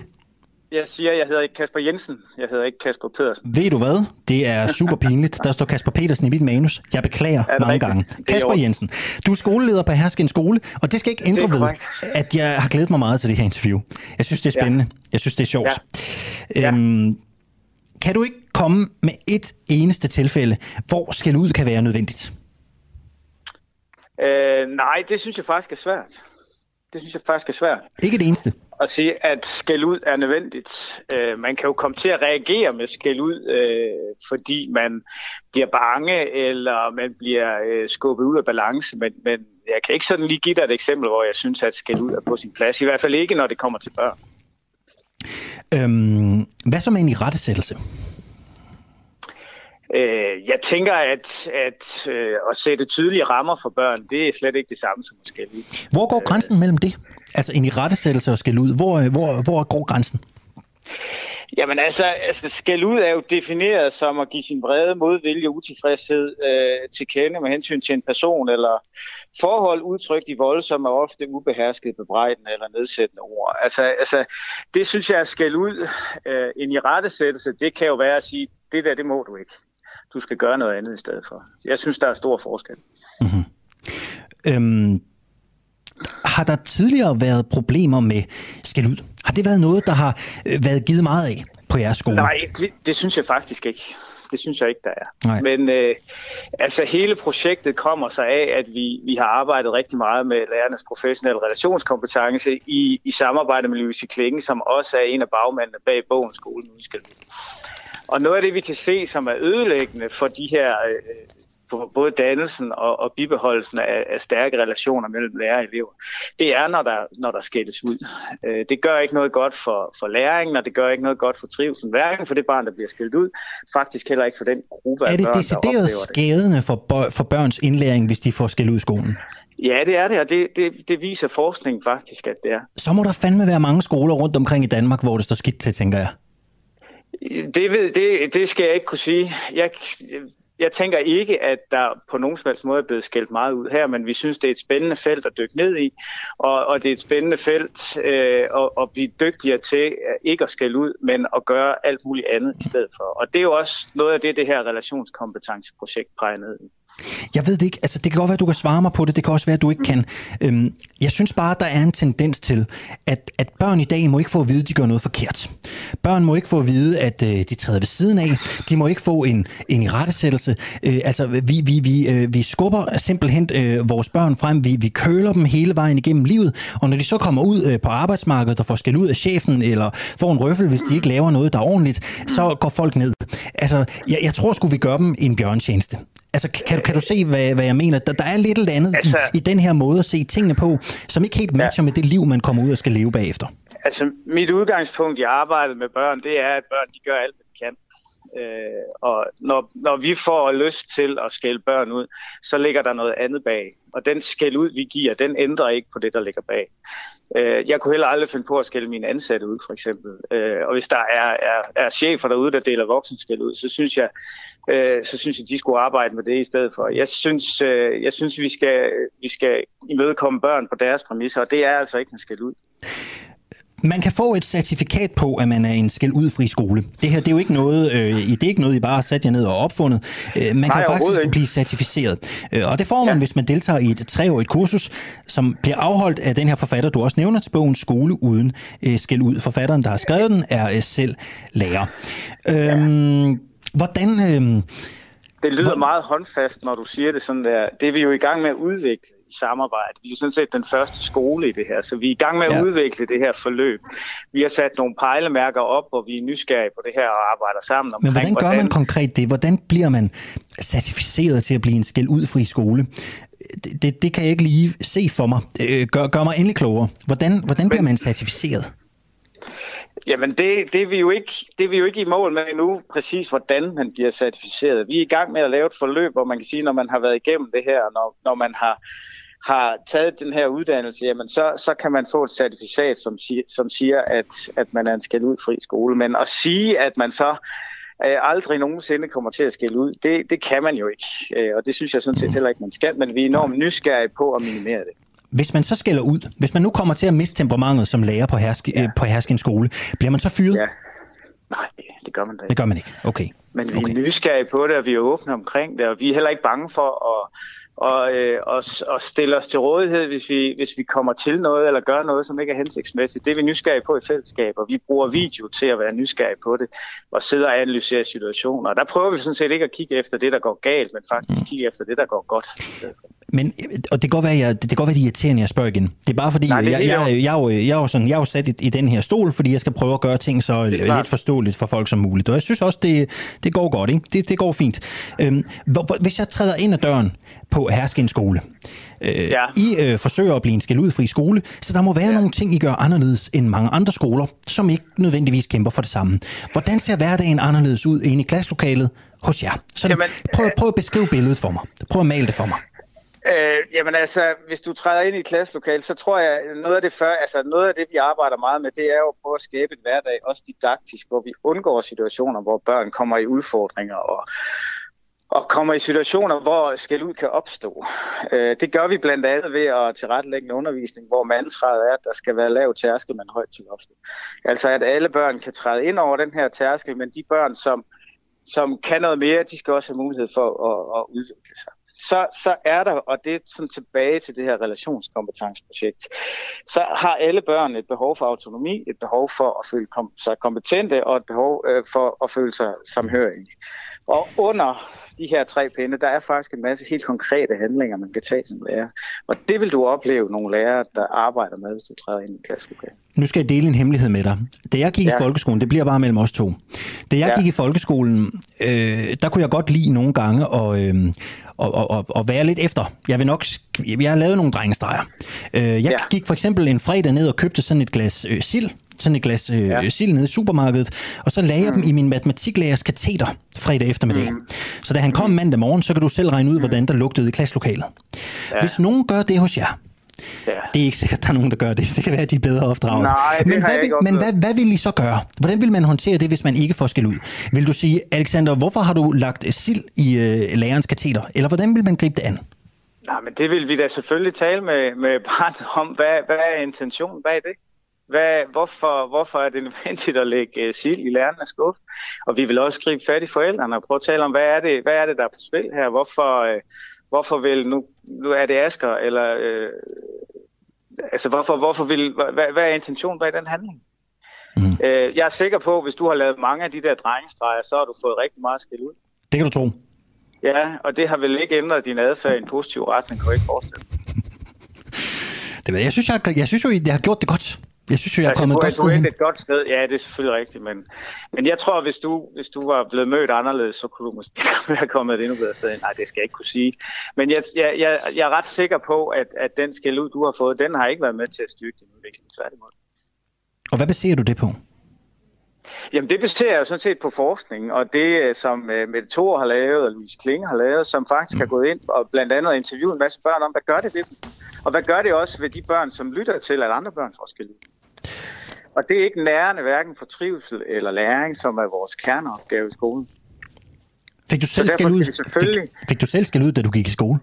Jeg siger, jeg hedder ikke Kasper Jensen. Jeg hedder ikke Kasper Pedersen. Ved du hvad? Det er super pinligt. Der står Kasper Petersen i mit manus. Jeg beklager mange rigtigt? gange. Er Kasper. Jensen, du er skoleleder på Herskin Skole, og det skal ikke ændre ved, at jeg har glædet mig meget til det her interview. Jeg synes, det er spændende. Jeg synes, det er sjovt. Ja. Øhm, kan du ikke komme med et eneste tilfælde, hvor skæld ud kan være nødvendigt? Øh, nej, det synes jeg faktisk er svært. Det synes jeg faktisk er svært. Ikke det eneste. At sige, at skæld ud er nødvendigt. Øh, man kan jo komme til at reagere med skæld ud, øh, fordi man bliver bange, eller man bliver øh, skubbet ud af balance. Men, men jeg kan ikke sådan lige give dig et eksempel, hvor jeg synes, at skæld ud er på sin plads. I hvert fald ikke, når det kommer til børn. Øhm, hvad så med en i rettesættelse? Øh, jeg tænker, at, at øh, at sætte tydelige rammer for børn, det er slet ikke det samme som at skælde ud. Hvor går grænsen mellem det? Altså en i rettesættelse og ud. Hvor, øh, hvor, hvor går grænsen? Jamen altså, altså skæld ud er jo defineret som at give sin brede modvilje og utilfredshed øh, til kende med hensyn til en person eller forhold udtrykt i voldsomme og ofte ubeherskede bebrejdende eller nedsættende ord. Altså, altså det synes jeg er skæld ud. Øh, en i rettesættelse, det kan jo være at sige, det der, det må du ikke. Du skal gøre noget andet i stedet for. Jeg synes, der er stor forskel. Mm-hmm. Øhm, har der tidligere været problemer med skæld ud? Har det været noget, der har øh, været givet meget af på jeres skole? Nej, det, det synes jeg faktisk ikke. Det synes jeg ikke, der er. Nej. Men øh, altså hele projektet kommer sig af, at vi, vi har arbejdet rigtig meget med lærernes professionelle relationskompetence i, i samarbejde med Louise Klinge, som også er en af bagmændene bag bogen Skolen Udskæld. Og noget af det, vi kan se, som er ødelæggende for de her øh, både dannelsen og, og bibeholdelsen af, af stærke relationer mellem lærer og elever, det er, når der, når der skældes ud. Øh, det gør ikke noget godt for, for læringen, og det gør ikke noget godt for trivselen, hverken for det barn, der bliver skældt ud, faktisk heller ikke for den gruppe af Er det børn, der decideret det. skadende for, bør- for børns indlæring, hvis de får skæld ud i skolen? Ja, det er det, og det, det, det viser forskningen faktisk, at det er. Så må der fandme være mange skoler rundt omkring i Danmark, hvor det står skidt til, tænker jeg. Det, ved, det, det skal jeg ikke kunne sige. Jeg, jeg tænker ikke, at der på nogen som helst måde er blevet skældt meget ud her, men vi synes, det er et spændende felt at dykke ned i, og, og det er et spændende felt øh, at, at blive dygtigere til ikke at skælde ud, men at gøre alt muligt andet i stedet for. Og det er jo også noget af det, det her relationskompetenceprojekt peger ned i. Jeg ved det ikke. Altså, det kan godt være, at du kan svare mig på det. Det kan også være, at du ikke kan. Øhm, jeg synes bare, der er en tendens til, at, at børn i dag må ikke få at vide, at de gør noget forkert. Børn må ikke få at vide, at øh, de træder ved siden af. De må ikke få en, en irettesættelse. Øh, altså, vi, vi, vi, øh, vi skubber simpelthen øh, vores børn frem. Vi, vi køler dem hele vejen igennem livet. Og når de så kommer ud øh, på arbejdsmarkedet og får skæld ud af chefen, eller får en røffel, hvis de ikke laver noget, der er ordentligt, så går folk ned. Altså, jeg, jeg tror sgu, vi gør dem en bjørntjeneste. Altså, kan, du, kan du se, hvad, hvad jeg mener? Der, der er lidt eller andet altså, i, i den her måde at se tingene på, som ikke helt matcher ja. med det liv, man kommer ud og skal leve bagefter. Altså, mit udgangspunkt i arbejdet med børn, det er, at børn de gør alt, hvad de kan. Øh, og når, når vi får lyst til at skælde børn ud, så ligger der noget andet bag. Og den skæld ud, vi giver, den ændrer ikke på det, der ligger bag. Øh, jeg kunne heller aldrig finde på at skælde mine ansatte ud, for eksempel. Øh, og hvis der er, er, er chefer derude, der deler voksenskæld ud, så synes jeg, øh, så synes jeg, de skulle arbejde med det i stedet for. Jeg synes, øh, jeg synes vi, skal, vi skal imødekomme børn på deres præmisser, og det er altså ikke en skæld ud. Man kan få et certifikat på, at man er en skæld udfri skole. Det her det er jo ikke noget, øh, det er ikke noget, I bare har sat jer ned og opfundet. Øh, man Nej, kan faktisk ikke. blive certificeret. Øh, og det får man, ja. hvis man deltager i et treårigt kursus, som bliver afholdt af den her forfatter, du også nævner til bogen Skole uden øh, skæld ud. Forfatteren, der har skrevet den, er øh, selv lærer. Øh, hvordan... Øh, Det lyder meget håndfast, når du siger det sådan der. Det er vi jo i gang med at udvikle i samarbejde. Vi er jo sådan set den første skole i det her, så vi er i gang med at Ja. udvikle det her forløb. Vi har sat nogle pejlemærker op, og vi er nysgerrige på det her og arbejder sammen omkring, Men hvordan gør man konkret det? Hvordan bliver man certificeret til at blive en skæld udfri skole? Det, det, det kan jeg ikke lige se for mig. Øh, Gør, gør mig endelig klogere. Hvordan, hvordan bliver man certificeret? Jamen, det, det, er vi jo ikke, det er vi jo ikke i mål med endnu, præcis hvordan man bliver certificeret. Vi er i gang med at lave et forløb, hvor man kan sige, når man har været igennem det her, når, når man har, har taget den her uddannelse, jamen så, så kan man få et certifikat, som siger, som siger at, at man er en skæld ud fri skole. Men at sige, at man så øh, aldrig nogensinde kommer til at skille ud, det, det kan man jo ikke. Øh, og det synes jeg sådan set heller ikke, man skal, men vi er enormt nysgerrige på at minimere det. Hvis man så skælder ud, hvis man nu kommer til at miste temperamentet som lærer på, herske, ja. på Hersken skole, bliver man så fyret? Ja. Nej, det gør man da ikke. Det gør man ikke. Okay. Men vi okay. er nysgerrige på det, og vi er åbne omkring det, og vi er heller ikke bange for at, og, øh, og, og stille os til rådighed, hvis vi, hvis vi kommer til noget eller gør noget, som ikke er hensigtsmæssigt. Det er vi nysgerrige på i fællesskab, og vi bruger video til at være nysgerrige på det, og sidde og analysere situationer. Og der prøver vi sådan set ikke at kigge efter det, der går galt, men faktisk kigge efter det, der går godt. Men, og det kan godt være, jeg, det kan godt være, det er irriterende, jeg spørger igen. Det er bare fordi, Nej, er jeg, jeg, jeg, jeg, er jo- jeg, er jo sådan, jeg er jo sat i, i den her stol, fordi jeg skal prøve at gøre ting så lidt forståeligt for folk som muligt. Og jeg synes også, det, det går godt. Ikke? Det, det går fint. Øhm, hvor, hvor- hvis jeg træder ind ad døren på Hersken skole, øh, Ja. I øh, forsøger at blive en skældudfri skole, så der må være ja. nogle ting, I gør anderledes end mange andre skoler, som ikke nødvendigvis kæmper for det samme. Hvordan ser hverdagen anderledes ud inde i klasselokalet hos jer? Så Jamen, prøv, prøv at beskrive billedet for mig. Prøv at male det for mig. Øh, jamen altså, hvis du træder ind i et klasselokale, så tror jeg, noget af det før, altså noget af det, vi arbejder meget med, det er jo at prøve at skabe en hverdag, også didaktisk, hvor vi undgår situationer, hvor børn kommer i udfordringer og, og kommer i situationer, hvor skæld ud kan opstå. Øh, det gør vi blandt andet ved at tilrettelægge en undervisning, hvor mantraet er, at der skal være lav tærskel, men højt til loftet. Altså at alle børn kan træde ind over den her tærskel, men de børn, som, som kan noget mere, de skal også have mulighed for at, at udvikle sig så, så er der, og det er sådan tilbage til det her relationskompetenceprojekt, så har alle børn et behov for autonomi, et behov for at føle kom, sig kompetente og et behov øh, for at føle sig samhørige. Og under de her tre pinde, der er faktisk en masse helt konkrete handlinger, man kan tage som lærer. Og det vil du opleve nogle lærere, der arbejder med, hvis du træder ind i klasselokalet. Nu skal jeg dele en hemmelighed med dig. Da jeg gik ja. i folkeskolen, det bliver bare mellem os to. Da jeg ja. Gik i folkeskolen, øh, der kunne jeg godt lide nogle gange at, øh, at, at, at, at være lidt efter. Jeg vil nok, jeg har lavet nogle drengestreger. Øh, jeg. Ja. gik for eksempel en fredag ned og købte sådan et glas øh, sild, sådan et glas øh, ja. Sild nede i supermarkedet, og så lagde jeg dem i min matematiklærers kateter fredag eftermiddag. Mm. Så da han kom mandag morgen, så kan du selv regne ud, hvordan der lugtede i klasselokalet. Ja. Hvis nogen gør det hos jer, Ja. det er ikke sikkert, at der er nogen, der gør det. Det kan være, at de er bedre opdraget. Nej, men hvad, vil, men hvad, hvad vil I så gøre? Hvordan vil man håndtere det, hvis man ikke får skæld ud? Vil du sige, Alexander, hvorfor har du lagt sild i øh, lærerens kateter? Eller hvordan vil man gribe det an? Nej, men det vil vi da selvfølgelig tale med, med barnet om. Hvad, hvad er intentionen bag det? Hvad, hvorfor, hvorfor er det nødvendigt at lægge uh, sild i lærernes skuffe? Og vi vil også gribe fat i forældrene og prøve at tale om, hvad er det, hvad er det der er på spil her? Hvorfor, uh, hvorfor vil, nu, nu er det Asger, eller uh, altså hvorfor, hvorfor vil, hvad, hvad er intentionen bag den handling? Mm. Uh, jeg er sikker på, at hvis du har lavet mange af de der drengestreger, så har du fået rigtig meget skæld ud. Det kan du tro. Ja, og det har vel ikke ændret din adfærd i en positiv retning, kan du ikke forestille dig. (laughs) Det ved jeg. Jeg synes, jeg, jeg synes jo, jeg har gjort det godt. Jeg synes jo, jeg er Altså, kommet du et godt sted hen. et godt sted. Ja, det er selvfølgelig rigtigt, men, men jeg tror, hvis du, hvis du var blevet mødt anderledes, så kunne du måske (laughs) være kommet et endnu bedre sted. Nej, det skal jeg ikke kunne sige. Men jeg, jeg, jeg, jeg er ret sikker på, at, at den skæld ud, du har fået, den har ikke været med til at styrke din udvikling. Tværtimod. Og hvad baserer du det på? Jamen det baserer jeg jo sådan set på forskning, og det øh, som uh, Mette Thor har lavet, og Louise Klinge har lavet, som faktisk har gået ind og blandt andet interviewet en masse børn om, hvad gør det ved dem? Og hvad gør det også ved de børn, som lytter til, at andre børn får skæld ud? Og det er ikke nærende hverken for trivsel eller læring, som er vores kerneopgave i skolen. Fik du selv ud, skal vi selvfølgelig- fik, fik du selv skæld ud, da du gik i skole?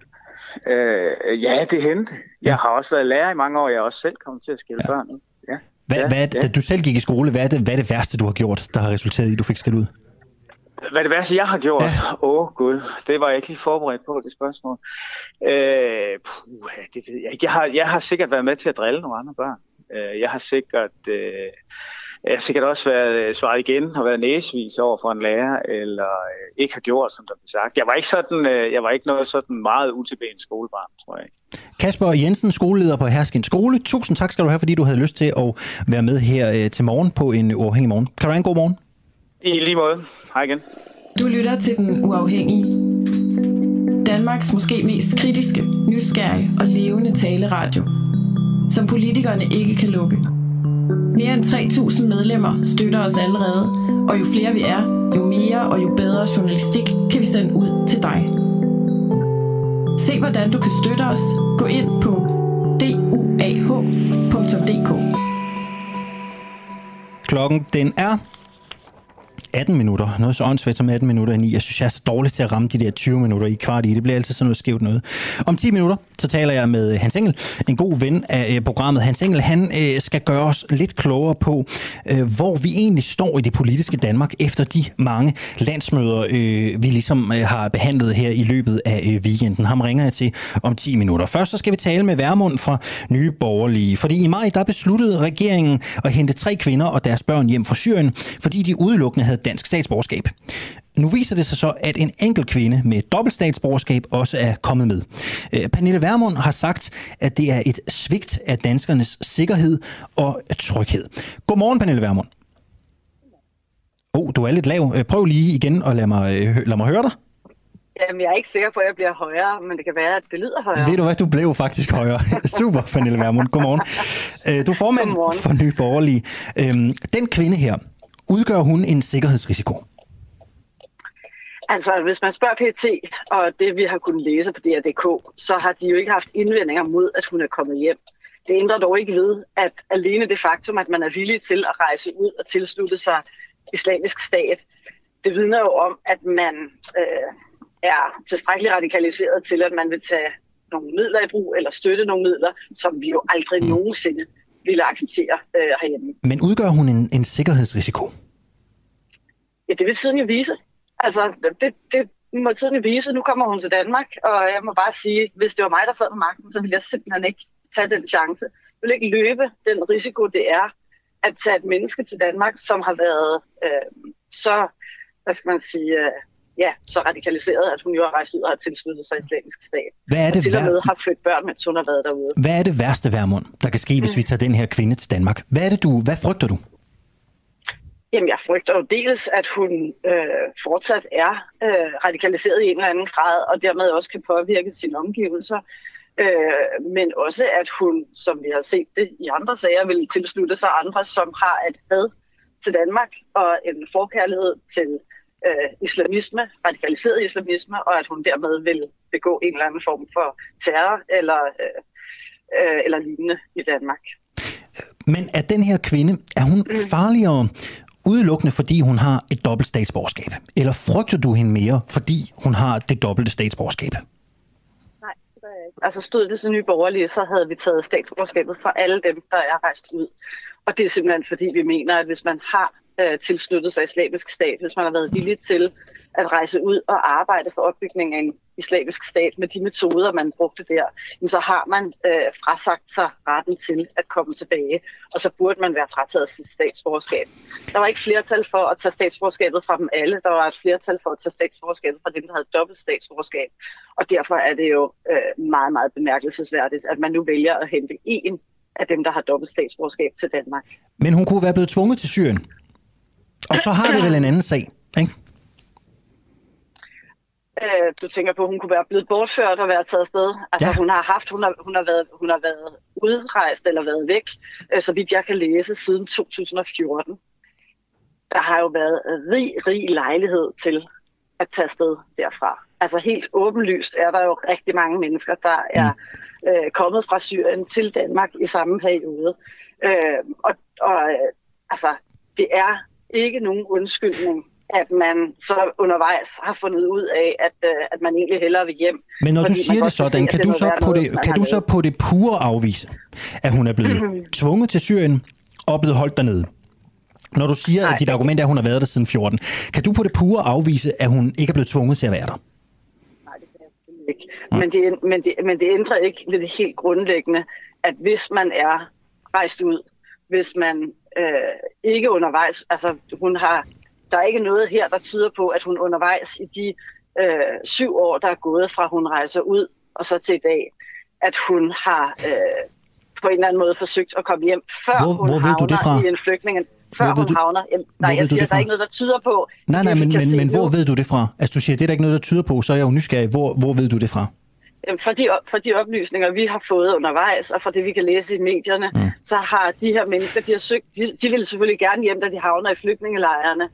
Øh, ja, det hentede. Ja. Jeg har også været lærer i mange år, jeg er også selv kommet til at skille ja. børn ud. Ja. Hvad, ja, hvad, det- ja. Da du selv gik i skole, hvad er, det, hvad er det værste, du har gjort, der har resulteret i, at du fik skæld ud? Hvad det værste, jeg har gjort? Åh, Ja. ja. oh, gud. Det var jeg ikke lige forberedt på, det spørgsmål. Øh, puh, det ved jeg ikke. Jeg har, jeg har sikkert været med til at drille nogle andre børn. Øh, jeg har sikkert... Øh, jeg har sikkert også været øh, svaret igen og været næsvis over for en lærer, eller øh, ikke har gjort, som der blev sagt. Jeg var ikke sådan, jeg var ikke noget sådan meget utilbenet skolebarn, tror jeg. Kasper Jensen, skoleleder på Hersken Skole. Tusind tak skal du have, fordi du havde lyst til at være med her til morgen på en uafhængig morgen. Kan du have en god morgen? I lige måde. Hej igen. Du lytter til Den Uafhængige. Danmarks måske mest kritiske, nysgerrige og levende taleradio. Som politikerne ikke kan lukke. Mere end 3.000 medlemmer støtter os allerede, og jo flere vi er, jo mere og jo bedre journalistik kan vi sende ud til dig. Se hvordan du kan støtte os. Gå ind på duah.dk. Klokken den er 18 minutter. Noget så åndssvagt som 18 minutter i Jeg synes, jeg er så dårlig til at ramme de der 20 minutter i kvart i. Det bliver altid sådan noget skævt noget. Om 10 minutter, så taler jeg med Hans Engel, en god ven af øh, programmet. Hans Engel, han øh, skal gøre os lidt klogere på, øh, hvor vi egentlig står i det politiske Danmark efter de mange landsmøder, øh, vi ligesom øh, har behandlet her i løbet af øh, weekenden. Ham ringer jeg til om 10 minutter. Først så skal vi tale med Værmund fra Nye Borgerlige, fordi i maj der besluttede regeringen at hente tre kvinder og deres børn hjem fra Syrien, fordi de udelukkende havde havde dansk statsborgerskab. Nu viser det sig så, at en enkelt kvinde med dobbelt statsborgerskab også er kommet med. Øh, Pernille Vermund har sagt, at det er et svigt af danskernes sikkerhed og tryghed. Godmorgen, Pernille Vermund. Oh, du er lidt lav. Øh, prøv lige igen og lad mig, øh, lad mig høre dig. Jamen, jeg er ikke sikker på, at jeg bliver højere, men det kan være, at det lyder højere. Ved du hvad, du blev faktisk højere. (laughs) Super, Pernille Vermund. Godmorgen. Du er formand Godmorgen. for Nye Borgerlige. Øhm, den kvinde her, udgør hun en sikkerhedsrisiko? Altså, hvis man spørger PT, og det vi har kunnet læse på DR.dk, så har de jo ikke haft indvendinger mod, at hun er kommet hjem. Det ændrer dog ikke ved, at alene det faktum, at man er villig til at rejse ud og tilslutte sig islamisk stat, det vidner jo om, at man øh, er tilstrækkeligt radikaliseret til, at man vil tage nogle midler i brug, eller støtte nogle midler, som vi jo aldrig mm. nogensinde ville acceptere øh, herhjemme. Men udgør hun en, en sikkerhedsrisiko? Ja, det vil tiden jo vise. Altså, det, det må tiden jo vise. Nu kommer hun til Danmark, og jeg må bare sige, hvis det var mig, der sad med magten, så ville jeg simpelthen ikke tage den chance. Jeg vil ikke løbe den risiko, det er at tage et menneske til Danmark, som har været øh, så, hvad skal man sige, øh, ja, så radikaliseret, at hun jo har rejst ud og har tilsluttet sig islamisk stat. Hvad er det og til og med har født børn, mens hun har været derude. Hvad er det værste, Værmund, der kan ske, hvis vi tager den her kvinde til Danmark? Hvad er det, du, hvad frygter du? Jamen, jeg frygter jo dels, at hun øh, fortsat er øh, radikaliseret i en eller anden grad, og dermed også kan påvirke sine omgivelser. Øh, men også, at hun, som vi har set det i andre sager, vil tilslutte sig andre, som har et had til Danmark og en forkærlighed til øh, islamisme, radikaliseret islamisme, og at hun dermed vil begå en eller anden form for terror eller, øh, øh, eller lignende i Danmark. Men er den her kvinde, er hun mm. farligere udelukkende fordi hun har et dobbelt statsborgerskab? Eller frygter du hende mere, fordi hun har det dobbelte statsborgerskab? Nej, det gør jeg ikke. Altså stod det til nye borgerlige, så havde vi taget statsborgerskabet fra alle dem, der er rejst ud. Og det er simpelthen fordi, vi mener, at hvis man har øh, tilsluttet sig islamisk stat, hvis man har været villig til at rejse ud og arbejde for opbygningen af en islamisk stat med de metoder, man brugte der, så har man øh, frasagt sig retten til at komme tilbage, og så burde man være frataget sit statsborgerskab. Der var ikke flertal for at tage statsborgerskabet fra dem alle, der var et flertal for at tage statsborgerskabet fra dem, der havde dobbelt statsborgerskab, og derfor er det jo øh, meget, meget bemærkelsesværdigt, at man nu vælger at hente en af dem, der har dobbelt statsborgerskab til Danmark. Men hun kunne være blevet tvunget til Syrien. Og så har vi vel en anden sag, ikke? Øh, du tænker på, at hun kunne være blevet bortført og være taget afsted. Altså, ja. hun har haft, hun har, hun har været, hun har været udrejst eller været væk, øh, så vidt jeg kan læse, siden 2014. Der har jo været rig, rig lejlighed til at tage afsted derfra. Altså helt åbenlyst er der jo rigtig mange mennesker, der er mm. øh, kommet fra Syrien til Danmark i samme periode. Øh, og og øh, altså, det er ikke nogen undskyldning, at man så undervejs har fundet ud af, at, øh, at man egentlig hellere vil hjem. Men når du siger det sådan, kan, du så, på det, kan du så på det pure afvise, at hun er blevet mm-hmm. (clears throat) tvunget til Syrien og blevet holdt dernede? Når du siger, Nej, at dit argument er, at hun har været der siden 14, kan du på det pure afvise, at hun ikke er blevet tvunget til at være der? Nej, det kan jeg ikke. Mm. Men, det, men, det, men det ændrer ikke ved det helt grundlæggende, at hvis man er rejst ud, hvis man øh, ikke undervejs. Altså, hun har, der er ikke noget her, der tyder på, at hun undervejs i de øh, syv år, der er gået fra hun rejser ud og så til i dag, at hun har øh, på en eller anden måde forsøgt at komme hjem, før hvor, hun hvor havner du det fra? i en flygtning. Før hvor hun du, havner. Jamen, nej, jeg siger, der er ikke noget, der tyder på. Nej, nej, men, men, men hvor ved du det fra? Altså, du siger, det er der ikke noget, der tyder på, så er jeg jo nysgerrig. Hvor, hvor ved du det fra? Fra de, fra de oplysninger, vi har fået undervejs, og fra det, vi kan læse i medierne, mm. så har de her mennesker, de har søgt, de, de vil selvfølgelig gerne hjem, da de havner i flygtningelejrene.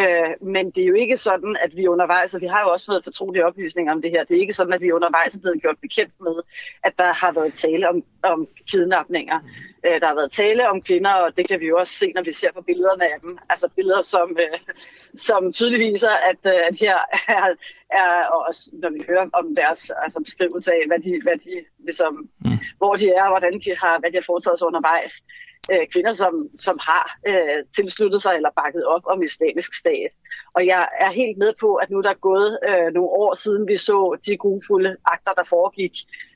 Øh, men det er jo ikke sådan, at vi undervejs, og vi har jo også fået fortrolige oplysninger om det her, det er ikke sådan, at vi undervejs er blevet gjort bekendt med, at der har været tale om, om kidnapninger. Øh, der har været tale om kvinder, og det kan vi jo også se, når vi ser på billederne af dem. Altså billeder, som, øh, som tydeligt viser, at, øh, at her er, er også, når vi hører om deres altså, beskrivelse af, hvad de, hvad de, ligesom, mm. hvor de er, og hvordan de har, hvad de har foretaget sig undervejs, øh, kvinder, som, som har øh, tilsluttet sig eller bakket op om islamisk stat. Og jeg er helt med på, at nu der er gået øh, nogle år siden, vi så de grufulde akter, der foregik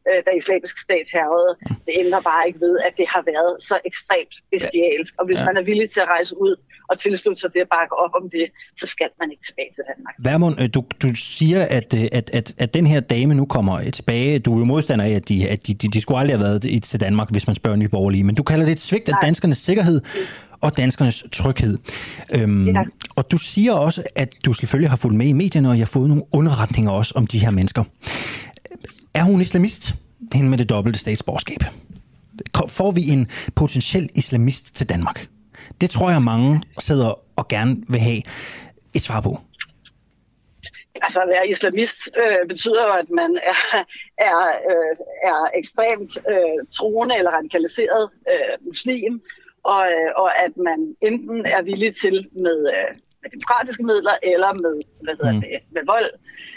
øh, da islamisk stat herrede. Det ændrer bare ikke ved, at det har været så ekstremt bestialsk. Og hvis Ja. man er villig til at rejse ud og tilslutte sig det og bakke op om det, så skal man ikke tilbage til Danmark. Værmund, øh, du, du siger, at, øh, at, at, at den her dame nu kommer øh, tilbage. Du er jo modstander af, at de, at de, de, de skulle aldrig have været i- til Danmark, hvis man spørger Nye Borgerlige. Men du kalder det et svigt af danskernes sikkerhed og danskernes tryghed. Øhm, Ja. Og du siger også, at du selvfølgelig har fulgt med i medierne, og jeg har fået nogle underretninger også om de her mennesker. Er hun islamist? Hende med det dobbelte statsborgerskab. Får vi en potentiel islamist til Danmark? Det tror jeg, mange sidder og gerne vil have et svar på. Altså at være islamist øh, betyder jo, at man er, er, øh, er ekstremt øh, troende eller radikaliseret øh, muslim, og, øh, og at man enten er villig til med, øh, med demokratiske midler eller med, hvad hedder Mm. det, med vold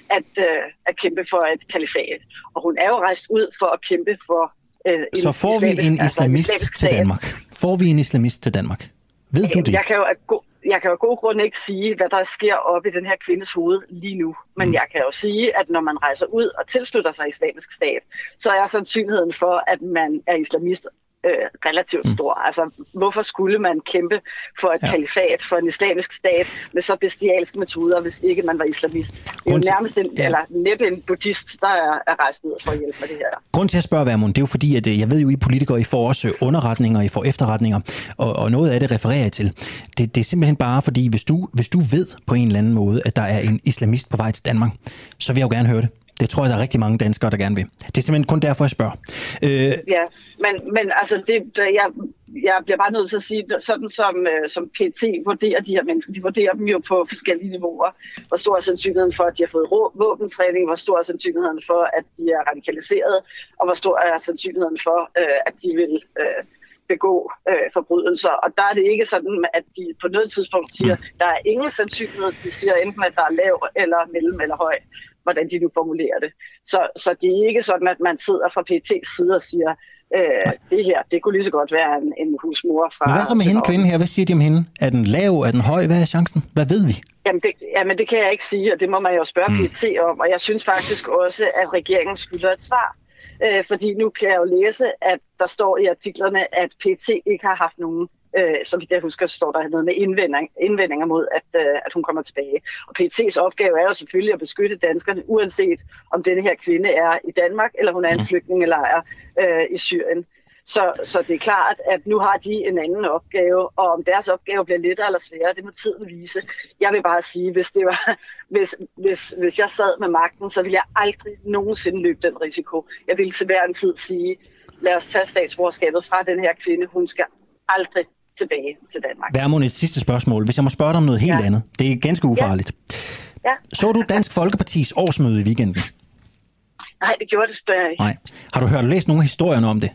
at, øh, at kæmpe for et kalifat. Og hun er jo rejst ud for at kæmpe for en Så får vi islamisk- en altså islamist islamisk til. Danmark? Får vi en islamist til Danmark? Ved du det? Jeg kan jo af go- jeg kan jo af gode grunde ikke sige, hvad der sker op i den her kvindes hoved lige nu. Men Mm. jeg kan jo sige, at når man rejser ud og tilslutter sig islamisk stat, så er sandsynligheden for, at man er islamist øh, relativt stor. Altså, hvorfor skulle man kæmpe for et Ja. kalifat, for en islamisk stat, med så bestialske metoder, hvis ikke man var islamist? Det er Grund nærmest en, ja. eller næppe en buddhist, der er, er rejst ud for at hjælpe med det her. Grunden til at spørge, Værmund, det er jo fordi, at øh, jeg ved jo, I politikere, I får også øh, underretninger, I får efterretninger, og, og noget af det refererer jeg til. Det, det er simpelthen bare fordi, hvis du, hvis du ved på en eller anden måde, at der er en islamist på vej til Danmark, så vil jeg jo gerne høre det. Det tror jeg, der er rigtig mange danskere, der gerne vil. Det er simpelthen kun derfor, jeg spørger. Øh, Ja, men, men altså, det, jeg, jeg bliver bare nødt til at sige, sådan som, øh, som PT vurderer de her mennesker, de vurderer dem jo på forskellige niveauer. Hvor stor er sandsynligheden for, at de har fået våbentræning? Hvor stor er sandsynligheden for, at de er radikaliseret? Og hvor stor er sandsynligheden for, øh, at de vil øh, begå øh, forbrydelser? Og der er det ikke sådan, at de på noget tidspunkt siger, der er ingen sandsynlighed. De siger enten, at der er lav eller mellem eller høj hvordan de nu formulerer det. Så, så det er ikke sådan, at man sidder fra PT's side og siger, øh, det her, det kunne lige så godt være en, en husmor fra... men hvad så med hende, kvinden her? Hvad siger de om hende? Er den lav? Er den høj? Hvad er chancen? Hvad ved vi? Jamen det, jamen det kan jeg ikke sige, og det må man jo spørge mm. PT om. Og jeg synes faktisk også, at regeringen skylder et svar. Øh, fordi nu kan jeg jo læse, at der står i artiklerne, at PT ikke har haft nogen øh, som jeg husker, står der noget med indvending, indvendinger mod, at, øh, at hun kommer tilbage. Og PET's opgave er jo selvfølgelig at beskytte danskerne, uanset om denne her kvinde er i Danmark, eller hun er en flygtningelejr øh, i Syrien. Så, så det er klart, at nu har de en anden opgave, og om deres opgave bliver lettere eller sværere, det må tiden vise. Jeg vil bare sige, hvis, det var, (laughs) hvis, hvis, hvis jeg sad med magten, så ville jeg aldrig nogensinde løbe den risiko. Jeg ville til hver en tid sige, lad os tage statsborgerskabet fra den her kvinde. Hun skal aldrig tilbage til Danmark. Værmund, et sidste spørgsmål. Hvis jeg må spørge dig om noget helt Ja. andet. Det er ganske ufarligt. Ja. Så du Dansk Folkepartis årsmøde i weekenden? Nej, det gjorde det desværre ikke. Nej. Har du hørt læst nogle historier om det?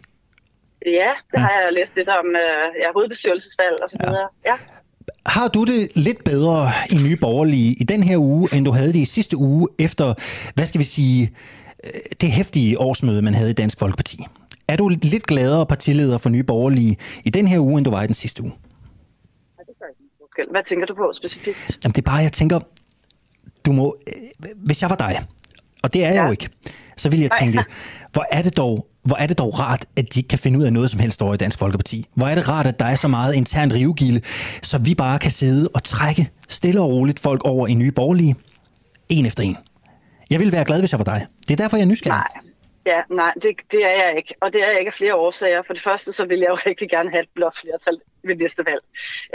Ja, det ja. har jeg læst lidt om øh, ja, hovedbestyrelsesvalg og så videre. Ja. Har du det lidt bedre i Nye Borgerlige i den her uge, end du havde det i sidste uge, efter, hvad skal vi sige, øh, det hæftige årsmøde, man havde i Dansk Folkeparti? Er du lidt gladere partileder for Nye Borgerlige i den her uge, end du var i den sidste uge? Hvad tænker du på specifikt? Jamen det er bare, jeg tænker, du må, øh, hvis jeg var dig, og det er jeg ja. jo ikke, så vil jeg tænke, (laughs) hvor er det dog, hvor er det dog rart, at de ikke kan finde ud af noget som helst over i Dansk Folkeparti. Hvor er det rart, at der er så meget intern rivegilde, så vi bare kan sidde og trække stille og roligt folk over i nye borgerlige, en efter en. Jeg ville være glad, hvis jeg var dig. Det er derfor, jeg er nysgerrig. Nej. Ja, nej, det, det er jeg ikke. Og det er jeg ikke af flere årsager. For det første, så vil jeg jo (laughs) rigtig gerne have et blåt flertal ved næste valg.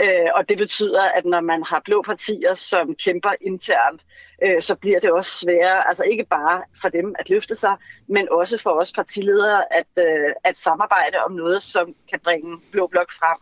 Øh, og det betyder, at når man har blå partier, som kæmper internt, øh, så bliver det også sværere, altså ikke bare for dem at løfte sig, men også for os partiledere at, øh, at samarbejde om noget, som kan bringe blå blok frem.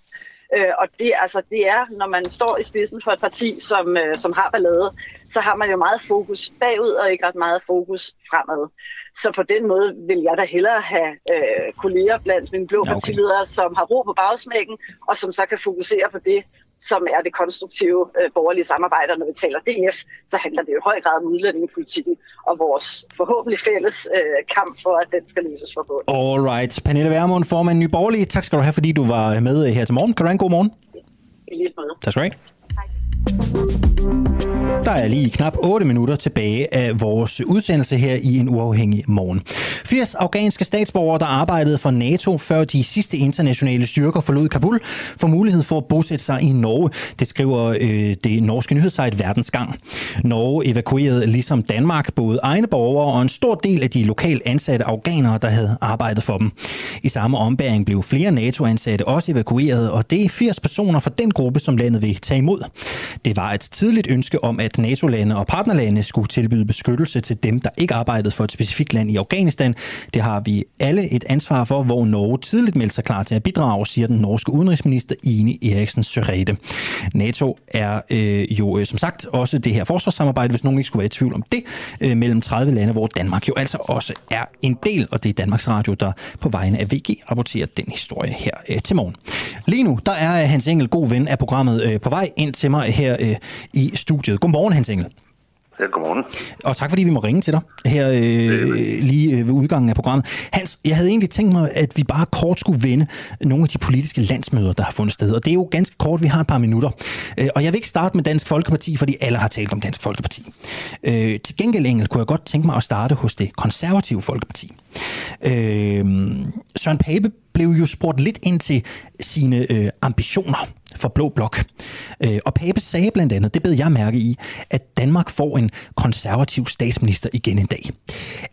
Øh, og det, altså, det er, når man står i spidsen for et parti, som, øh, som har ballade, så har man jo meget fokus bagud og ikke ret meget fokus fremad. Så på den måde vil jeg da hellere have øh, kolleger blandt mine blå Okay. partiledere, som har ro på bagsmækken, og som så kan fokusere på det, som er det konstruktive øh, borgerlige samarbejde. Og Når vi taler DF, så handler det jo i høj grad om udlændingepolitikken og vores forhåbentlig fælles øh, kamp for, at den skal løses for bunden. Alright. Pernille Vermund, formand Nye Borgerlige. Tak skal du have, fordi du var med her til morgen. Kan du have en god morgen? I lige måde. Tak skal du have. Der er lige knap 8 minutter tilbage af vores udsendelse her i en uafhængig morgen. 80 afghanske statsborgere, der arbejdede for NATO før de sidste internationale styrker forlod Kabul, får mulighed for at bosætte sig i Norge. Det skriver øh, det norske nyhedssite Verdensgang. Norge evakuerede ligesom Danmark både egne borgere og en stor del af de lokalt ansatte afghanere, der havde arbejdet for dem. I samme ombæring blev flere NATO-ansatte også evakueret, og det er 80 personer fra den gruppe, som landet vil tage imod. Det var et tidligt ønske om, at NATO-lande og partnerlande skulle tilbyde beskyttelse til dem, der ikke arbejdede for et specifikt land i Afghanistan. Det har vi alle et ansvar for, hvor Norge tidligt meldte sig klar til at bidrage, siger den norske udenrigsminister Ine Eriksen Sørede. NATO er øh, jo øh, som sagt også det her forsvarssamarbejde, hvis nogen ikke skulle være i tvivl om det, øh, mellem 30 lande, hvor Danmark jo altså også er en del, og det er Danmarks Radio, der på vegne af VG rapporterer den historie her øh, til morgen. Lige nu, der er øh, Hans Engel, god ven af programmet, øh, på vej ind til mig her øh, i studiet. Godmorgen, Hans Engel. Ja, godmorgen. Og tak fordi vi må ringe til dig her øh, lige øh, ved udgangen af programmet. Hans, jeg havde egentlig tænkt mig, at vi bare kort skulle vende nogle af de politiske landsmøder, der har fundet sted. Og det er jo ganske kort, vi har et par minutter. Øh, og jeg vil ikke starte med Dansk Folkeparti, fordi alle har talt om Dansk Folkeparti. Øh, til gengæld, Engel, kunne jeg godt tænke mig at starte hos det konservative Folkeparti. Øh, Søren Pape blev jo spurgt lidt ind til sine øh, ambitioner for Blå Blok. Øh, og Pape sagde blandt andet, det bed jeg mærke i, at Danmark får en konservativ statsminister igen en dag.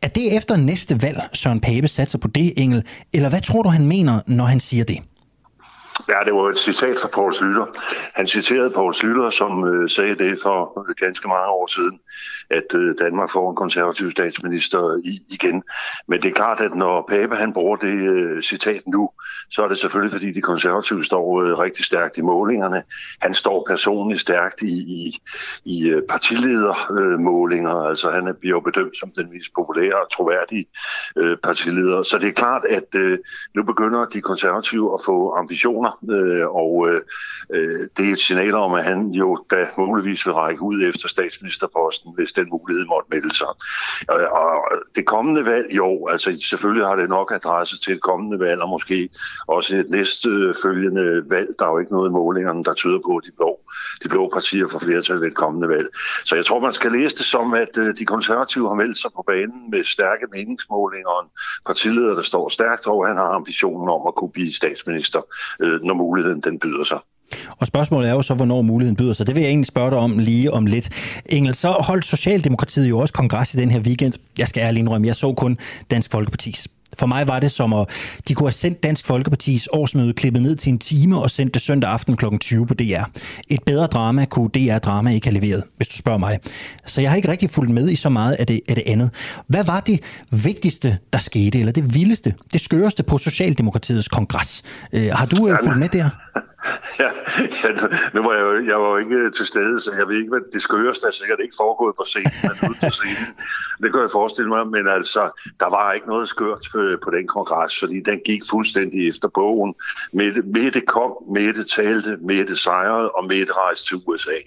Er det efter næste valg, Søren Pape satser på det, Engel? Eller hvad tror du, han mener, når han siger det? Ja, det var et citat fra Poul Slytter. Han citerede Poul Slytter, som øh, sagde det for øh, ganske mange år siden, at øh, Danmark får en konservativ statsminister i, igen. Men det er klart, at når Pape han bruger det øh, citat nu, så er det selvfølgelig, fordi de konservative står øh, rigtig stærkt i målingerne. Han står personligt stærkt i, i, i øh, partiledermålinger, altså han bliver jo bedømt som den mest populære og troværdige partileder. Så det er klart, at nu begynder de konservative at få ambitioner, og det er et signal om, at han jo da muligvis vil række ud efter statsministerposten, hvis den mulighed måtte melde sig. Og, og det kommende valg, jo, altså selvfølgelig har det nok adresse til et kommende valg, og måske også et næste øh, følgende valg. Der er jo ikke noget i målingerne, der tyder på, at de blå, de blå partier får flertal ved et kommende valg. Så jeg tror, man skal læse det som, at øh, de konservative har meldt sig på banen med stærke meningsmålinger og en partileder, der står stærkt, og han har ambitionen om at kunne blive statsminister, når muligheden den byder sig. Og spørgsmålet er jo så, hvornår muligheden byder sig. Det vil jeg egentlig spørge dig om lige om lidt. Engel, så holdt Socialdemokratiet jo også kongres i den her weekend. Jeg skal ærlig indrømme, jeg så kun Dansk Folkepartis. For mig var det som at, de kunne have sendt Dansk Folkepartis årsmøde klippet ned til en time og sendt det søndag aften kl. 20 på DR. Et bedre drama kunne DR Drama ikke have leveret, hvis du spørger mig. Så jeg har ikke rigtig fulgt med i så meget af det, af det andet. Hvad var det vigtigste, der skete, eller det vildeste, det skøreste på Socialdemokratiets kongres? Øh, har du øh, fulgt med der? Ja, ja, nu var jeg, jo, jeg var jo ikke til stede, så jeg ved ikke, hvad det skøreste er sikkert ikke foregået på scenen, men ud til scenen. Det kan jeg forestille mig, men altså, der var ikke noget skørt på, på den kongres, fordi den gik fuldstændig efter bogen. Mette, Mette kom, Mette talte, Mette sejrede, og Mette rejste til USA.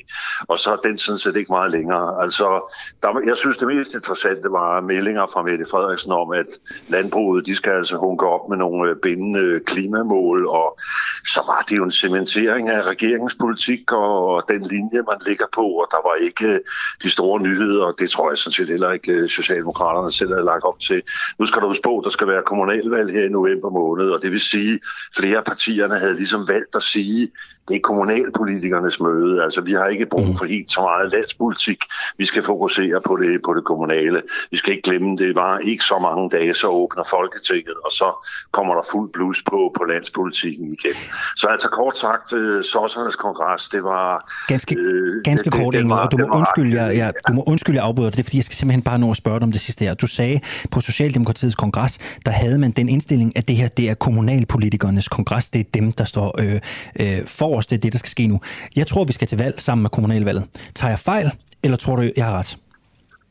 Og så er den sådan set ikke meget længere. Altså, der, jeg synes, det mest interessante var meldinger fra Mette Frederiksen om, at landbruget, de skal altså hunke op med nogle øh, bindende klimamål, og så var det jo en cementering af regeringspolitik og den linje, man ligger på, og der var ikke øh, de store nyheder, og det tror jeg sådan set heller ikke øh, Socialdemokraterne selv havde lagt op til. Nu skal du huske på, der skal være kommunalvalg her i november måned, og det vil sige, at flere af partierne havde ligesom valgt at sige, det er kommunalpolitikernes møde. Altså, vi har ikke brug mm. for helt så meget landspolitik. Vi skal fokusere på det, på det kommunale. Vi skal ikke glemme, det var ikke så mange dage, så åbner Folketinget, og så kommer der fuld blus på, på landspolitikken igen. Så altså kort sagt, øh, Sossernes kongres, det var... Ganske, øh, ganske det, kort, Engel, og du må, undskylde, jeg, jeg, du må undskylde, jeg afbryder det, er, fordi jeg skal simpelthen bare nå at spørge dig om det sidste her. Du sagde, på Socialdemokratiets kongres, der havde man den indstilling, at det her, det er kommunalpolitikernes kongres, det er dem, der står øh, øh, forrest, det er det, der skal ske nu. Jeg tror, vi skal til valg sammen med kommunalvalget. Tager jeg fejl, eller tror du, jeg har ret?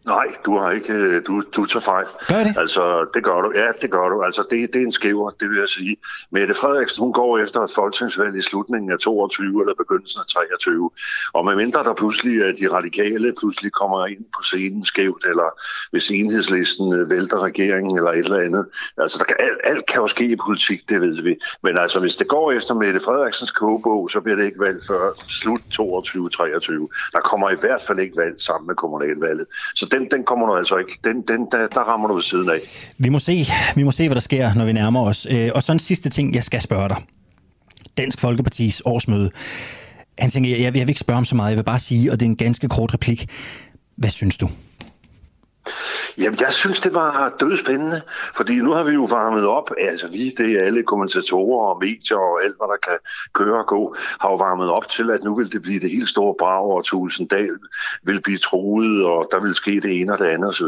Nej, du har ikke, øh, du, du tager fejl. Gør det? Altså, det gør du. Ja, det gør du. Altså, det, det er en skæver, det vil jeg sige. Mette Frederiksen, hun går efter et folketingsvalg i slutningen af 22 eller begyndelsen af 23. Og medmindre der pludselig er de radikale pludselig kommer ind på scenen skævt, eller hvis enhedslisten øh, vælter regeringen eller et eller andet. Altså, der kan, alt, alt kan jo ske i politik, det ved vi. Men altså, hvis det går efter Mette Frederiksens kogebog, så bliver det ikke valgt før slut 22-23. Der kommer i hvert fald ikke valg sammen med kommunalvalget. Så den, den kommer du altså ikke. Den, den, der, der rammer du ved siden af. Vi må se, vi må se hvad der sker, når vi nærmer os. Øh, og så en sidste ting, jeg skal spørge dig. Dansk Folkepartis årsmøde. Han tænker, jeg, jeg vil ikke spørge om så meget, jeg vil bare sige, og det er en ganske kort replik. Hvad synes du? Jamen, jeg synes, det var dødspændende, fordi nu har vi jo varmet op, altså vi, det er alle kommentatorer og medier og alt, hvad der kan køre og gå, har jo varmet op til, at nu vil det blive det helt store brag, og Tulsendal vil blive truet, og der vil ske det ene og det andet osv.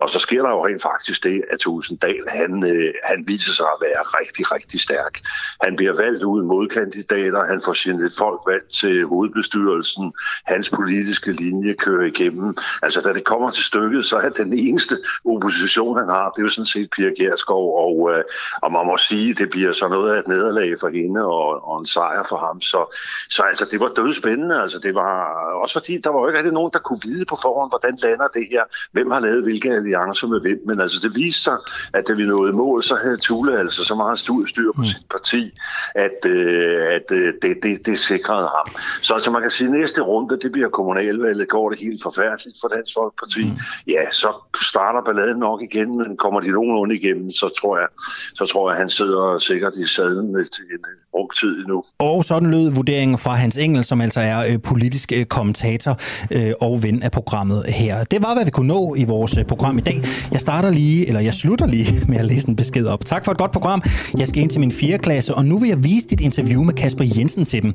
Og så sker der jo rent faktisk det, at Tulsendal, han, øh, han viser sig at være rigtig, rigtig stærk. Han bliver valgt ud modkandidater, han får sine folk valgt til hovedbestyrelsen, hans politiske linje kører igennem. Altså, da det kommer til stykket, så er den eneste opposition, han har, det er jo sådan set Pia Gerskov, og, øh, og man må sige, det bliver så noget af et nederlag for hende og, og en sejr for ham. Så, så altså, det var dødspændende. Altså, det var også fordi, der var jo ikke rigtig nogen, der kunne vide på forhånd, hvordan lander det her, hvem har lavet hvilke alliancer med hvem. Men altså, det viste sig, at da vi nåede mål, så havde Tule altså så meget styr på mm. sit parti, at, øh, at øh, det, det, det sikrede ham. Så altså, man kan sige, at næste runde, det bliver kommunalvalget, går det helt forfærdeligt for Dansk Folkeparti. Mm. Ja, så starter balladen nok igen, men kommer de nogenlunde igennem, så tror jeg, så tror jeg, han sidder sikkert i sadlen til en rum tid endnu. Og sådan lød vurderingen fra Hans Engel, som altså er øh, politisk øh, kommentator øh, og ven af programmet her. Det var, hvad vi kunne nå i vores øh, program i dag. Jeg starter lige, eller jeg slutter lige (laughs) med at læse en besked op. Tak for et godt program. Jeg skal ind til min 4. klasse, og nu vil jeg vise dit interview med Kasper Jensen til dem.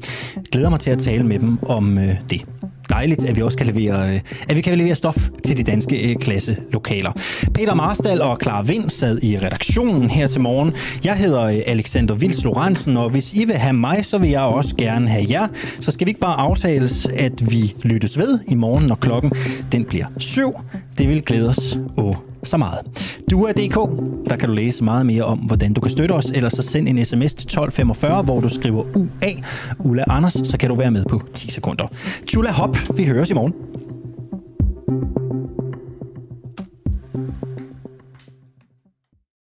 Glæder mig til at tale med dem om øh, det dejligt, at vi også kan levere, øh, at vi kan levere stof til de danske klasse klasselokaler. Peter Marstal og Clara Vind sad i redaktionen her til morgen. Jeg hedder øh, Alexander Vils Lorentzen, og hvis I vil have mig, så vil jeg også gerne have jer. Så skal vi ikke bare aftales, at vi lyttes ved i morgen, når klokken den bliver syv. Det vil glæde os og så meget. Du er DK, der kan du læse meget mere om, hvordan du kan støtte os, eller så send en sms til 1245, hvor du skriver UA, Ulla Anders, så kan du være med på 10 sekunder. Tjula Hop, vi høres i morgen.